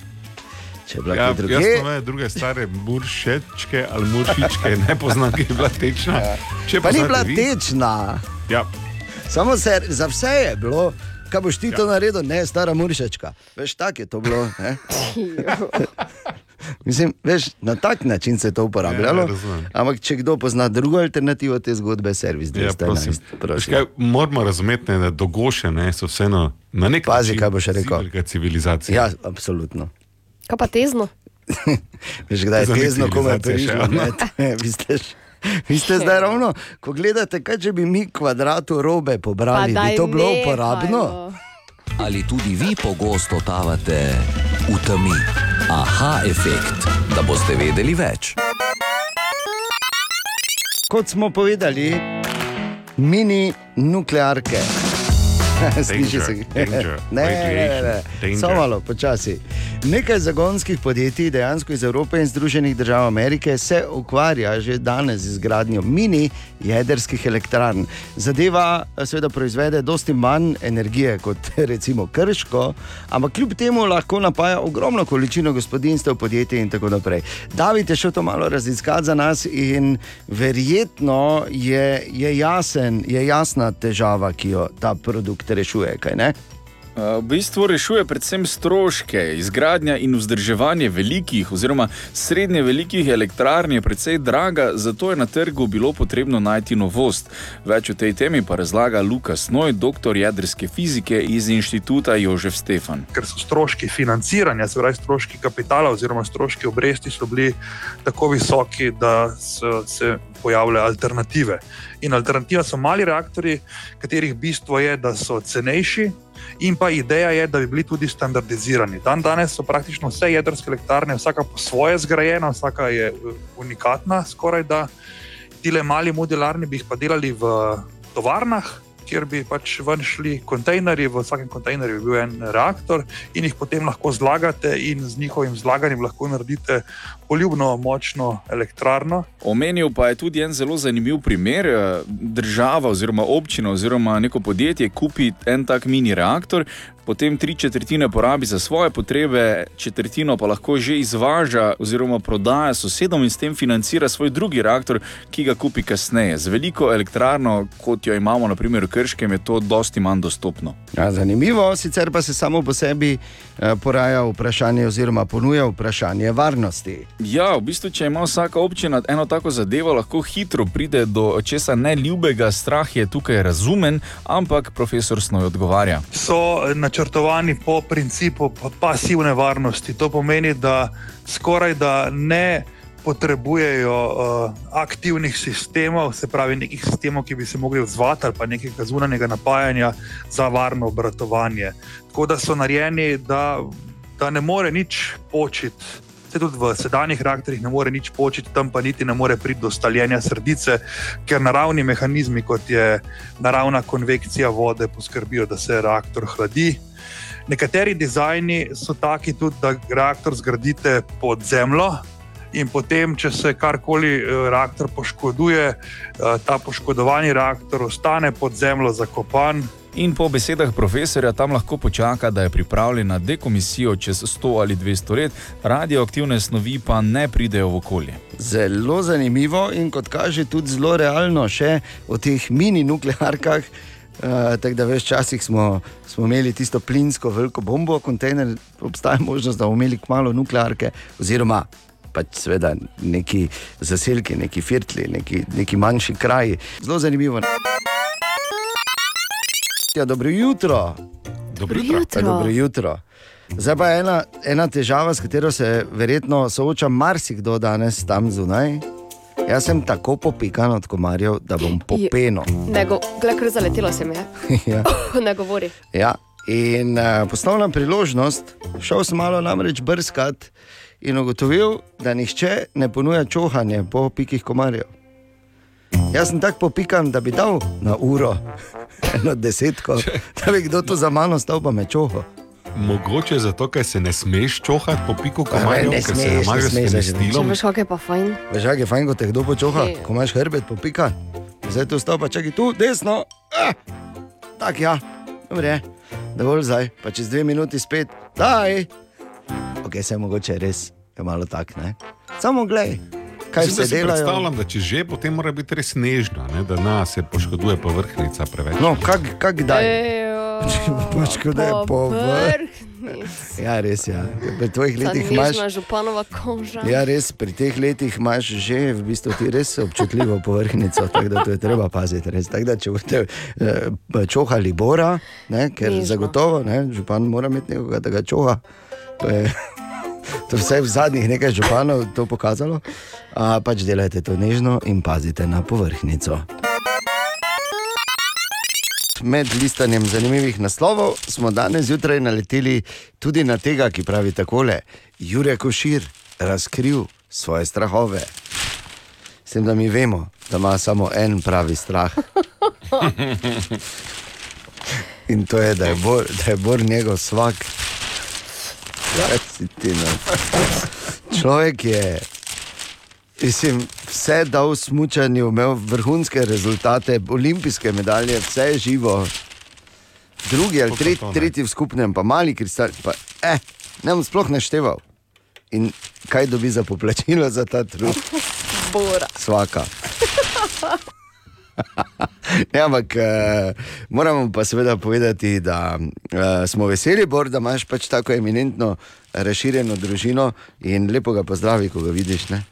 Če je bila Ja, jasno je, druge stare muršečke ali muršičke ne poznam, ki je bila tečna. Če Pa ni poznate bila vi- tečna. Ja. Samo se, za vse je bilo, kaj boš ti ja. to naredil, ne, stara Murišečka. Veš, tako je to bilo. ne. Mislim, veš, na tak način se je to uporabljalo. Ja, ampak če kdo pozna drugo alternativo te zgodbe, servis Ja, 211. prosim. Veš Kaj, moramo razumeti, ne, da dogoše ne, so vseeno na nek Pazi, način kaj boš rekel. civilizacija. Ja, absolutno. Kaj pa tezno? Veš, kdaj je tezno, ko me prišlo. ja. ne, Vi ste, š- vi ste zdaj ravno, ko gledate, kaj če bi mi kvadratu robe pobrali, bi to bilo uporabno. Ali tudi vi pogosto totavate v temi? Aha, efekt, da boste vedeli več. Kot smo povedali, mini nuklearke. Sliši se, danger, ne, ne, ne, ne. danger. samo malo, počasi. Nekaj zagonskih podjetij, dejansko iz Evrope in Združenih držav Amerike, se ukvarja že danes z izgradnjo mini jedrskih elektrarn. Zadeva eh, seveda proizvede dosti manj energije kot recimo krško, ampak kljub temu lahko napaja ogromno količino gospodinstev, podjetij in tako naprej. David je šel to malo raziskati za nas in verjetno je, je, jasen, je jasna težava, ki jo ta produkt rešuje. kaj? Uh, V bistvu rešuje predvsem stroške. Izgradnja in vzdrževanje velikih oziroma srednje velikih elektrarn je precej draga, zato je na trgu bilo potrebno najti novost. Več o tej temi pa razlaga Lukas Noj, doktor jedrske fizike iz inštituta Jožef Stefan. ker so stroški financiranja, se pravi stroški kapitala oziroma stroški obresti, so bili tako visoki, da so se pojavile alternative. In alternativa so mali reaktori, katerih bistvo je, da so cenejši. In pa ideja je, da bi bili tudi standardizirani. Dan danes so praktično vse jedrske elektrarne, vsaka po svoje zgrajena, vsaka je unikatna, skoraj da. Tile mali modularni bi jih pa delali v tovarnah, kjer bi pač ven šli kontejnerji, v vsakem kontejnerju bi bil en reaktor in jih potem lahko zlagate, in z njihovim zlaganjem lahko naredite poljubno, močno elektrarno. Omenil pa je tudi en zelo zanimiv primer. eh, Država oziroma občina oziroma neko podjetje kupi en tak mini reaktor, potem tri četrtine porabi za svoje potrebe, četrtino pa lahko že izvaža oziroma prodaja sosedom in s tem financira svoj drugi reaktor, ki ga kupi kasneje. Z veliko elektrarno, kot jo imamo naprimer v Krškem, je to dosti manj dostopno. Ja, zanimivo, sicer pa se samo po sebi eh, poraja vprašanje, oziroma ponuja vprašanje varnosti. Ja, v bistvu, če ima vsaka občina eno tako zadevo, lahko hitro pride do česa neljubega. Strah je tukaj razumen, ampak profesor Snoj odgovarja. so načrtovani po principu pa- pasivne varnosti. To pomeni, da skoraj da ne potrebujejo uh, aktivnih sistemov, se pravi nekih sistemov, ki bi se mogli odzvati ali pa nekega zunanjega napajanja za varno obratovanje. Tako da so narejeni, da, da ne more nič početi. Se tudi v sedanjih reaktorjih ne more nič početi, tam pa niti ne more priti do staljenja srdice, ker naravni mehanizmi, kot je naravna konvekcija vode, poskrbijo, da se reaktor hladi. Nekateri dizajni so taki tudi, da reaktor zgradite pod zemljo. In potem, če se karkoli eh, reaktor poškoduje, eh, ta poškodovani reaktor ostane pod zemljo zakopan, In po besedah profesorja tam lahko počaka, da je pripravljen na dekomisijo čez 100 ali 200 let, radioaktivne snovi pa ne pridejo v okolje. Zelo zanimivo in kot kaže, tudi zelo realno, še o teh mini nuklearkah. Uh, tako da veš, včasih smo, smo imeli tisto plinsko veliko bombo, kontejner, obstaja možnost, da bomo imeli kmalo nuklearke, oziroma pač seveda neki zaselki, neki firtli, neki, neki manjši kraji. Zelo zanimivo. Ja, dobro jutro. Dobro jutro. Ja, dobro jutro. Zdaj pa ena, ena težava, s katero se verjetno sooča marsikdo danes tam zunaj. Jaz sem tako popikan od komarjev, da bom popeno. Ne, go, gled, kar zaletelo se mi je. ja. ne govori. Ja. In uh, poslovna priložnost, šel sem malo namreč brskati in ugotovil, da nihče ne ponuja čohanje po pikih komarjev. Jaz sem tako popikan, da bi dal na uro, eno desetko, da bi kdo to za mano stal, pa me čoho. Mogoče zato, ker se ne smeš čohati po piku komarjev, ker se smeš, ne namaže s Če fenestilom. veš, kako je pa fajn. Veš, kako je fajn, ko te kdo počoha, ko imaš hrbet popika. Zdaj tu stal, pa čakaj tu, desno. Ah! Tako ja, dobre, dovolj zdaj, pa čez dve minuti spet, daj. Ok, se mogoče res je malo tak, ne. Samo glej, kaj Mislim, da se si delajo. Predstavljam, da če že, potem mora biti res nežna, ne, da na se poškoduje povrhnjica preveč. No, kak, kak daj. Poškoduje povrh. Ja, res je. Ja. Pri tvojih letih imaš. Nežna županova koža. Ja, res, pri teh letih imaš že v bistvu ti res občutljivo povrhnjico, tako da to je treba paziti. Res. Tako da, če boste eh, čohali bora, ne, ker Nežno. Nežno. zagotovo ne, župan mora imeti nekoga, da ga čoha. To je, to vse v zadnjih nekaj županov to pokazalo. A, pač delajte to nežno in pazite na povrhnjico. Med listanjem zanimivih naslovov smo danes zjutraj naleteli tudi na tega, ki pravi takole: Jurek Košir razkril svoje strahove. S tem, da mi vemo, da ima samo en pravi strah. In to je, da je je bor njegov svak. Si ti, no? Človek je mislim, vse dal v smutnju, imel vrhunske rezultate, olimpijske medalje, vse je živo. Drugi ali ne. tretji v skupnem, pa mali kristal, pa eh, ne bom sploh našteval. In kaj dobi za poplačilo za ta trud? Bora. Svaka. Ne, ampak uh, moramo pa seveda povedati, da uh, smo veseli, Bor, da imaš pač tako eminentno razširjeno družino in lepo ga pozdravi, ko ga vidiš. Ne?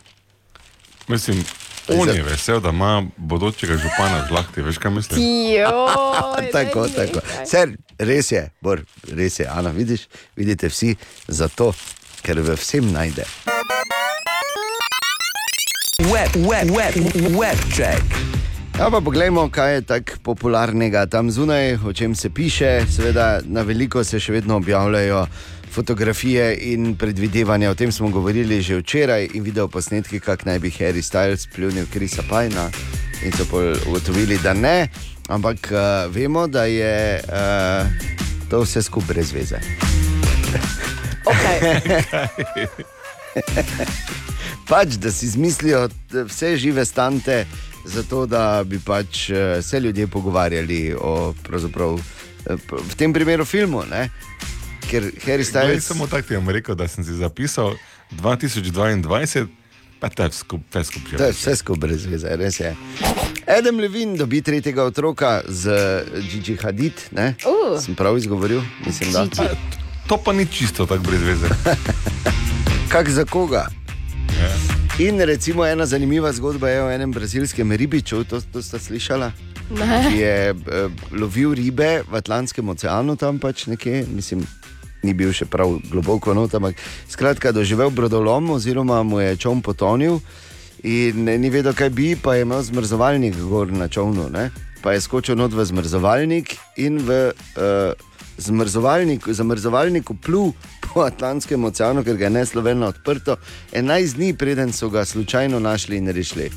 Mislim, on je vesel, da ima bodočega župana žlahti, veš kaj mislim? Joj, tako, tako. Ser, res je, Bor, res je, Ana, vidiš, vidite vsi zato, ker v vsem najde. Web, web, web, web check. Ja, pa poglejmo, kaj je tako popularnega tam zunaj, o čem se piše. Seveda, na veliko se še vedno objavljajo fotografije in predvidevanja. O tem smo govorili že včeraj in video posnetki, kako naj bi Harry Styles pljunil Krisa Pajna. In so ugotovili, da ne, ampak uh, vemo, da je uh, to vse skupaj brez veze. pač, da si izmislijo vse žive stante, zato da bi pač eh, se ljudje pogovarjali o, pravzaprav, eh, v tem primeru, filmu. Ne? Ker Harry Zdaj Styles. samo tako ti bom rekel, da sem si zapisal 2022, pa te skupaj skup že. To je vse skupaj brez veze, res je. Adam Levin dobi tretjega otroka z Gigi Hadid. ne? Uh. Sem prav izgovoril, mislim, da. Pa, To pa ni čisto tako brez veze. Kak za koga? In recimo ena zanimiva zgodba je o enem brazilskem ribiču, to, to ste slišali? Ki je eh, lovil ribe v Atlantskem oceanu, tam pač nekje, mislim, ni bil še prav globoko not, ampak skratka, doživel brodolom, oziroma mu je čovn potonil in ni vedel, kaj bi, pa je imel zmrzovalnik gor na čovnu. Ne? Pa je skočil not v zmrzovalnik in v uh, zmrzovalnik, zamrzovalniku plul po Atlantskem oceanu, ker ga je neslovenno odprto, 11 dni preden so ga slučajno našli in rešili.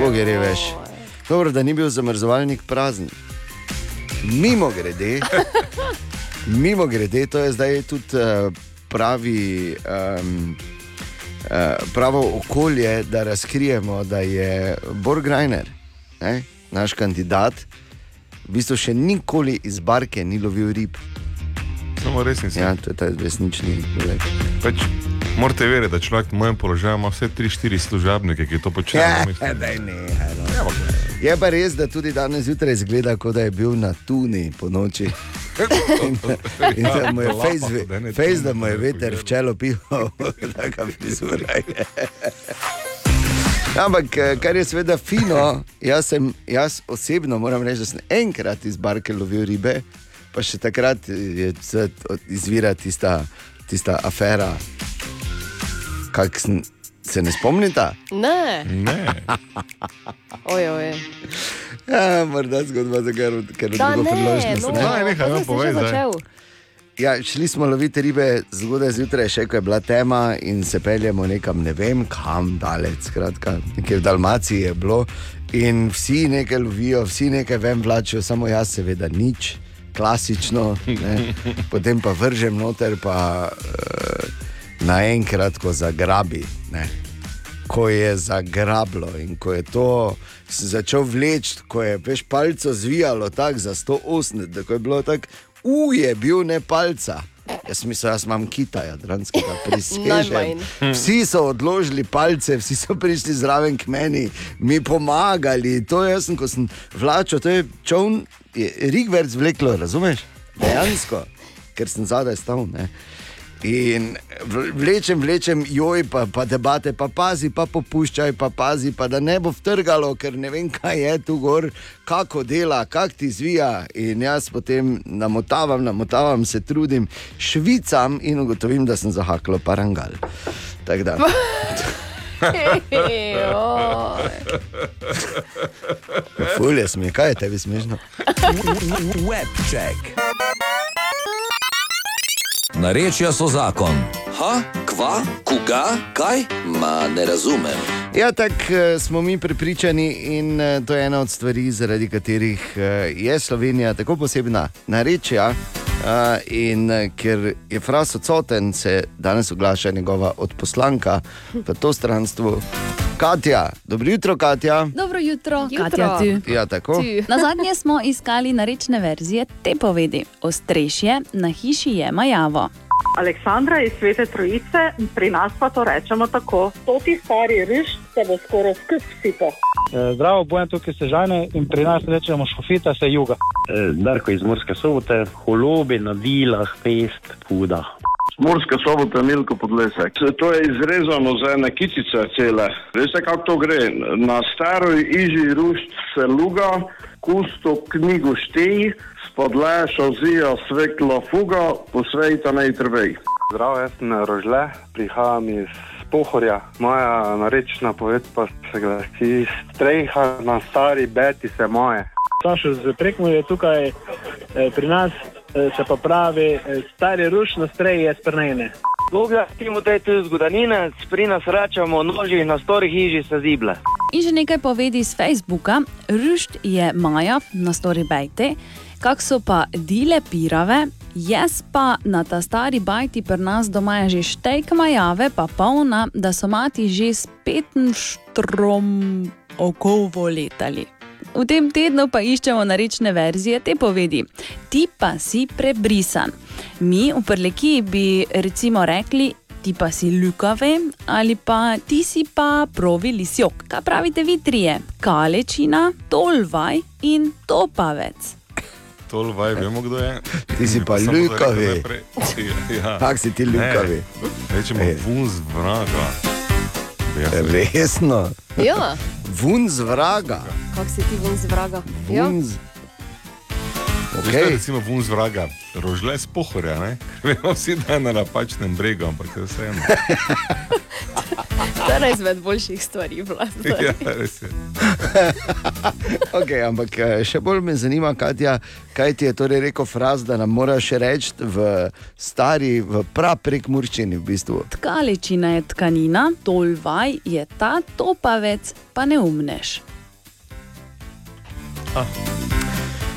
Bog je reveš. Dobro, da ni bil zamrzovalnik prazen. Mimo grede, mimo grede, to je zdaj tudi uh, pravi. Um, Uh, pravo okolje, da razkrijemo, da je Borgrajner, ne, naš kandidat, v bistvu še nikoli iz barke ni lovil rib. Samo resnici. Ja, to je ta resnični pogled. Pač, morate verjeti, da človek v mojem položaju ima vse 3-4 služabnike, ki to počnejo. Ja, daj nehaj, no. Je pa res, da tudi danes zjutraj izgleda, kot da je bil na tuni po noči. In, in da mu je da ne fejs, da mu je ne, veter v čelo pival, taka frizura je. Ampak, eh, kar je seveda fino, jaz, sem, jaz osebno moram reči, da sem enkrat iz barke lovil ribe, pa še takrat je izvira tista, tista afera. Kak se ne spomnite? Ne. Ne. Oj, oj. Ja, morda zgodba za kar, drugo ne, priložnost. no, ne? Daj, nehaj, no, povej zdaj. Ja, šli smo loviti ribe zgodaj zjutraj, še ko je bila tema in se peljemo nekam, ne vem kam daleč, skratka, nekje v Dalmaciji je bilo. In vsi nekaj lovijo, vsi nekaj vem vlačijo, samo jaz seveda nič, klasično. Ne. Potem pa vržem noter, pa uh, naenkrat, ko zagrabi. Ne. Ko je zagrablo in ko je to začel vleči, ko je veš palco zvijalo tako za 180, da ko je bilo tako, uje, bil ne palca. Jaz mislim, jaz imam kita, jadranskega prisežem. Najmanj. Vsi so odložili palce, vsi so prišli zraven k meni, mi pomagali. To je jaz, sem, ko sem vlačil, to je čovn, je rigverc vleklo, razumeš? Dejansko, ker sem zadaj stal. Ne? In vlečem, vlečem, joj, pa, pa debate, pa pazi, pa popuščaj, pa pazi, pa da ne bo vtrgalo, ker ne vem, kaj je tu gor, kako dela, kak ti zvija. In jaz potem namotavam, namotavam, se trudim, švicam in ugotovim, da sem zahaklo parangal. Tako da. Fulje smo, kaj je tebi smešno? Webček. Narečja so zakon. Ha, kva, koga, kaj? Ma ne razumem. Ja, tako eh, smo mi prepričani in eh, to je ena od stvari, zaradi katerih eh, je Slovenija tako posebna narečja. Uh, in uh, ker je Fras odsoten, se danes oglaša njegova odposlanka v to stranstvo. Katja, dobro jutro, Katja. Dobro jutro, Jutro. Katja tu. Ja, tako. Na zadnje smo iskali narečne verzije te povedi. Ostrešje na hiši je majavo. Aleksandra iz Svete Trojice, pri nas pa to rečemo tako: Stoti stari riž se bo skoraj skup sito. Eh, Zdravo, bojem tukaj se žene in pri nas rečemo škofita se juga. Darko iz Murske sobote, holobi na vilah, fest, puda. Murska sobota, Milko Podlesek. To je izrezano za ene kicice cele. Veste, kako to gre? Na staroj iži rušč se luga, kusto knjigo šteji, spodle šozija sveklo fuga, posvejta ne trvej. Zdravo, jaz sem Rožle, prihajam iz Pohorja. Moja narečna poved pa se glasi: Streha na stari beti se moje. Sašo z prekmuje tukaj eh, pri nas eh, se pa pravi eh, stari ruš na streji je sprnejne. Google, Timotej, tu je zgodovinec, pri nas rečemo noži na storih hiži se zible. In že nekaj povedi z Facebooka. Rušt je majav na stori bejte, kak so pa dile pirave, jaz pa na ta stari bajti pri nas doma je že štejk majave, pa polna, da so mati že s petenštrom okovo letali. V tem tednu pa iščemo narečne verzije te povedi. Ti pa si prebrisan. Mi v prleki bi recimo rekli, ti pa si ljukave ali pa ti si pa provi lisjok. Kaj pravite vi trije? Kalečina, tolvaj in topavec. Tolvaj, vemo kdo je. Ti si pa ljukavi. Ja. Kak si ti ljukavi? Rečemo E. vun z vraga. Resno. Ja, Vun z vraga. kako si ti ven z vraga? Ja. Vun z... Okay. Okej. Recimo vun z vraga, rožle z pohorja, ne? Vemo vsi, da je na napačnem bregu, ampak je vseeno. To je ena izmed boljših stvari, vlad. ja, res je. Okay, ampak eh, še bolj me zanima, Katja, kaj ti je torej rekel fraz, da nam moraš reči v stari, v praprek murčini v bistvu. Kalečina je tkanina, tolvaj je ta, topavec pa neumneš.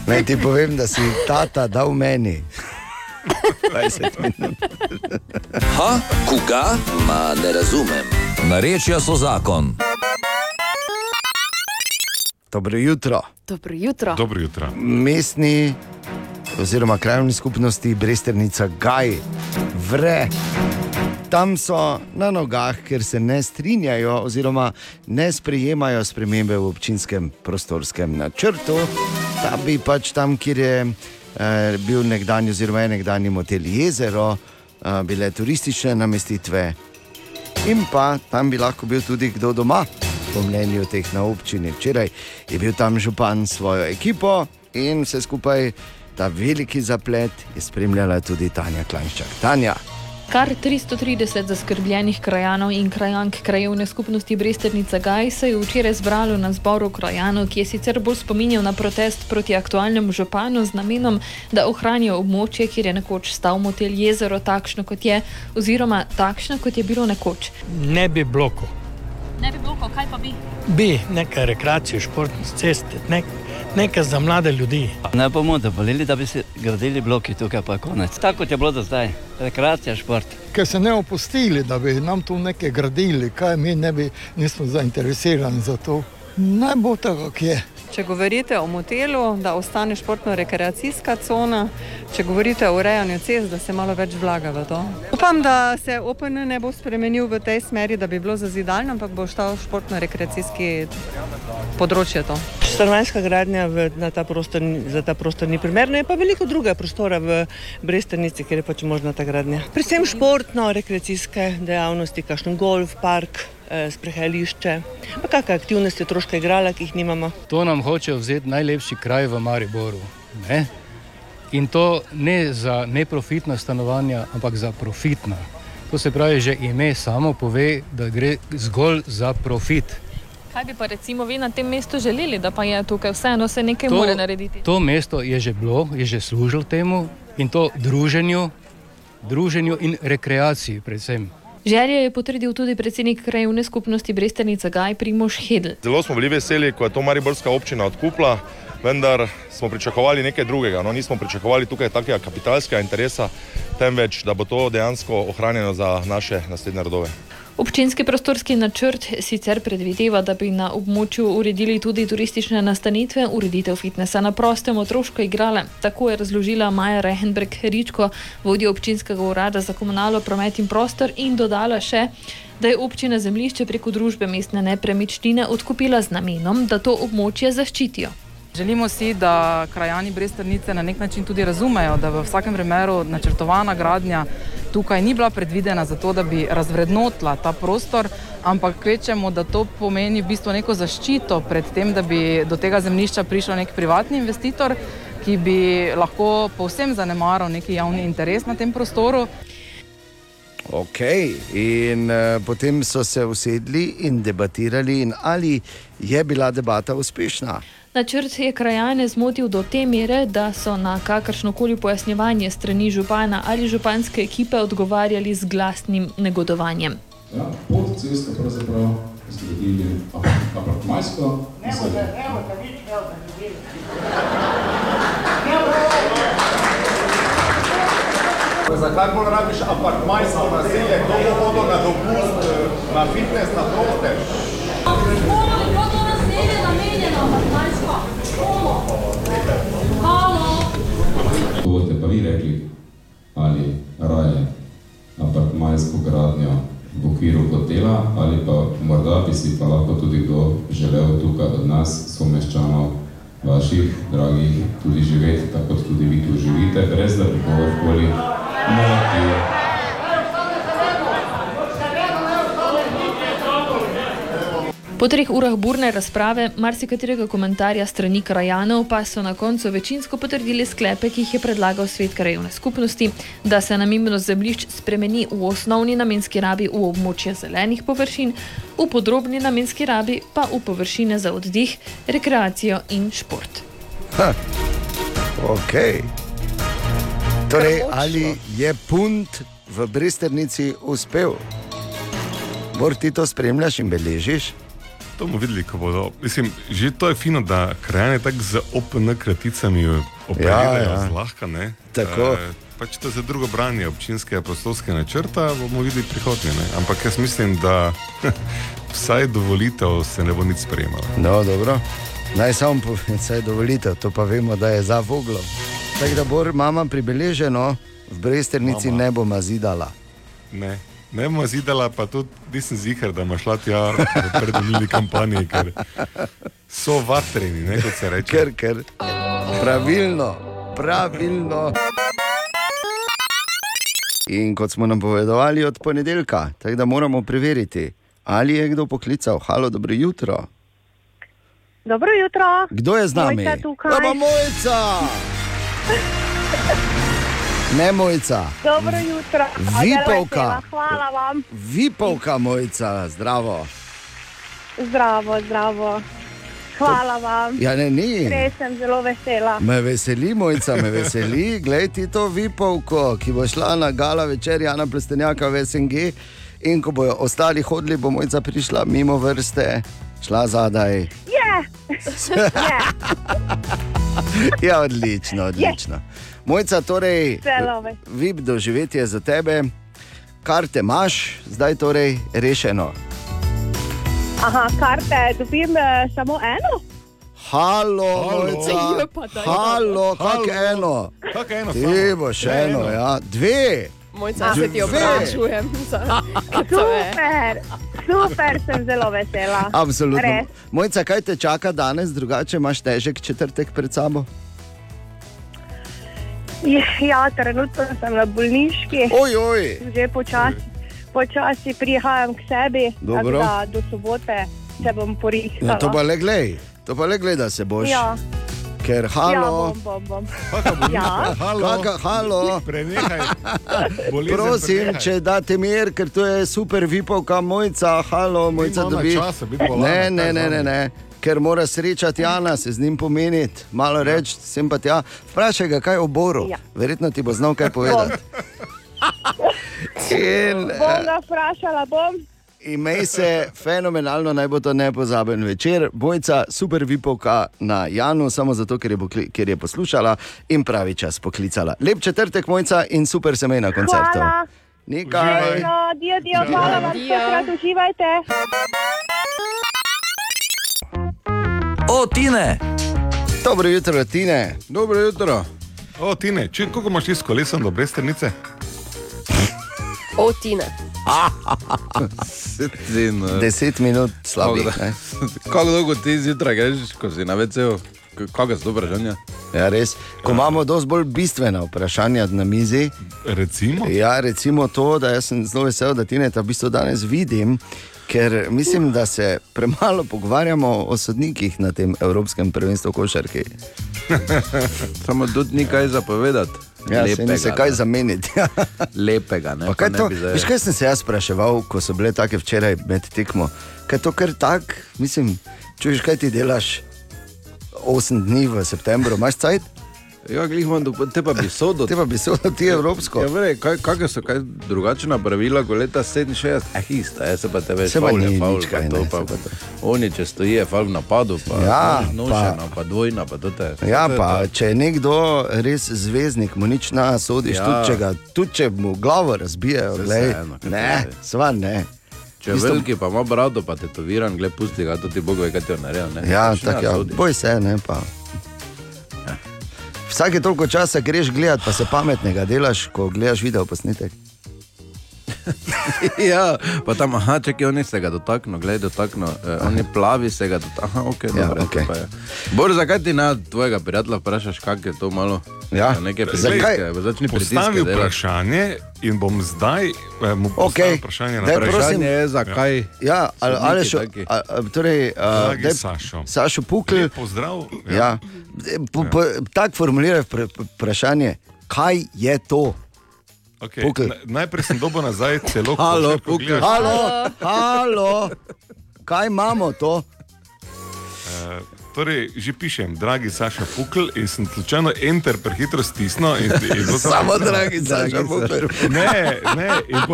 Naj ti povem, da si tata dal meni. 20 minut. Ha, koga? Ma ne razumem. Narečja so zakon. Dobro jutro. Dobro jutro. Dobro jutro. Mestni oziroma krajovni skupnosti Bresternica Gaj vre. Tam so na nogah, ker se ne strinjajo oziroma ne sprejemajo spremembe v občinskem prostorskem načrtu, da bi pač tam, kjer je eh, bil nekdanji oziroma je nekdanji motel jezero, eh, bile turistične namestitve in pa tam bi lahko bil tudi kdo doma, po mnenju teh na občini. Včeraj je bil tam župan s svojo ekipo in vse skupaj ta veliki zaplet je spremljala tudi Tanja Klanščak. Tanja. Kar 330 zaskrbljenih krajanov in krajank krajevne skupnosti Bresternica Gaj se je včeraj zbralo na zboru krajanov, ki je sicer bolj spominjal na protest proti aktualnemu županu z namenom, da ohranijo območje, kjer je nekoč stal motel jezero takšno, kot je, oziroma takšno, kot je bilo nekoč. Ne bi blokov. Ne bi bilo, kaj pa bi? Bi neka rekreacija, športne ceste, nek, nekaj za mlade ljudi. Ne bomo dovolili, da bi se gradili bloki tukaj, pa konec. Tako kot je bilo do zdaj, rekreacija, šport. Ker se ne opustili, da bi nam tu nekaj gradili, kaj mi ne bi, nismo zainteresirani za to. Naj bo tako, kot je. Če govorite o motelu, da ostane športno-rekreacijska cona, če govorite o urejanju cest, da se malo več vlaga v to. Upam, da se OPN ne bo spremenil v tej smeri, da bi bilo zazidalno, ampak bo ostal športno-rekreacijski področje to. Stanovanjska gradnja v, ta prostor, za ta prostor ni primerna, je pa veliko drugega prostora v Brestanici, kjer je pač možna ta gradnja. Predvsem športno-rekreacijske dejavnosti, kakšen golf, park, sprehajališče, pa kakšne aktivnosti, otroška igrala, ki jih nimamo. To nam hočejo vzeti najlepši kraj v Mariboru. Ne? In to ne za neprofitna stanovanja, ampak za profitna. To se pravi, že ime samo pove, da gre zgolj za profit. Kaj bi pa recimo vi na tem mestu želeli, da pa je tukaj vseeno se nekaj more narediti? to mesto je že bilo, je že služilo temu in to druženju, druženju in rekreaciji predvsem. Želje je potrdil tudi predsednik krajevne skupnosti Brestenica Gaj Primoš Hedl. Zelo smo bili veseli, ko je to Mariborska občina odkupila, vendar smo pričakovali nekaj drugega. No, nismo pričakovali tukaj takega kapitalskega interesa, temveč da bo to dejansko ohranjeno za naše naslednje rodove. Občinski prostorski načrt sicer predvideva, da bi na območju uredili tudi turistične nastanitve, ureditev fitnesa na prostem, otroško igrale. Tako je razložila Maja Rehenbreg Ričko, vodja občinskega urada za komunalo, promet in prostor in dodala še, da je občina zemljišče preko družbe mestne nepremičnine odkupila z namenom, da to območje zaščitijo. Želimo si, da krajani Breztrnice na nek način tudi razumejo, da v vsakem primeru načrtovana gradnja tukaj ni bila predvidena zato, da bi razvrednotila ta prostor, ampak kvečemo, da to pomeni v bistvu neko zaščito pred tem, da bi do tega zemljišča prišel nek privatni investitor, ki bi lahko povsem zanemaral neki javni interes na tem prostoru. Ok, in uh, potem so se usedli in debatirali, in ali je bila debata uspešna. Načrt je krajane zmotil do te mere, da so na kakršnokoli pojasnjevanje strani župana ali županske ekipe odgovarjali z glasnim negodovanjem. Ja, pod cesto pravzaprav zgradili apartmajsko naselje. Zakaj bolj rabiš apartmajsko naselje, kdo bo hodil na dopust, eh, na fitness, na proste? To boste pa vi rekli, ali raje apartmajsko gradnjo v okviru hotela, ali pa morda bi si pa lahko tudi kdo želel tukaj od nas, someščanov, vaših dragih, tudi živeti, tako kot tudi vi tu živite, brez da bi kogarkoli motil. Po treh urah burne razprave, marsikaterega komentarja strani krajanov, pa so na koncu večinsko potrdili sklepe, ki jih je predlagal svet krajevne skupnosti, da se namembnost zemljišč spremeni v osnovni namenski rabi v območje zelenih površin, v podrobni namenski rabi pa v površine za oddih, rekreacijo in šport. Ha. Ok. Torej, ali je punt v Bristernici uspel? Bor ti to spremljaš in beležiš? To bomo videli, ko bodo. Mislim, že to je fino, da krajane tako z OPN kraticami operajo Ja, ja. zlahka. Ne? Tako. E, pač to je za drugo branje občinskega prostorskega načrta, bomo videli prihodnje. Ne? Ampak jaz mislim, da vsaj dovolitev se ne bo nič sprejemalo. No, dobro. Naj samo povem, je dovolitev, to pa vemo, da je za voglo. Tako da bo mama pribeleženo, v Bresternici Mama. ne bo mazidala. Ne. Ne bomo zidala, pa tudi nisem zihar, da imaš šla tja v predvolilni kampanji, ker so vatreni, ne, kot se reče. Ker, ker. Pravilno, pravilno. In kot smo nam povedali od ponedeljka, tako da moramo preveriti, ali je kdo poklical. Halo, dobro jutro. Dobro jutro. Kdo je z nami? Mojca tukaj. Baba Mojca! Ne mojca, Dobro jutro. Vesela, Hvala vam. Vipavka mojca, zdravo. Zdravo, zdravo. Hvala vam. Ja, ne, ni. Res sem zelo vesela. Me veseli, mojca, me veseli. Glej ti to vipovko, ki bo šla na gala večer Jana Plestenjaka v SNG. In ko bojo ostali hodili, bo mojca prišla mimo vrste, šla zadaj. Je. Je. Ja, odlično, odlično. Mojca, torej, vip doživetje za tebe, kar te imaš, zdaj torej rešeno. Aha, karte dobim eh, samo eno. Halo, Halo. mojca. Ej, pa daj, Halo, pa. kak Halo. eno. Kak eno Ti samo? boš Ne, eno, eno. ja. Dve. Mojca, se ti Dve. opravičujem. za- to je. Super, super, sem zelo vesela. Absolutno. Res. Mojca, kaj te čaka danes, drugače imaš težek četrtek pred sabo? Ja, trenutno sem na bolniški. Oj, oj. Že počasi, počasi prihajam k sebi. Dobro. tako Da do sobote se bom porihtala. Ja, to pa le glej, to pa le glej, da se boš. Ja, Ker ja halo. bom, bom, bom. Ja. Kaka, halo. Prenehaj. Prosim, prenehaj. če date mir, ker to je super vipovka, mojca, halo, mojca dobi. časa Ne, ne, ne, ne, ne. Ker mora srečati Jana, se z njim pomeniti, malo reči, sem pa tja. Vprašaj ga, kaj je o Boru. Ja. Verjetno ti bo znal kaj povedati. In, Bom ga vprašala, bom. Imej se fenomenalno, naj bo to nepozaben večer. Bojca, super vipovka na Janu, samo zato, ker je, pokli, ker je poslušala in pravi čas poklicala. Lep četrtek, mojca in super semej na koncertu. Hvala. Nekaj. Srečno, dio, dio, hvala vam, tokrat uživajte. O, Tine! Dobro jutro, Tine. Dobro jutro. O, Tine, če koliko imaš ti s kolesom do Bresternice? O, Tine. Deset minut slabih. Kako dolgo ti zjutraj greš, ko si na VC-u? Kako je to vprašanje? Ja, res. Ko imamo dosti bolj bistvena vprašanja na mizi. Recimo? Ja, recimo to, da jaz sem zelo vesel, da ti ne ta v bistvu danes vidim. Ker mislim, da se premalo pogovarjamo o sodnikih na tem Evropskem prvenstvu košarki. Samo tudi ni kaj zapovedati. Ja, se ni se kaj zameniti. Lepega, ne? Pa kaj ne to, zdaj- veš, kaj sem se jaz spraševal, ko so bile take včeraj med tekmo? Kaj to kar tak, mislim, čuješ, kaj ti delaš 8 dni v septembru, imaš cajt? Ja, glih imam, dopo- te pa bi sodo. Te pa bi sodo, ti evropsko. Ja, vrej, kaj, kakšne so kaj drugačna pravila, kot leta 67? Eh, ista, jaz se pa te veš, Se pa je pa kaj, to pa. Oni, če stoji, je faul v napadu, pa Ja, nošena, pa- pa, pa dvojna, pa to te. Ja, to je pa če je nekdo res zvezdnik, mu nič na sodiš, ja. Ja. tudi, če ga, tudi če mu glavo razbijajo, Saj glej, kaj ne, je. sva ne. Če je Isto- veliki, pa ima brado, pa tetoviran, gled pusti ga, to ti Bog ve, kaj ti je naredil. Ja, tako ja, sodiš. boj se, ne pa. Vsake toliko časa greš gledat, pa se pametnega delaš, ko gledaš video posnetek. ja, pa tam, aha, čekaj, oni se ga dotaknil, gledaj, dotaknil, eh, oni plavi se ga dotaknil, aha, ok, Ja, dobro, okej. to pa je. Bor, zakaj ti na tvojega prijatelja vprašaš, kak je to malo? Ja. Zakaj? začni Postavi pritiske delati. vprašanje in bom zdaj eh, mu postavil Okay. vprašanje Daj, naprej. prosim. je, zakaj Ja, ali, sodniki ali šo, a, torej, a, Dragi daj- Sašo. Sašo Pukl. Lep Pozdrav. Ja. Po, po, tako formuliraš vpra- vprašanje, kaj je to? Okay. Pukl. Na, najprej sem dobil nazaj celo Halo, Pukl. Halo, halo, kaj imamo to? eh, Torej, že pišem, dragi Saša Pukl, in sem slučajno enter prehitro stisnil. In, in bilo sem- Samo dragi Saša Pukl. Ne, ne, in po,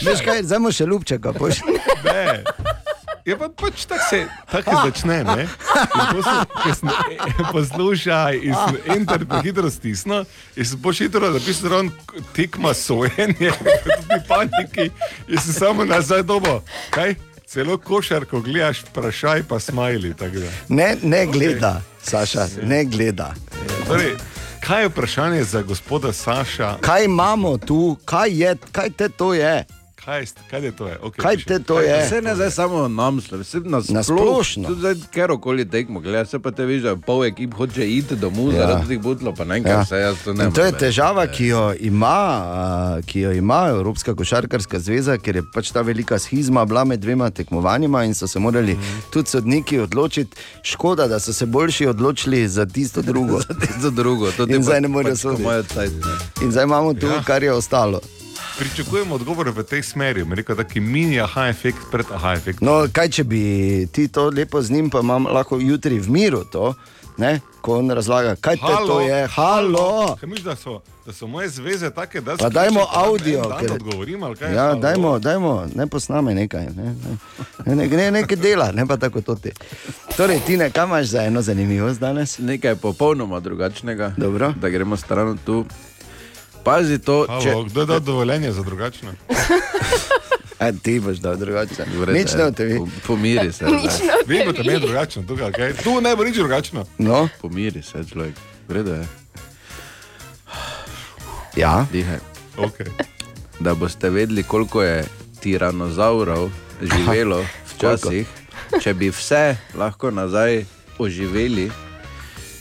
Veš kaj, zdaj imamo še ljubčeka. Boš. ne. Je pa pač tako se, tako se začne, ne? Sem- eh, Poslušaj, in sem enter prehitro stisnil, in sem pač hitro napisal, da tekma sojenje, tudi paniki, in sem samo nazaj dobo. Kaj? Celo košarko gledaš, vprašaj pa smajli. Ne, ne gleda, Saša, ne gleda. Torej, kaj je vprašanje za gospoda Saša? Kaj imamo tu, kaj je, kaj te to je? Kaj, je- kaj je to? Je? Okay, Kaj te to je? Vse ne zdaj samo nam, vse na Na splošno. splošno. Tudi zdaj, kjerkoli tekmo, gledaj, se pa te vidiš, pol ekip hoče iti domov Ja. zaradi teh butlov, pa ne Ja. kaj vse jaz to ne In to je težava, ki jo, ima, ki jo ima Evropska košarkarska zveza, ker je pač ta velika schizma bila med dvema tekmovanjima in so se morali Mhm. tudi sodniki odločiti. Škoda, da so se boljši odločili za tisto drugo. Za tisto drugo, to ti zdaj ne morejo pač, soditi. In zdaj imamo tu, Ja. ja. kar je ostalo. Pričakujem odgovor v tej smeri. Mi rekel, taki mini aha efekt pred aha efektom. No, kaj če bi ti to lepo z njim, pa imam lahko jutri v miru to, ne? ko on razlaga, kaj te to je, halo. Kaj misliš, da so, da so moje zveze take, da dajmo pa nam audio, en dan ker- odgovorim, ali kaj je Ja, halo? dajmo, dajmo, ne posname nekaj, ne, ne, ne, ne, nekaj dela, ne pa tako to ti. Torej, ti ne, kam imaš za eno zanimivost danes? Nekaj popolnoma drugačnega. Dobro. Da gremo stran tu. Pazi to, Halo, če, Kdo je dal dovoljenje za drugačno? A ti boš dal drugače. V redu, Nič ne te vi. Pomiri se. Vi boste imeli drugačno, tukaj, okay? tu ne bo nič drugačno. No. Pomiri se, človek. V redu je. Ja. Dihaj. Okay. Da boste vedeli, koliko je tiranozaurov živelo včasih. Če bi vse lahko nazaj oživeli,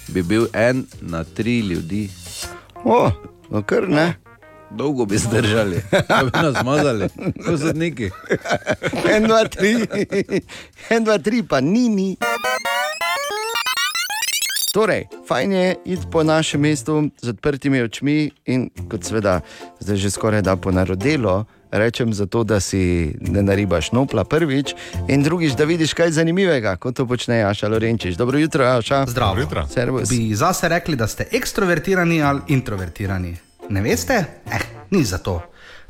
bi bil en na tri ljudi. O, no kar ne. Dolgo bi zdržali, da bi nas zmazali, kot sodniki. en, dva, tri, en, dva, tri, pa ni, ni. Torej, fajn je iti po našem mestu z odprtimi očmi in kot seveda zdaj že skoraj da po narodelu. Rečem zato, da si ne naribaš nopla prvič in drugič, da vidiš kaj zanimivega, kot to počne Jaša Lorenčič. Dobro jutro, Jaša. Zdravo. Servus. Bi zase rekli, da ste ekstrovertirani ali introvertirani? Ne veste? Eh, ni za to.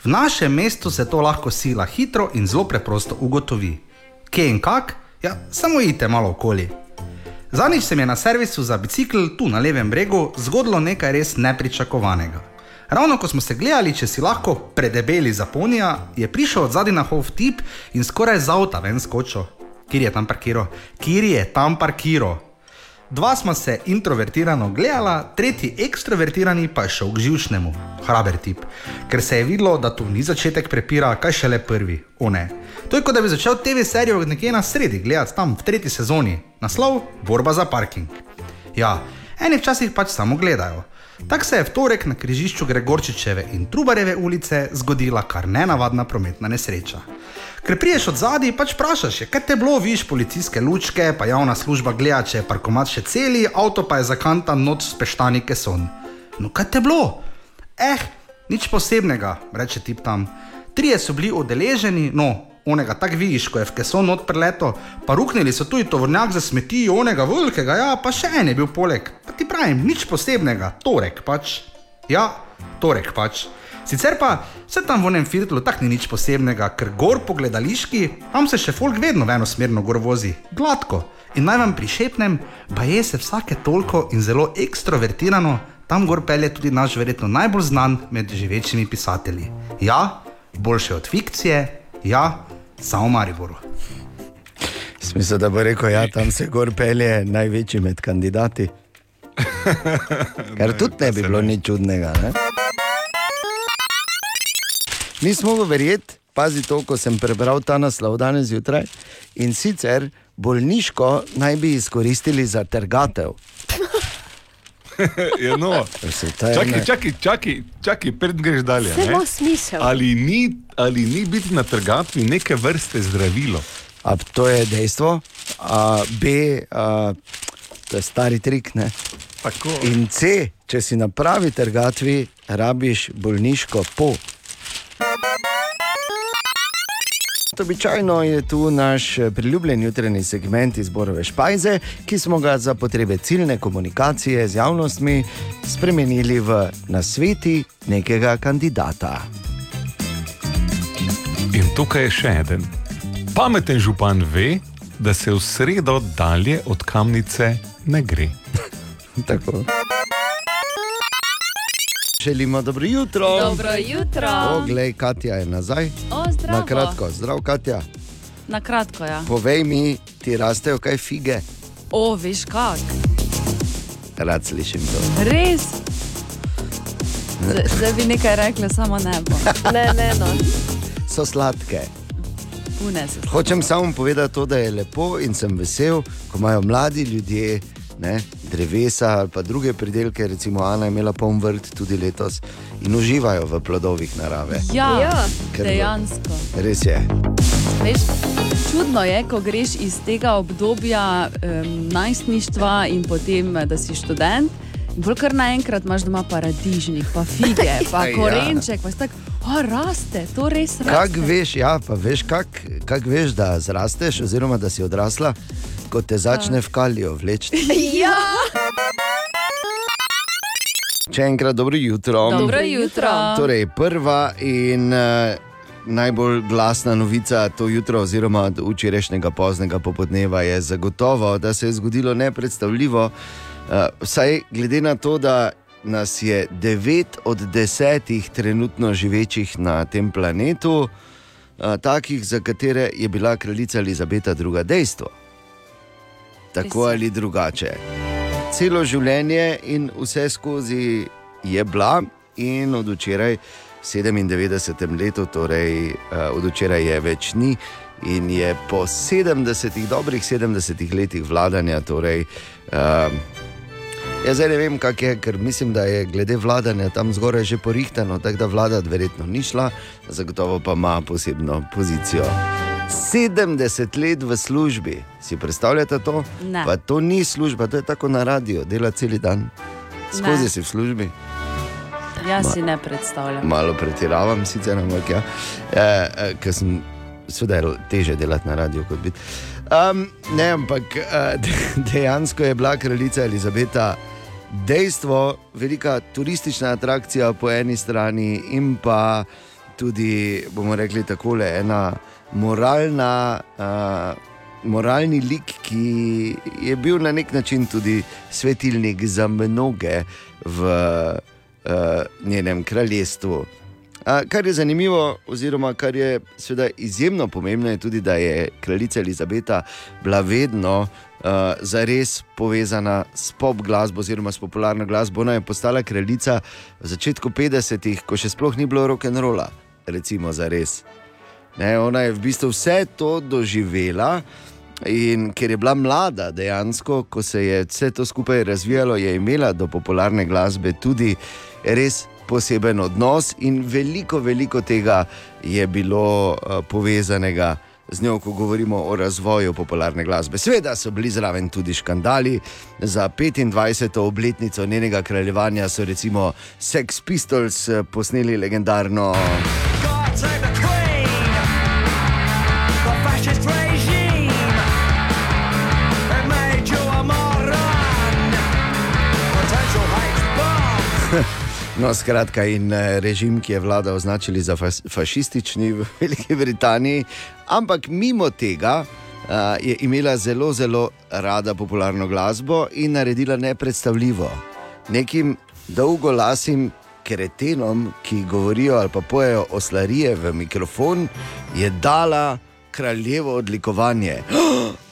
V našem mestu se to lahko sila hitro in zelo preprosto ugotovi. Kje in kak? Ja, samo idite malo okoli. Zadnjič se mi je na servisu za bicikl tu na levem bregu zgodilo nekaj res nepričakovanega. Ravno ko smo se gledali, če si lahko predebeli za ponija, je prišel od zadaj na hov tip in skoraj z avta ven skočil. Kjer je tam parkiral? Kjer je tam parkiral? Dva smo se introvertirano gledala, tretji ekstrovertirani pa je šel k živčnemu, hraber tip, ker se je videlo, da tu ni začetek prepira, kaj šele prvi, o ne. To je kot da bi začel TV serijo nekje na sredi gledati, tam v tretji sezoni, naslov Borba za parking. Ja, eni včasih pač samo gledajo. Tako se je v torek na križišču Gregorčičeve in Trubareve ulice zgodila kar nenavadna prometna nesreča. Ker priješ od zadaj, pač vprašaš, je, kaj te bilo, viš policijske lučke, pa javna služba gleda, če je parkomat še celi, avto pa je zakantan not s peštani keson. No, kaj te bilo? Eh, nič posebnega, reče tip tam. Trije so bili udeleženi, no, onega tak vidiš, ko je v keson not preleto, pa ruknili so tudi tovornjak za smeti, onega velikega, ja, pa še en je bil poleg. Pa ti pravim, nič posebnega, torek pač. Ja, torek pač. Sicer pa vse tam v enem filtru tako ni nič posebnega, ker gor po gledališki, tam se še folk vedno v eno smerno gor vozi, gladko. In naj vam prišepnem, pa je se vsake toliko in zelo ekstrovertirano, tam gor pelje tudi naš verjetno najbolj znan med živečimi pisatelji. Ja, boljše od fikcije, ja, samo Mariboru. Smisel, da bo rekel, ja, tam se gor pelje največji med kandidati. Ker tudi ne bi bilo nič čudnega. Ne? Nismo mogli verjeti, pazi to, ko sem prebral ta naslov danes zjutraj. In sicer bolniško naj bi izkoristili za trgatev. ja, no. je Čakaj, čakaj, čakaj, čakaj pred greš dalje. Ne? ima smisel. Ali ni, ali ni biti na trgatvi neke vrste zdravilo? A to je dejstvo, a, B, a, to je stari trik. Ne? Tako. In C, če si na pravi trgatvi, rabiš bolniško po. Običajno je tu naš eh, priljubljen jutranji segment izborove špajze, ki smo ga za potrebe ciljne komunikacije z javnostmi spremenili v nasveti nekega kandidata. In tukaj je še en. Pameten župan ve, da se v sredo dalje od kamnice ne gre. Tako. Želimo dobro jutro. Dobro jutro. Poglej, Katja je nazaj. O, zdravo. Na kratko, zdrav, Katja. Na kratko, ja. Povej mi, ti rastejo kaj fige? O, veš kak. Rad slišim to. Res? Z- Zdaj bi nekaj rekla, samo ne bo. Ne, ne, no. So sladke. Pune se. Hočem samo povedati to, da je lepo in sem vesel, ko imajo mladi ljudje ne, drevesa ali pa druge pridelke. Recimo Ana je imela poln vrt tudi letos in uživajo v plodovih narave. Ja, ja. Ker- dejansko. Res je. Veš, čudno je, ko greš iz tega obdobja um, najstništva in potem, eh, da si študent. Bolj kar naenkrat imaš doma paradižnik, pa fige, pa Ja. korenček, pa tako, o, raste, to res raste. Kak veš, ja, pa veš, kak, kak veš, da zrasteš, oziroma da si odrasla, ko te začne v kalijo vleči. Ja, Še enkrat dobro jutro. Dobro jutro. Torej, prva in uh, najbolj glasna novica to jutro, oziroma včerajšnjega poznega popodneva, je zagotovo, da se je zgodilo nepredstavljivo. Uh, vsaj glede na to, da nas je devet od desetih trenutno živečih na tem planetu, uh, takih, za katere je bila kraljica Elizabeta II. dejstvo. Tako ali drugače. Celo življenje in vse skozi je bila, in od včeraj, v 97. letu, torej uh, od včeraj je več ni. In je po 70, dobrih 70 letih vladanja, torej, uh, jaz zdaj ne vem, kak je, ker mislim, da je glede vladanja tam zgoraj že porihtano, tako da vlada verjetno ni šla, zagotovo pa ima posebno pozicijo. 70 let v službi, si predstavljate to? Ne. Pa to ni služba, to je tako na radiju, dela cel dan, skozi Ne. si v službi. Jaz Ma- si ne predstavljam. Malo pretiravam, sicer ampak ja, e, e, ker sem seveda teže delati na radiju kot biti. Um, ne, ampak e, de- dejansko je bila kraljica Elizabeta dejstvo, velika turistična atrakcija po eni strani in pa tudi, bomo rekli, tako ena moralna. Uh, Moralni lik, ki je bil na nek način tudi svetilnik za mnoge v uh, njenem kraljestvu. A, kar je zanimivo, oziroma kar je seveda izjemno pomembno, je tudi, da je kraljica Elizabeta bila vedno uh, zares povezana s pop glasbo oziroma s popularno glasbo. Ona je postala kraljica v začetku 50-ih, ko še sploh ni bilo rock'n'rolla, recimo za res. Ne, ona je v bistvu vse to doživela. In ker je bila mlada, dejansko, ko se je vse to skupaj razvijalo, je imela do popularne glasbe tudi res poseben odnos, in veliko, veliko tega je bilo uh, povezanega z njo, ko govorimo o razvoju popularne glasbe. Sveda so bili zraven tudi škandali. Za 25. obletnico njenega kraljevanja so recimo Sex Pistols eh, posneli legendarno. The No, skratka, in eh, režim, ki je vlada označili za fas fašistični v Veliki Britaniji, ampak mimo tega uh, je imela zelo, zelo rada popularno glasbo in naredila nepredstavljivo. Nekim dolgolasim kretenom, ki govorijo ali pa pojejo oslarije v mikrofon, je dala kraljevo odlikovanje.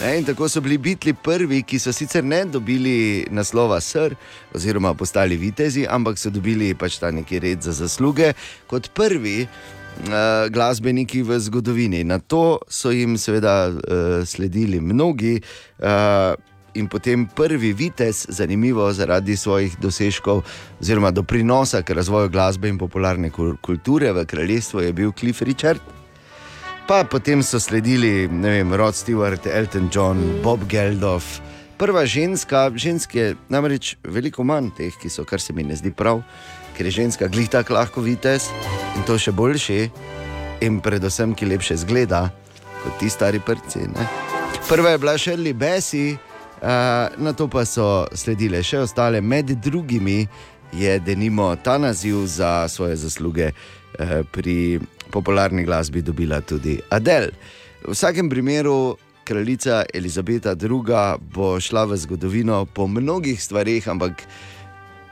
Ne, in tako so bili bitli prvi, ki so sicer ne dobili naslova sr, oziroma postali vitezi, ampak so dobili pač ta neki red za zasluge, kot prvi uh, glasbeniki v zgodovini. Na to so jim seveda uh, sledili mnogi. Uh, In potem prvi vitez, zanimivo zaradi svojih dosežkov, oziroma doprinosa k razvoju glasbe in popularne kul- kulture v kraljestvu, je bil Cliff Richard. Pa potem so sledili ne vem, Rod Stewart, Elton John, Bob Geldof. Prva ženska, žensk je namreč veliko manj teh, ki so, kar se mi ne zdi prav, ker je ženska glih tako lahko vitez in to še boljši, in predvsem, ki lepše zgleda kot ti stari. Ne? Prva je bila Shirley Bessie, uh, na to pa so sledile še ostale, med drugimi je denimo ta naziv za svoje zasluge pri popularni glasbi dobila tudi Adele. V vsakem primeru kraljica Elizabeta II. bo šla v zgodovino po mnogih stvareh, ampak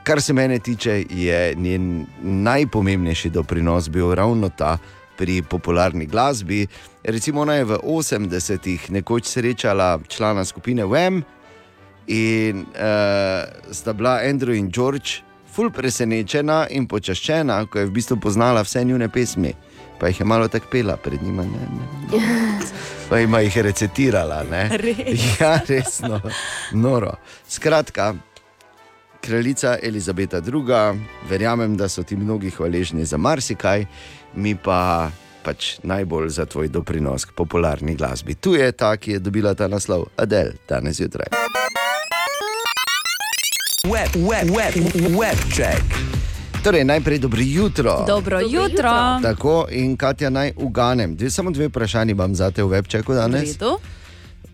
kar se mene tiče, je njen najpomembnejši doprinos bil ravno ta pri popularni glasbi. Recimo, ona je v 80-ih nekoč srečala člana skupine Wem in uh, sta bila Andrew in George. Ful presenečena in počaščena, ko je v bistvu poznala vse njune pesmi, pa jih je malo tako pela pred njima, ne, ne, pa jima jih je recitirala. Ne. Res? Ja, resno, noro. Skratka, kraljica Elizabeta II., verjamem, da so ti mnogi hvaležni za marsikaj, mi pa pač najbolj za tvoj doprinos k popularni glasbi. Tu je ta, ki je dobila ta naslov, Adel, danes zjutraj. Web, web, web, web check. Torej, najprej dobro jutro. Dobro jutro. Tako in Katja, naj uganem. Dve, samo dve vprašanji imam za te v webčeku danes. Redu.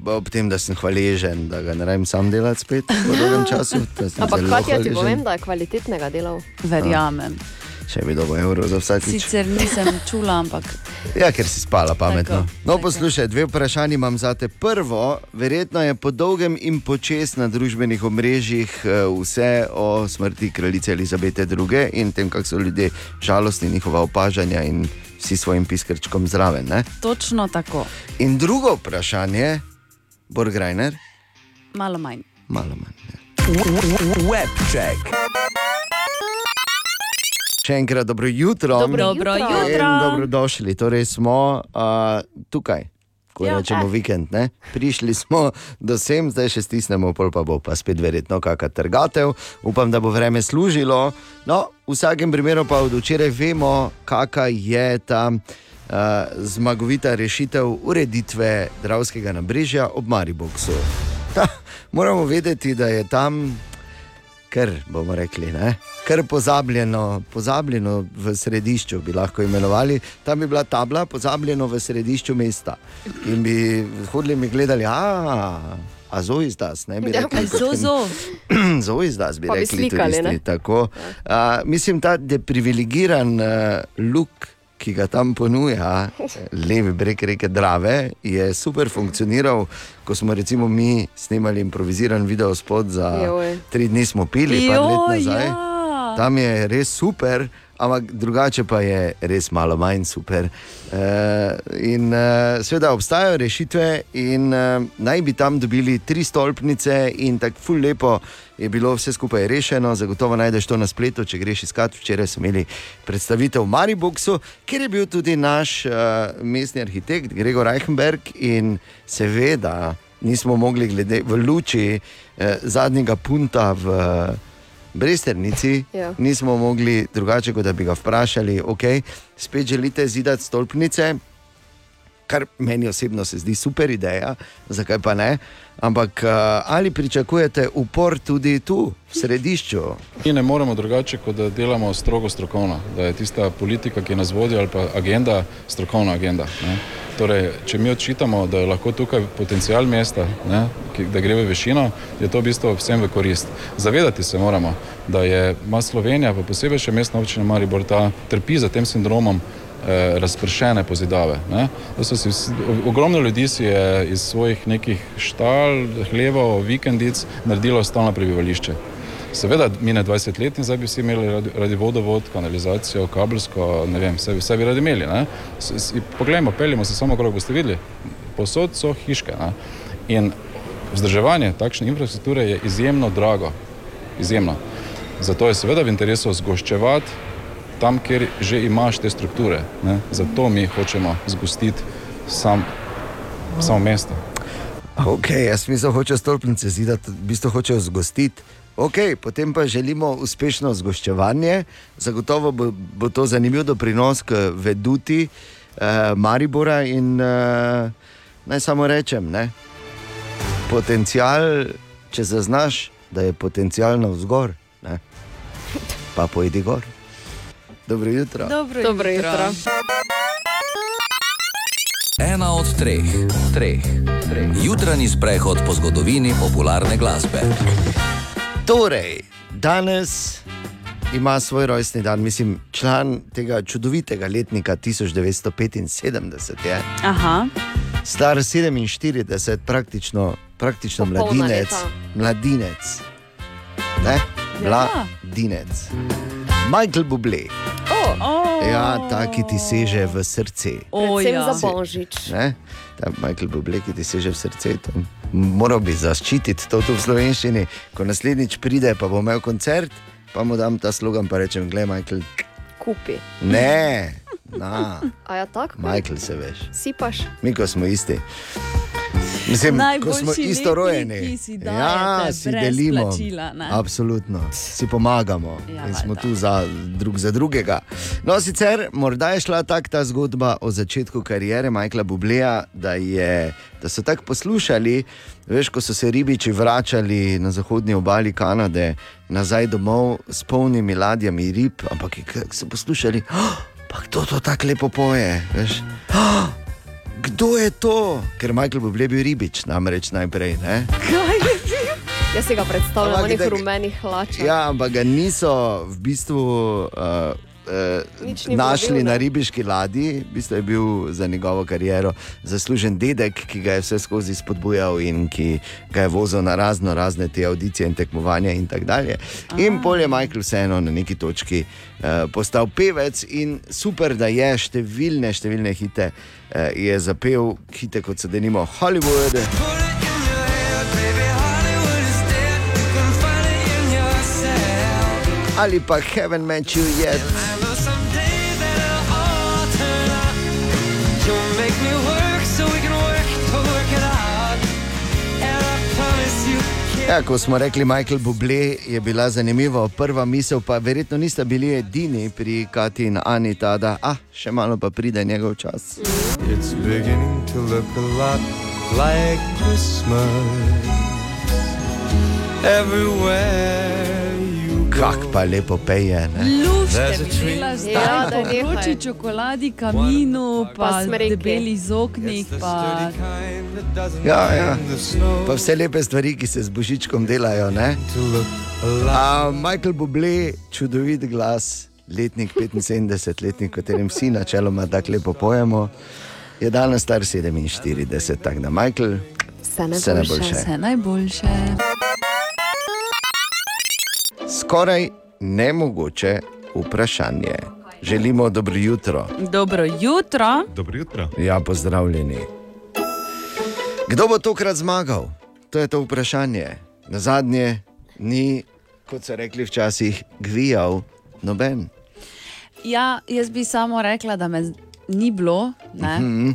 Ob tem, da sem hvaležen, da ga ne rabim sam delati spet po dolgem času. Ampak Katja ti povem, da je kvalitetnega delal. Verjamem. Še bi dobil evro za vsakič. Sicer nisem čula, ampak Ja, ker si spala pametno. Tako, No, poslušaj, dve vprašanje imam za te. Prvo, verjetno je po dolgem in počes na družbenih omrežjih eh, vse o smrti kraljice Elizabete II. in tem, kako so ljudje žalostni, njihova opažanja in vsi svojim piskrčkom zraven. Ne? Točno tako, In drugo vprašanje, Borgrajner, malo manj. malo manj. Webček. Še enkrat dobro jutro. Dobro Dobro jutro. jutro. Dobrodošli. Torej smo uh, tukaj, ko ja, rečemo eh. vikend. Ne? Prišli smo do sem, zdaj še stisnemo, pol pa bo pa spet verjetno kakšna trgatev. Upam, da bo vreme služilo. No, v vsakem primeru pa od včeraj vemo, kakšna je ta. Uh, zmagovita rešitev ureditve Dravskega nabrežja ob Mariboksu. Ta, moramo vedeti, da je tam kar bomo rekli, ne? kar pozabljeno, pozabljeno v središču, bi lahko imenovali. Tam bi bila tabla, pozabljeno v središču mesta. In bi hodili in bi gledali, a, a zo izdas, ne bi Ja, rekli. zo, potem. zo. Zo izdas bi Pa bi rekli slikali, turisti. Tako. A, mislim, ta deprivilegiran uh, luk. Ki ga tam ponuja, levi breg reke Drave, je super funkcioniral, ko smo recimo mi snemali improviziran video spot za Joj. tri dni smo pili, pa let nazaj. ja. Tam je res super, ampak drugače pa je res malo manj super. Uh, in uh, seveda obstajajo rešitve, in uh, naj bi tam dobili tri stolpnice, in tako ful lepo je bilo vse skupaj rešeno. Zagotovo najdeš to na spletu, če greš iskat. Včeraj smo imeli predstavitev v Mariboku, kjer je bil tudi naš uh, mestni arhitekt Gregor Reichenberg in seveda nismo mogli glede v luči eh, zadnjega punta v eh, Bresternici, Ja. nismo mogli drugače, kot da bi ga vprašali, ok, spet želite zidati stolpnice, kar meni osebno se zdi super ideja, zakaj pa ne. Ampak uh, ali pričakujete upor tudi tu, v središču? Mi ne moremo drugače, kot da delamo strogo strokovno, da je tista politika, ki nas vodi, ali pa agenda, strokovna agenda. Ne. Torej, če mi odčitamo, da je lahko tukaj potencial mesta, ne, ki, da gre v višino, je to v bistvu vsem v korist. Zavedati se moramo, da je ima Slovenija, pa posebej še mestna občina Maribor, ta trpi za tem sindromom eh, razpršene pozidave. Si Ogromno ljudi si je iz svojih nekih štal, hlevov, vikendic naredilo stalno prebivališče. Seveda, mine 20 let in zdaj bi vsi imeli radi, radi vodovod, kanalizacijo, kabelsko, ne vem, vse, vse bi radi imeli. ne. Poglejmo, peljemo se samo okrog, boste videli, posod so hiške. Ne? In vzdrževanje takšne infrastrukture je izjemno drago, izjemno. Zato je seveda v interesu zgoščevati tam, kjer že imaš te strukture. Ne? Zato mi hočemo zgostiti sam, samo mesto. Ok, jaz mislim, da hočejo stolpnice zidati, v bistvu hočejo zgostiti. Ok, potem pa želimo uspešno zgoščevanje, zagotovo bo, bo to zanimiv doprinos k veduti eh, Maribora in eh, naj samo rečem, ne? potencial, če zaznaš, da je potencial navzgor, ne? pa pojdi gor. Dobro jutro. Dobro, Dobro jutro. Ena od treh, treh. Jutranji sprehod po zgodovini popularne glasbe. Torej, danes ima svoj rojstni dan, mislim, član tega čudovitega letnika 1975 je. Aha. Star 47, praktično, praktično Popolna mladinec. leta. Mladinec. Ne? Ja. Mladinec. Michael Bublé. Oh. Ja, ta, ki ti seže v srce. Predvsem ja. za božič. Ne? Ta Michael Bublé, ki ti seže v srce. To. Moral bi zaščititi to tu v slovenščini. Ko naslednjič pride, pa bo imel koncert, pa mu dam ta slogan, pa rečem, gledaj, Michael. Kupi. Ne, na, A ja, tako? Michael se veš. Sipaš. Mi, ko smo isti. Mislim, ko smo Najboljši isto rojeni. letniki si ja, dajete si brez delimo. plačila, ne? Absolutno, si pomagamo Ja, in smo valjda. tu za drug za drugega. No, sicer morda je šla tako ta zgodba o začetku kariere Michaela Bubleja, da, je, da so tako poslušali, veš, ko so se ribiči vračali na zahodni obali Kanade nazaj domov s polnimi ladjami rib, ampak so poslušali, oh, pa kdo to tako lepo poje, veš. Oh, Kdo je to? Ker Michael Bublé je bil ribič, namreč najprej. Ne? Kaj je bil? Jaz si ga predstavljam v tako- rumenih hlačah. Ja, ampak ga niso v bistvu uh, Nič ni našli pobil, na ribiški ladji, v bistvu je bil za njegovo kariero zaslužen dedek, ki ga je vse skozi spodbujal in ki ga je vozil na razno razne te audicije in tekmovanja in tako dalje. In pol je Michael vseeno na neki točki uh, postal pevec in super, da je številne, številne hite uh, je zapel, hite kot so denimo Hollywood. Ali pa Haven't Met You Yet. Ja, ko smo rekli Michael Bublé, je bila zanimiva prva misel, pa verjetno niste bili edini pri Kati in Ani, ta, da ah, še malo pa pride njegov čas. It's beginning to look a lot like Christmas everywhere. Kak pa lepo peje. Ne? Luške There's a bi tree. bila zdaj Ja, po daj, nehaj. vroči čokoladi, kaminu, Pa pa smreke. debelih zoknih, pa Ja, ja. Pa vse lepe stvari, ki se z božičkom delajo. ne? A, Michael Bublé, čudovit glas, letnik 75, letnik, katerim vsi načeloma tako lepo pojemo, je danes star 47, tako da Michael, Vse vse najboljše. vse najboljše. Skoraj nemogoče vprašanje. Želimo dobro jutro. Dobro jutro. Dobro jutro. Ja, pozdravljeni. Kdo bo tokrat zmagal? To je to vprašanje. Na zadnje ni, kot so rekli včasih, gvijal noben. Ja, jaz bi samo rekla, da me ni bilo, ne. Mhm.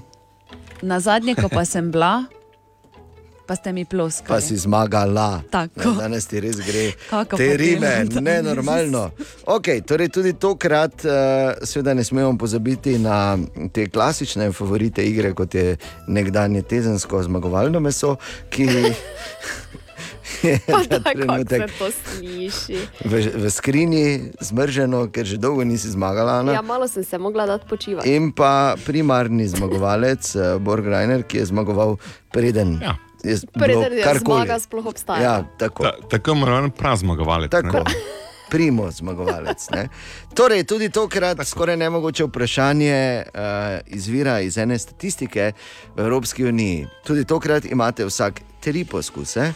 na zadnje, ko pa sem bila, pa ste mi ploskali. Pa si zmagala. Tako. Ne, danes ti res gre. Kaka Te rime, delam danes. nenormalno. Okay, torej tudi tokrat, uh, seveda, ne smemo pozabiti na te klasične favorite igre, kot je nekdanje tezensko zmagovalno meso, ki je Pa ta da, kako trenutek se to sliši. v, v skrinji zmrženo, ker že dolgo nisi zmagala. Ana. Ja, malo sem se mogla dati počivati. In pa primarni zmagovalec, eh, Borg Reiner, ki je zmagoval preden. Ja. Preden je karkoli. zmaga sploh obstajala. Ja, tako. Ta, tako imenovan prazmagovalec. Tako. Primo zmagovalec. Ne? Torej, tudi tokrat skoraj nemogoče vprašanje uh, izvira iz ene statistike v Evropski uniji. Tudi tokrat imate vsak tri poskuse.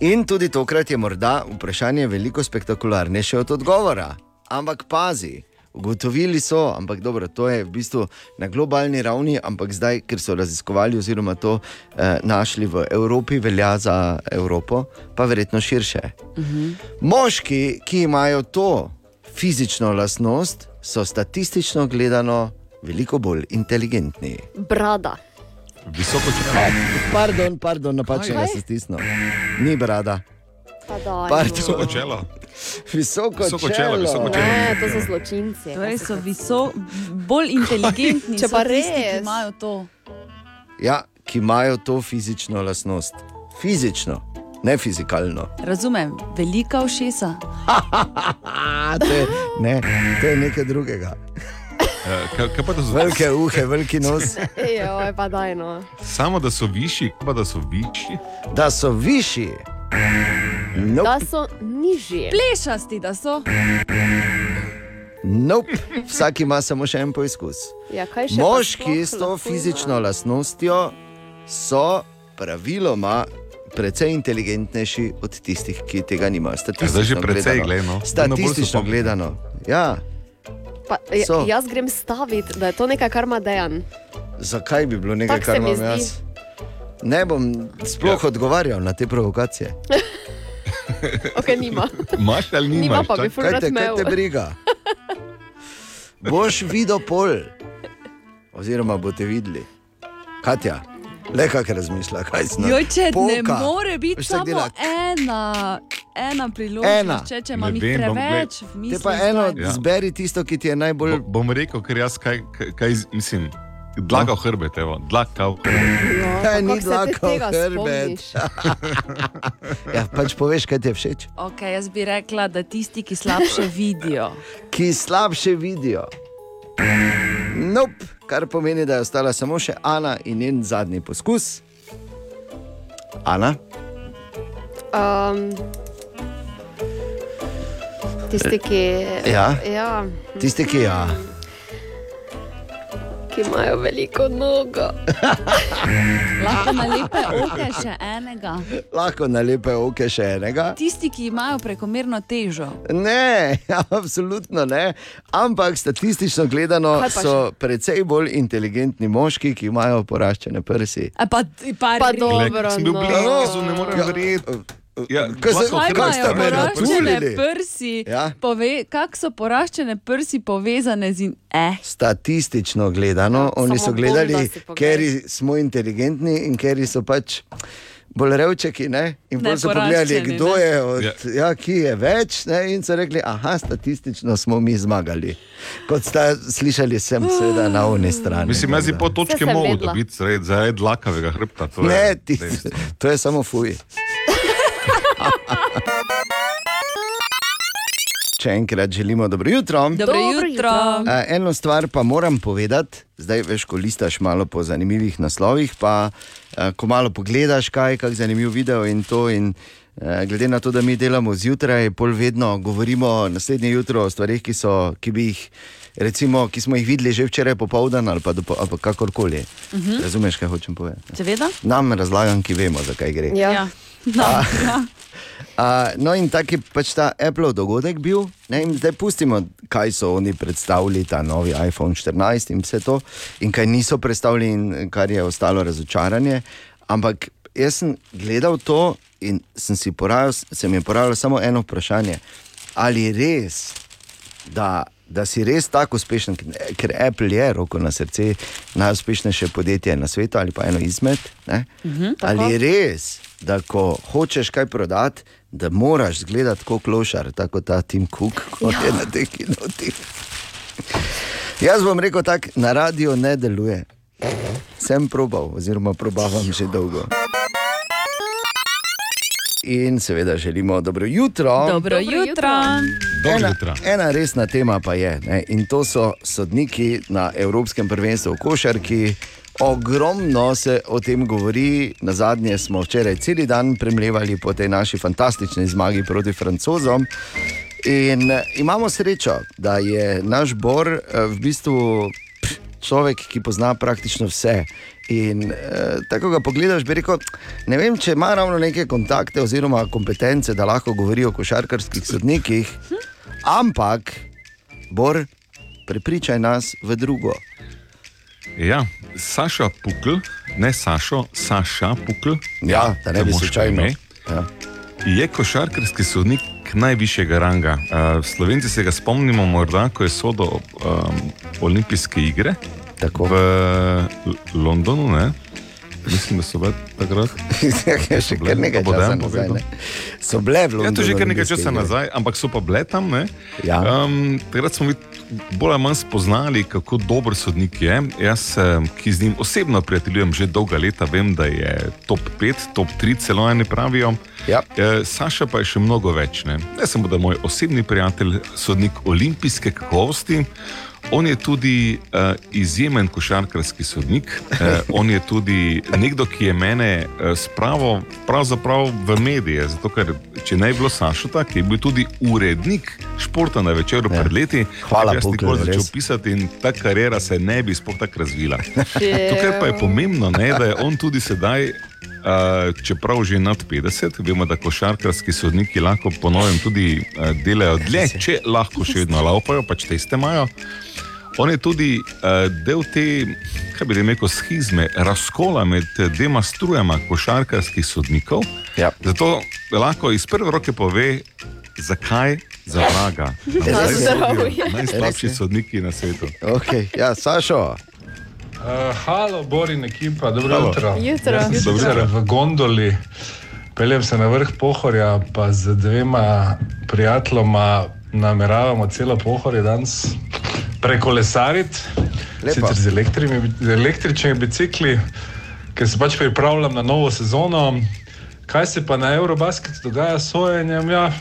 In tudi tokrat je morda vprašanje veliko spektakularnejše od odgovora. Ampak pazi, ugotovili so, ampak dobro, to je v bistvu na globalni ravni, ampak zdaj, ker so raziskovali oziroma to eh, našli v Evropi, velja za Evropo, pa verjetno širše. Moški, ki imajo to fizično lastnost, so statistično gledano veliko bolj inteligentni. Brada. Visoko čelo. Pardon, pardon, napačnega se stisnil. Ni brada. Pa Pardon. Visoko čelo. Visoko, Visoko čelo, visoko čelo. Ne, to so zločinci. Torej so viso, bolj inteligentni, Če so pa tisti, ki res. imajo to. Ja, ki imajo to fizično lastnost. Fizično, ne fizikalno. Razumem, velika ušesa. A, to, je, ne, to je nekaj drugega. Eh, Kaj, kaj pa to za Velike uhe, veliki nos. Ej, pa daj no. Samo da so višji, pa da so višji. Da so višji. Nope. Da so nižji. Plešasti, da so. Nope. Vsak ima samo še en poizkus. Ja, kaj še pa Moški s to fizično lastnostjo so praviloma precej inteligentnejši od tistih, ki tega nimajo. Ja, Statistično precej, gledano. glej, no. Statistično gledano. Ja. Pa, ja, jaz grem staviti, da je to nekaj, kar ima dejan. Zakaj bi bilo nekaj, Tak kar imam zdi. Ne bom sploh ja. odgovarjal na te provokacije. Ok, nima. Imaš ali nimaš? Nima pa bi ful Kaj rad te, kaj imel. te briga? Boš videl pol, oziroma boste videli. Katja, le kaj razmišlja, kaj si Joj, če ne more biti samo dela. ena, ena priložnost, Ena. če, če imam jih preveč Te mislih. pa eno. Ja. zberi tisto, ki ti je najbolj. Bo, bom rekel, ker jaz kaj, kaj, mislim. Dlaka v hrbet, evo, dlaka v hrbet. Kaj ni dlaka v hrbet? ja, pač poveš, kaj ti je všeč. Okay, jaz bi rekla, da tisti, ki slabše vidijo. Ki slabše vidijo. Nope, kar pomeni, da je ostala samo še Ana in njen zadnji poskus. Ana, Um, Tisti, ki, Ja. Ja, Tisti, ki ja. Ki imajo veliko nogo. Lahko nalepe oke še enega. Lahko nalepe oke še enega. Tisti, ki imajo prekomerno težo. Ne, absolutno ne. Ampak statistično gledano so precej bolj inteligentni moški, ki imajo poraščene prsi. A pa, pa, Pa dobro, sem bil no. blizu, ne morem verjeti. Ja, Kaj se- Kaj me poraščene prsi? Ja. Pove, kako so poraščene prsi povezane z in. Eh. Statistično gledano, ja, oni so gledali, ker smo inteligentni in ker so pač bolj revčeki. Ne? In Ne bolj so pogledali, kdo ne. je, od, Ja. ja. Ja, ki je več. Ne? In so rekli, aha, statistično smo mi zmagali. Kot ste slišali, sem seveda na oni strani. Mislim, jaz bi po točki mogel dobiti zaradi- dlakavega hrbta. to je Ne, ti, to je samo fuj. Še enkrat želimo dobro jutro. Dobro jutro. jutro. Eh, Eno stvar pa moram povedati, zdaj veš, ko listaš malo po zanimivih naslovih, pa eh, ko malo pogledaš, kaj je zanimiv video in to. In, eh, glede na to, da mi delamo zjutraj, pol vedno govorimo naslednje jutro o stvarih, ki, so, ki bi jih. Recimo, ki smo jih videli že včeraj popoldan ali pa, dopo, ali pa kakorkoli. Mhm. Razumeš, kaj hočem povedati? Seveda? Nam razlagam, ki vemo, zakaj gre. Ja. No, ja. A, no, in tak je pač ta Apple dogodek bil. Ne, zdaj pustimo, kaj so oni predstavili, ta novi iPhone 14 in vse to, in kaj niso predstavili, in kar je ostalo razočaranje. Ampak jaz sem gledal to in sem si porajal, se mi je porajalo samo eno vprašanje. Ali res, da, da si res tako uspešen, ker- Apple je, roko na srce, najuspešnejše podjetje na svetu ali pa eno izmed. Ne? Mhm, tako. Ali res, da ko hočeš kaj prodati, da moraš izgledati kot klošar, tako ta Tim Cook, kot ja. je na teh kinotih. Jaz bom rekel tako, na radio ne deluje. Sem probal, oziroma probavam že dolgo. In seveda želimo dobro jutro. Dobro jutro. Ena, ena resna tema pa je, ne, in to so sodniki na Evropskem prvenstvu v košarki. Ogromno se o tem govori, na zadnje smo včeraj cel dan premljevali po tej naši fantastični zmagi proti Francozom. In eh, imamo srečo, da je naš Bor eh, v bistvu človek, ki pozna praktično vse. In eh, tako ga pogledaš, bi rekel, ne vem, če ima ravno neke kontakte oziroma kompetence, da lahko govori o košarkarskih sodnikih, ampak, Bor, prepričaj nas v drugo. Ja, Saša Pukl, ne Sašo, Saša Pukl. Ja, da ne bi moško slučajno. ime, Ja. Je košarkarski sodnik najvišjega ranga. Uh, Slovenci se ga spomnimo, morda, ko je sodel um, olimpijske igre Tako. v Londonu. Ne? Mislim, da so bile takrat. Ja, še kar nekaj časa nazaj. Ne? So bile v Ja, to je že Londonu kar nekaj časa nazaj, ampak so pa bile tam. ne. Ja. Um, takrat smo mi bolj ali manj spoznali, kako dober sodnik je. Jaz, ki z njim osebno prijateljujem že dolga leta, vem, da je top 5, top 3, celo eni pravijo. Ja. E, Saša pa je še mnogo več. Ne, ne samo da je moj osebni prijatelj, sodnik olimpijske kakovosti. On je tudi uh, izjemen košarkarski sodnik, uh, on je tudi nekdo, ki je mene uh, spravil pravzaprav v medije. Zato, ker če ne bi bilo Sašota, ki je bil tudi urednik športa na večeru ja. pred leti, Hvala, jaz nikoli začel res. pisati in ta karjera se ne bi sploh tako razvila. Tukaj pa je pomembno, ne, da je on tudi sedaj. Čeprav že nad 50, vemo, da košarkarski sodniki lahko po novem tudi delajo dlje, če lahko še vedno laupajo, pač teste imajo. On je tudi del te, kaj bi rekel, schizme, razkola med dvema strujama košarkarskih sodnikov. Ja. Zato lahko iz prve roke pove, zakaj za vraga. Najslabši sodniki na svetu. Okay, ja, Sašo. Uh, halo, Borin ekipa, dobro Halo. jutro. Jutro. Jaz Dobro sicer jutro. v gondoli peljem se na vrh Pohorja, pa z dvema prijateljoma nameravamo celo Pohorje danes prekolesariti. Sicer z, elektrimi, z električnimi bicikli, ker se pač pripravljam na novo sezono. Kaj se pa na Eurobasket dogaja s sojenjem? Ja,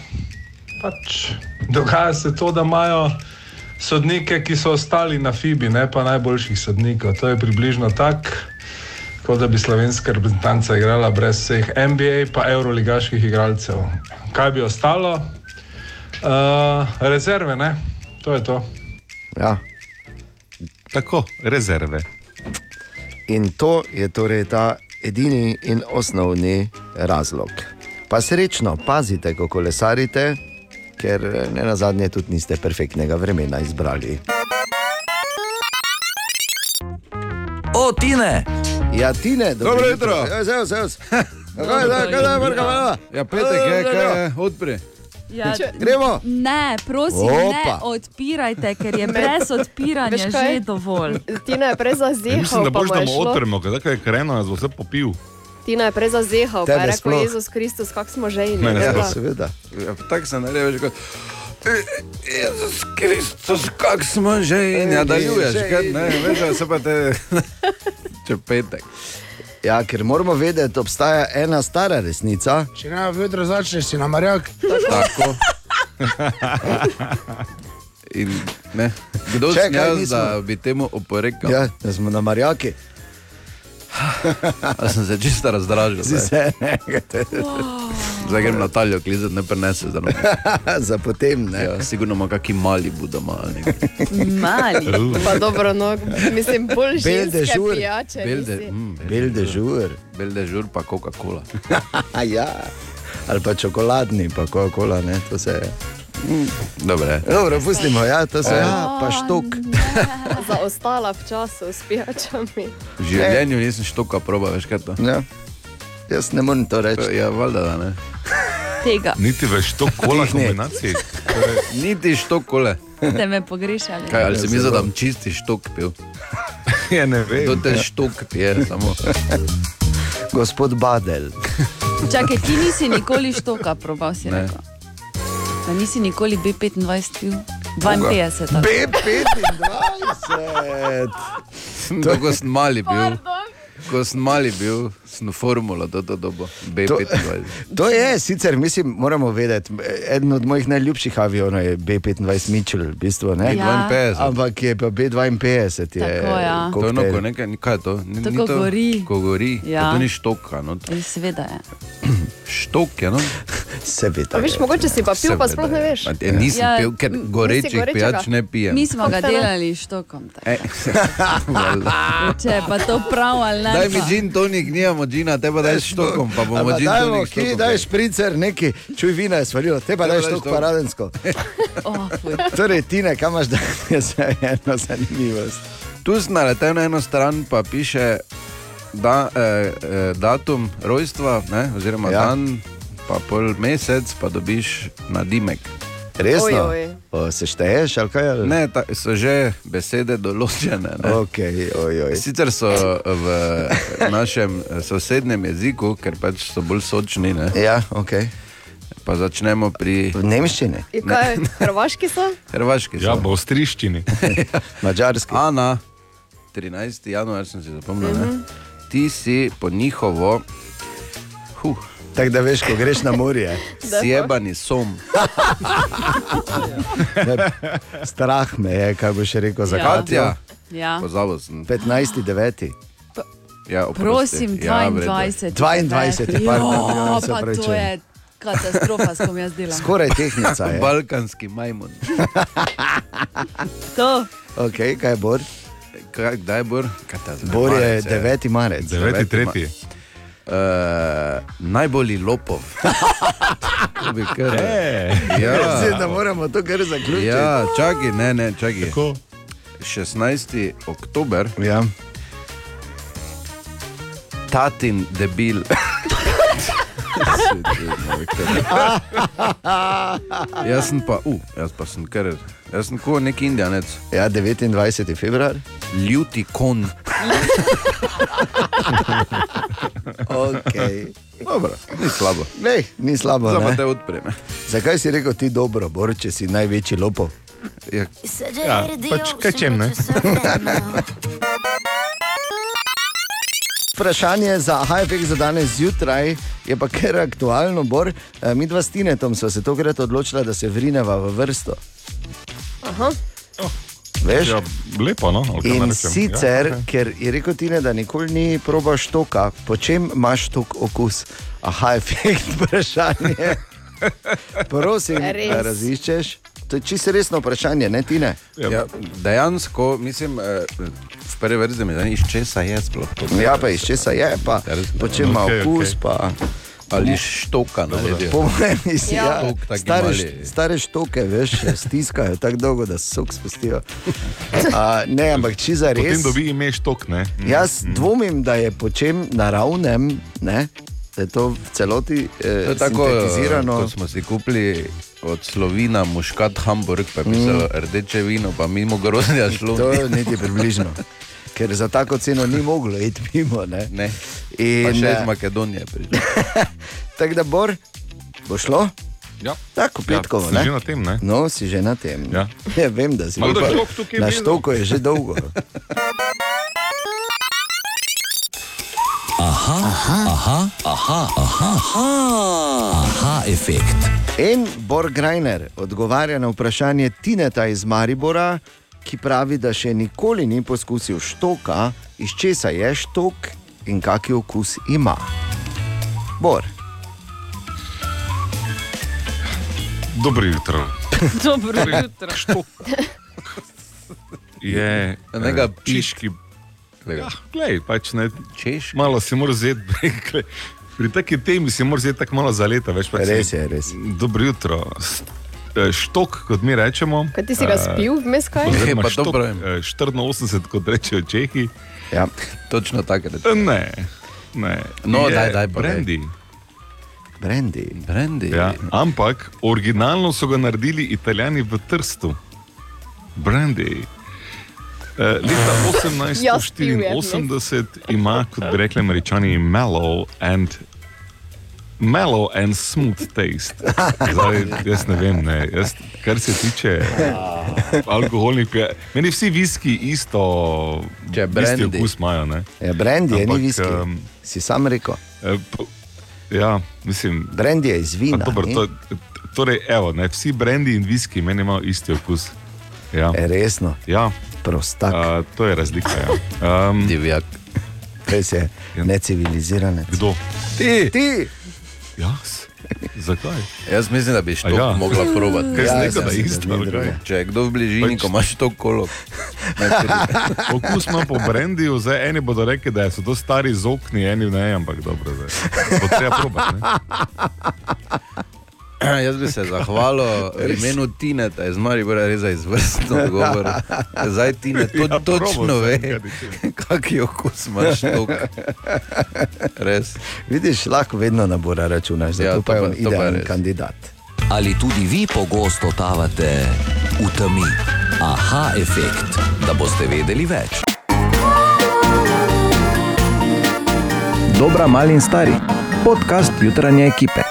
pač dogaja se to, da imajo sodnike, ki so ostali na FIBI, ne pa najboljših sodnikov. To je približno tako, kot da bi slovenska reprezentanca igrala brez vseh NBA pa euroligaških igralcev. Kaj bi ostalo? Uh, rezerve, ne? To je to. Ja. Tako, rezerve. In to je torej ta edini in osnovni razlog. Pa srečno, pazite, ko kolesarite, ker ne na zadnje tudi niste perfektnega vremena izbrali. O, Tine! Ja, Tine, Dobro jutro. Ja, zelo, zelo. Kaj, kaj, kaj, kaj, kaj, Ja, petek je, kaj je, odpri. Ja, Gremo? Ne, prosim, Opa. ne odpirajte, ker je brez odpiranja kaj? že dovolj. Tina je prej Ja, mislim, da pa boš je šlo. odpremo, ker je kreno, jaz bo vse popil. Tina je prej zazehal, pa Tebe je rekel sploh. Jezus Kristus, kak smo že in Mene ne sploh, vem. seveda. Ja, tako se naredi, veš, kot. Jezus Kristus, kak smo že in nadaljuješ, kaj ne, veš, da se pa te. Če petek. Ja, ker moramo vedeti, obstaja ena stara resnica. Če ne vedro začneš, si na marjak. Tako. In, ne, kdo jaz, nismo- da bi temu oporekal? Ja, da smo na marjaki. A sem se čisto razdražil. Zdaj. se nekaj. Zdaj grem Natalijo klizati, ne prenese za nami. za potem, ne. Ja, sigurno ima kaki mali budoma. Mali. Pa dobro, no, mislim, bolj Bel ženske dežur. pijače. Belde, nisi. mm, Bel dežur. Bel dežur pa Coca-Cola. ja. Ali pa čokoladni, pa Coca-Cola, ne, to se je. Dobre. Dobro, pustimo, ja, to se je, ja, pa štok. Zaostala v času s pijačami. V življenju nisem štoka proba, veš kaj to? Ja. Jaz ne morem to reči. Ja, valjda, da ne. Tega. Niti več to kola kombinaciji. Niti štok kole. Ste me pogrešali. Kaj, ali si mislil, da bom čisti štok pil? Ja, ne vem. To te štok pije, samo. Gospod Badel. Čakaj, ti nisi nikoli štoka probal, si Ne. rekel. A nisi nikoli B25 pil? 52. tako. B25. To, ko sem mali bil. Ko sem mali bil, sem formulo do to dobo. B25. To je, sicer mislim, moramo vedeti, eden od mojih najljubših avionov je B25 Mitchell, v bistvu, ne? Ja. B52. Ampak je pa B52. Je Tako, ja. To je no, ko nekaj, kaj je to? Ni, To ni ko gori. Ko gori. Ja. To ni štoka, no. Ja, Seveda je. Štok je, no. Seveda. A veš, mogoče si pa pil, pa sploh ne veš. Ja, nisem Ja, pil, ker gorečih gorečega? pijač ne pijem. Mi smo ga delali s štokom. E. Če je pa to prav ali ne. Daj mi gin tonik, nimamo gina, te pa daj s štokom, pa bomo Ampak gin dajmo, tonik. s ki daj špricer, neki, čuj vina je svalilo, te pa daj daj štok štok. paradensko. Torej, Tine, kam imaš danes eno zanimivost? Tu sem naletel na eno stran, pa piše da, eh, eh, datum rojstva, ne, oziroma ja. dan, pa pol mesec, pa dobiš nadimek. Resno? Oj, oj. O, se šteješ ali kaj? Ali? Ne, ta, so že besede določene. Ne. Okay, oj, oj. Sicer so v našem eh, sosednjem jeziku, ker pač so bolj sočni, ne, Ja, ok. pa začnemo pri V nemščini, In kaj, hrvaški so? hrvaški. Ja, so. bo v striščini. mačarski. Ana, 13. januar sem si zapomnil, Mhm. ne. ti si po njihovo, huh, Tako da veš, ko greš na morje. sjebani som. Strah me je, kaj boš rekel za Ja. Katja. Ja. Pozabil sem. 15. 9. Ja, oprosti. Prosim, ja, v redu. 22. 22, pardon, ja, Jo, se pa to je katastrofa, s kom jaz delam. Skoraj tehnica je. Balkanski majmun. To. Ok, kaj je Bor? Kaj, kdaj je Bor? Kaj ta zdaj? Bor je Marec 9. marec. Deveti, tretji. Uh, najbolj lopov. To bi kar. E, Ja. Da moramo to kar zaključiti. Ja, čakaj, ne, ne, čakaj. Tako. 16. oktober, Ja. tatin debil. jaz sem pa, uh, jaz pa sem kar, jaz sem kot nek indijanec, ja, 29. februar. ljuti kon. Okay. Dobro, ni slabo. Lej, ni slabo. Zdaj pa ne? te odpreme. Zakaj si rekel ti dobro, Bor, če si največji lopov? Ja, Ja, pač kaj čem, ne? Vprašanje za Hajpek za danes zjutraj je pa kar aktualno, Bor. Eh, Mi dva s Tinetom smo se tokrat odločila, da se vrineva v vrsto. Aha. Veš? Ja, lepo, no? In rečem. sicer, Ja, ja, okay. ker je rekel Tine, da nikoli ni probaš toka, po čem imaš tok okus? Aha, efekt vprašanje. Prosim, da raziščeš. To je čisto resno vprašanje, ne ti ne? Ja, dejansko, mislim, eh, v prvi vrsti mi zanima, iz česa je sploh to. Ja, pa iz česa je, pa po čem ima Okej, okus. okej. Pa... Ali štoka naredijo. Po mojem misli, Ja. ja. Stare, stare štoke, veš, stiskajo tako dolgo, da sok spustijo. A, ne, ampak če za res. Potem dobi ime štok, ne? Mm, Jaz mm. dvomim, da je po čem naravnem, ne, da je to v celoti eh, To tako, sintetizirano. ko smo si kupili od Slovina muškat Hamburg, pa je pisalo mm. rdeče vino, pa mimo grozdja šlo. To je niti približno. Ker za tako ceno ni moglo iti mimo. Ne? Ne. In, Pa še eh, iz Makedonije prišlo. Tako da Bor, bo šlo? Ja. Tako, petkovo. si ne? že na tem, ne? No, si že na tem. Ja. ja vem, da si pa- štok tukaj Na štoku je že dolgo. Aha, aha, aha, aha, aha, aha, aha efekt. En Bor Grajner odgovarja na vprašanje Tineta iz Maribora, ki pravi, da še nikoli ni poskusil štoka, iz česa je štok in kakšen okus ima. Bor. Dobro jutro. Dobro jutro. Štok je Enega eh, češki. Ja, glej, pač ne, češki. Malo si moraš glej, Pri taki temi si moraš vzeti tako malo za leta. Veš, pač Res je, res. Dobro jutro. Eh, Štok, kot mi rečemo. Kaj ti si ga eh, spil vmes kaj? oziroma Pa to štok, eh, 84, kot rečejo Čehi. Ja. Točno tako je. Ne, ne. No, Je daj, daj, povej. Brandy. Brandy. Brandy. Ja, ampak originalno so ga naredili italijani v Trstu. Brandy. Uh, leta Jaz pil je, 1884 ima, kot bi rekli američani, mellow and, mellow and smooth taste. Zdaj, jaz ne vem, ne. Jaz, kar se tiče alkoholnih pijač, meni vsi viski isto, Če isti brandy. okus imajo. Ne? Ja, brandy je, ni viski. em, Si sam rekel. Po- Ja, mislim. Brandy je iz vina. Dobro, to, torej, evo, ne, vsi brendi in viski meni imajo isti okus. Ja. E, resno. Ja. Prostak. A, to je razlika. Ja. Um, Divjak. Res je neciviliziran. Kdo? Ti. Ti. Jaz. Zakaj? Jaz mislim, da bi A ja. mogla probati. Kaj Ja, jaz da isto? Če je kdo v bližini, Pač- ko imaš to kolo. Okus ima po brendiju, zdaj eni bodo rekli, da so to stari zokni, eni ne, ampak dobro, zdaj. Bo treba probati. Jaz bi se zahvalil imenu Tineta, iz Maribora res za izvrstno odgovor. Zdaj Tine to, Ja, točno ve, kaj kak je okus imaš. Res. Vidiš, lahko vedno na Bora računaš, da Ja, pa je on to je idealen kandidat. Ali tudi vi pogosto totavate v temi? Aha efekt, da boste vedeli več. Dobra, mali in stari. Podcast jutranje ekipe.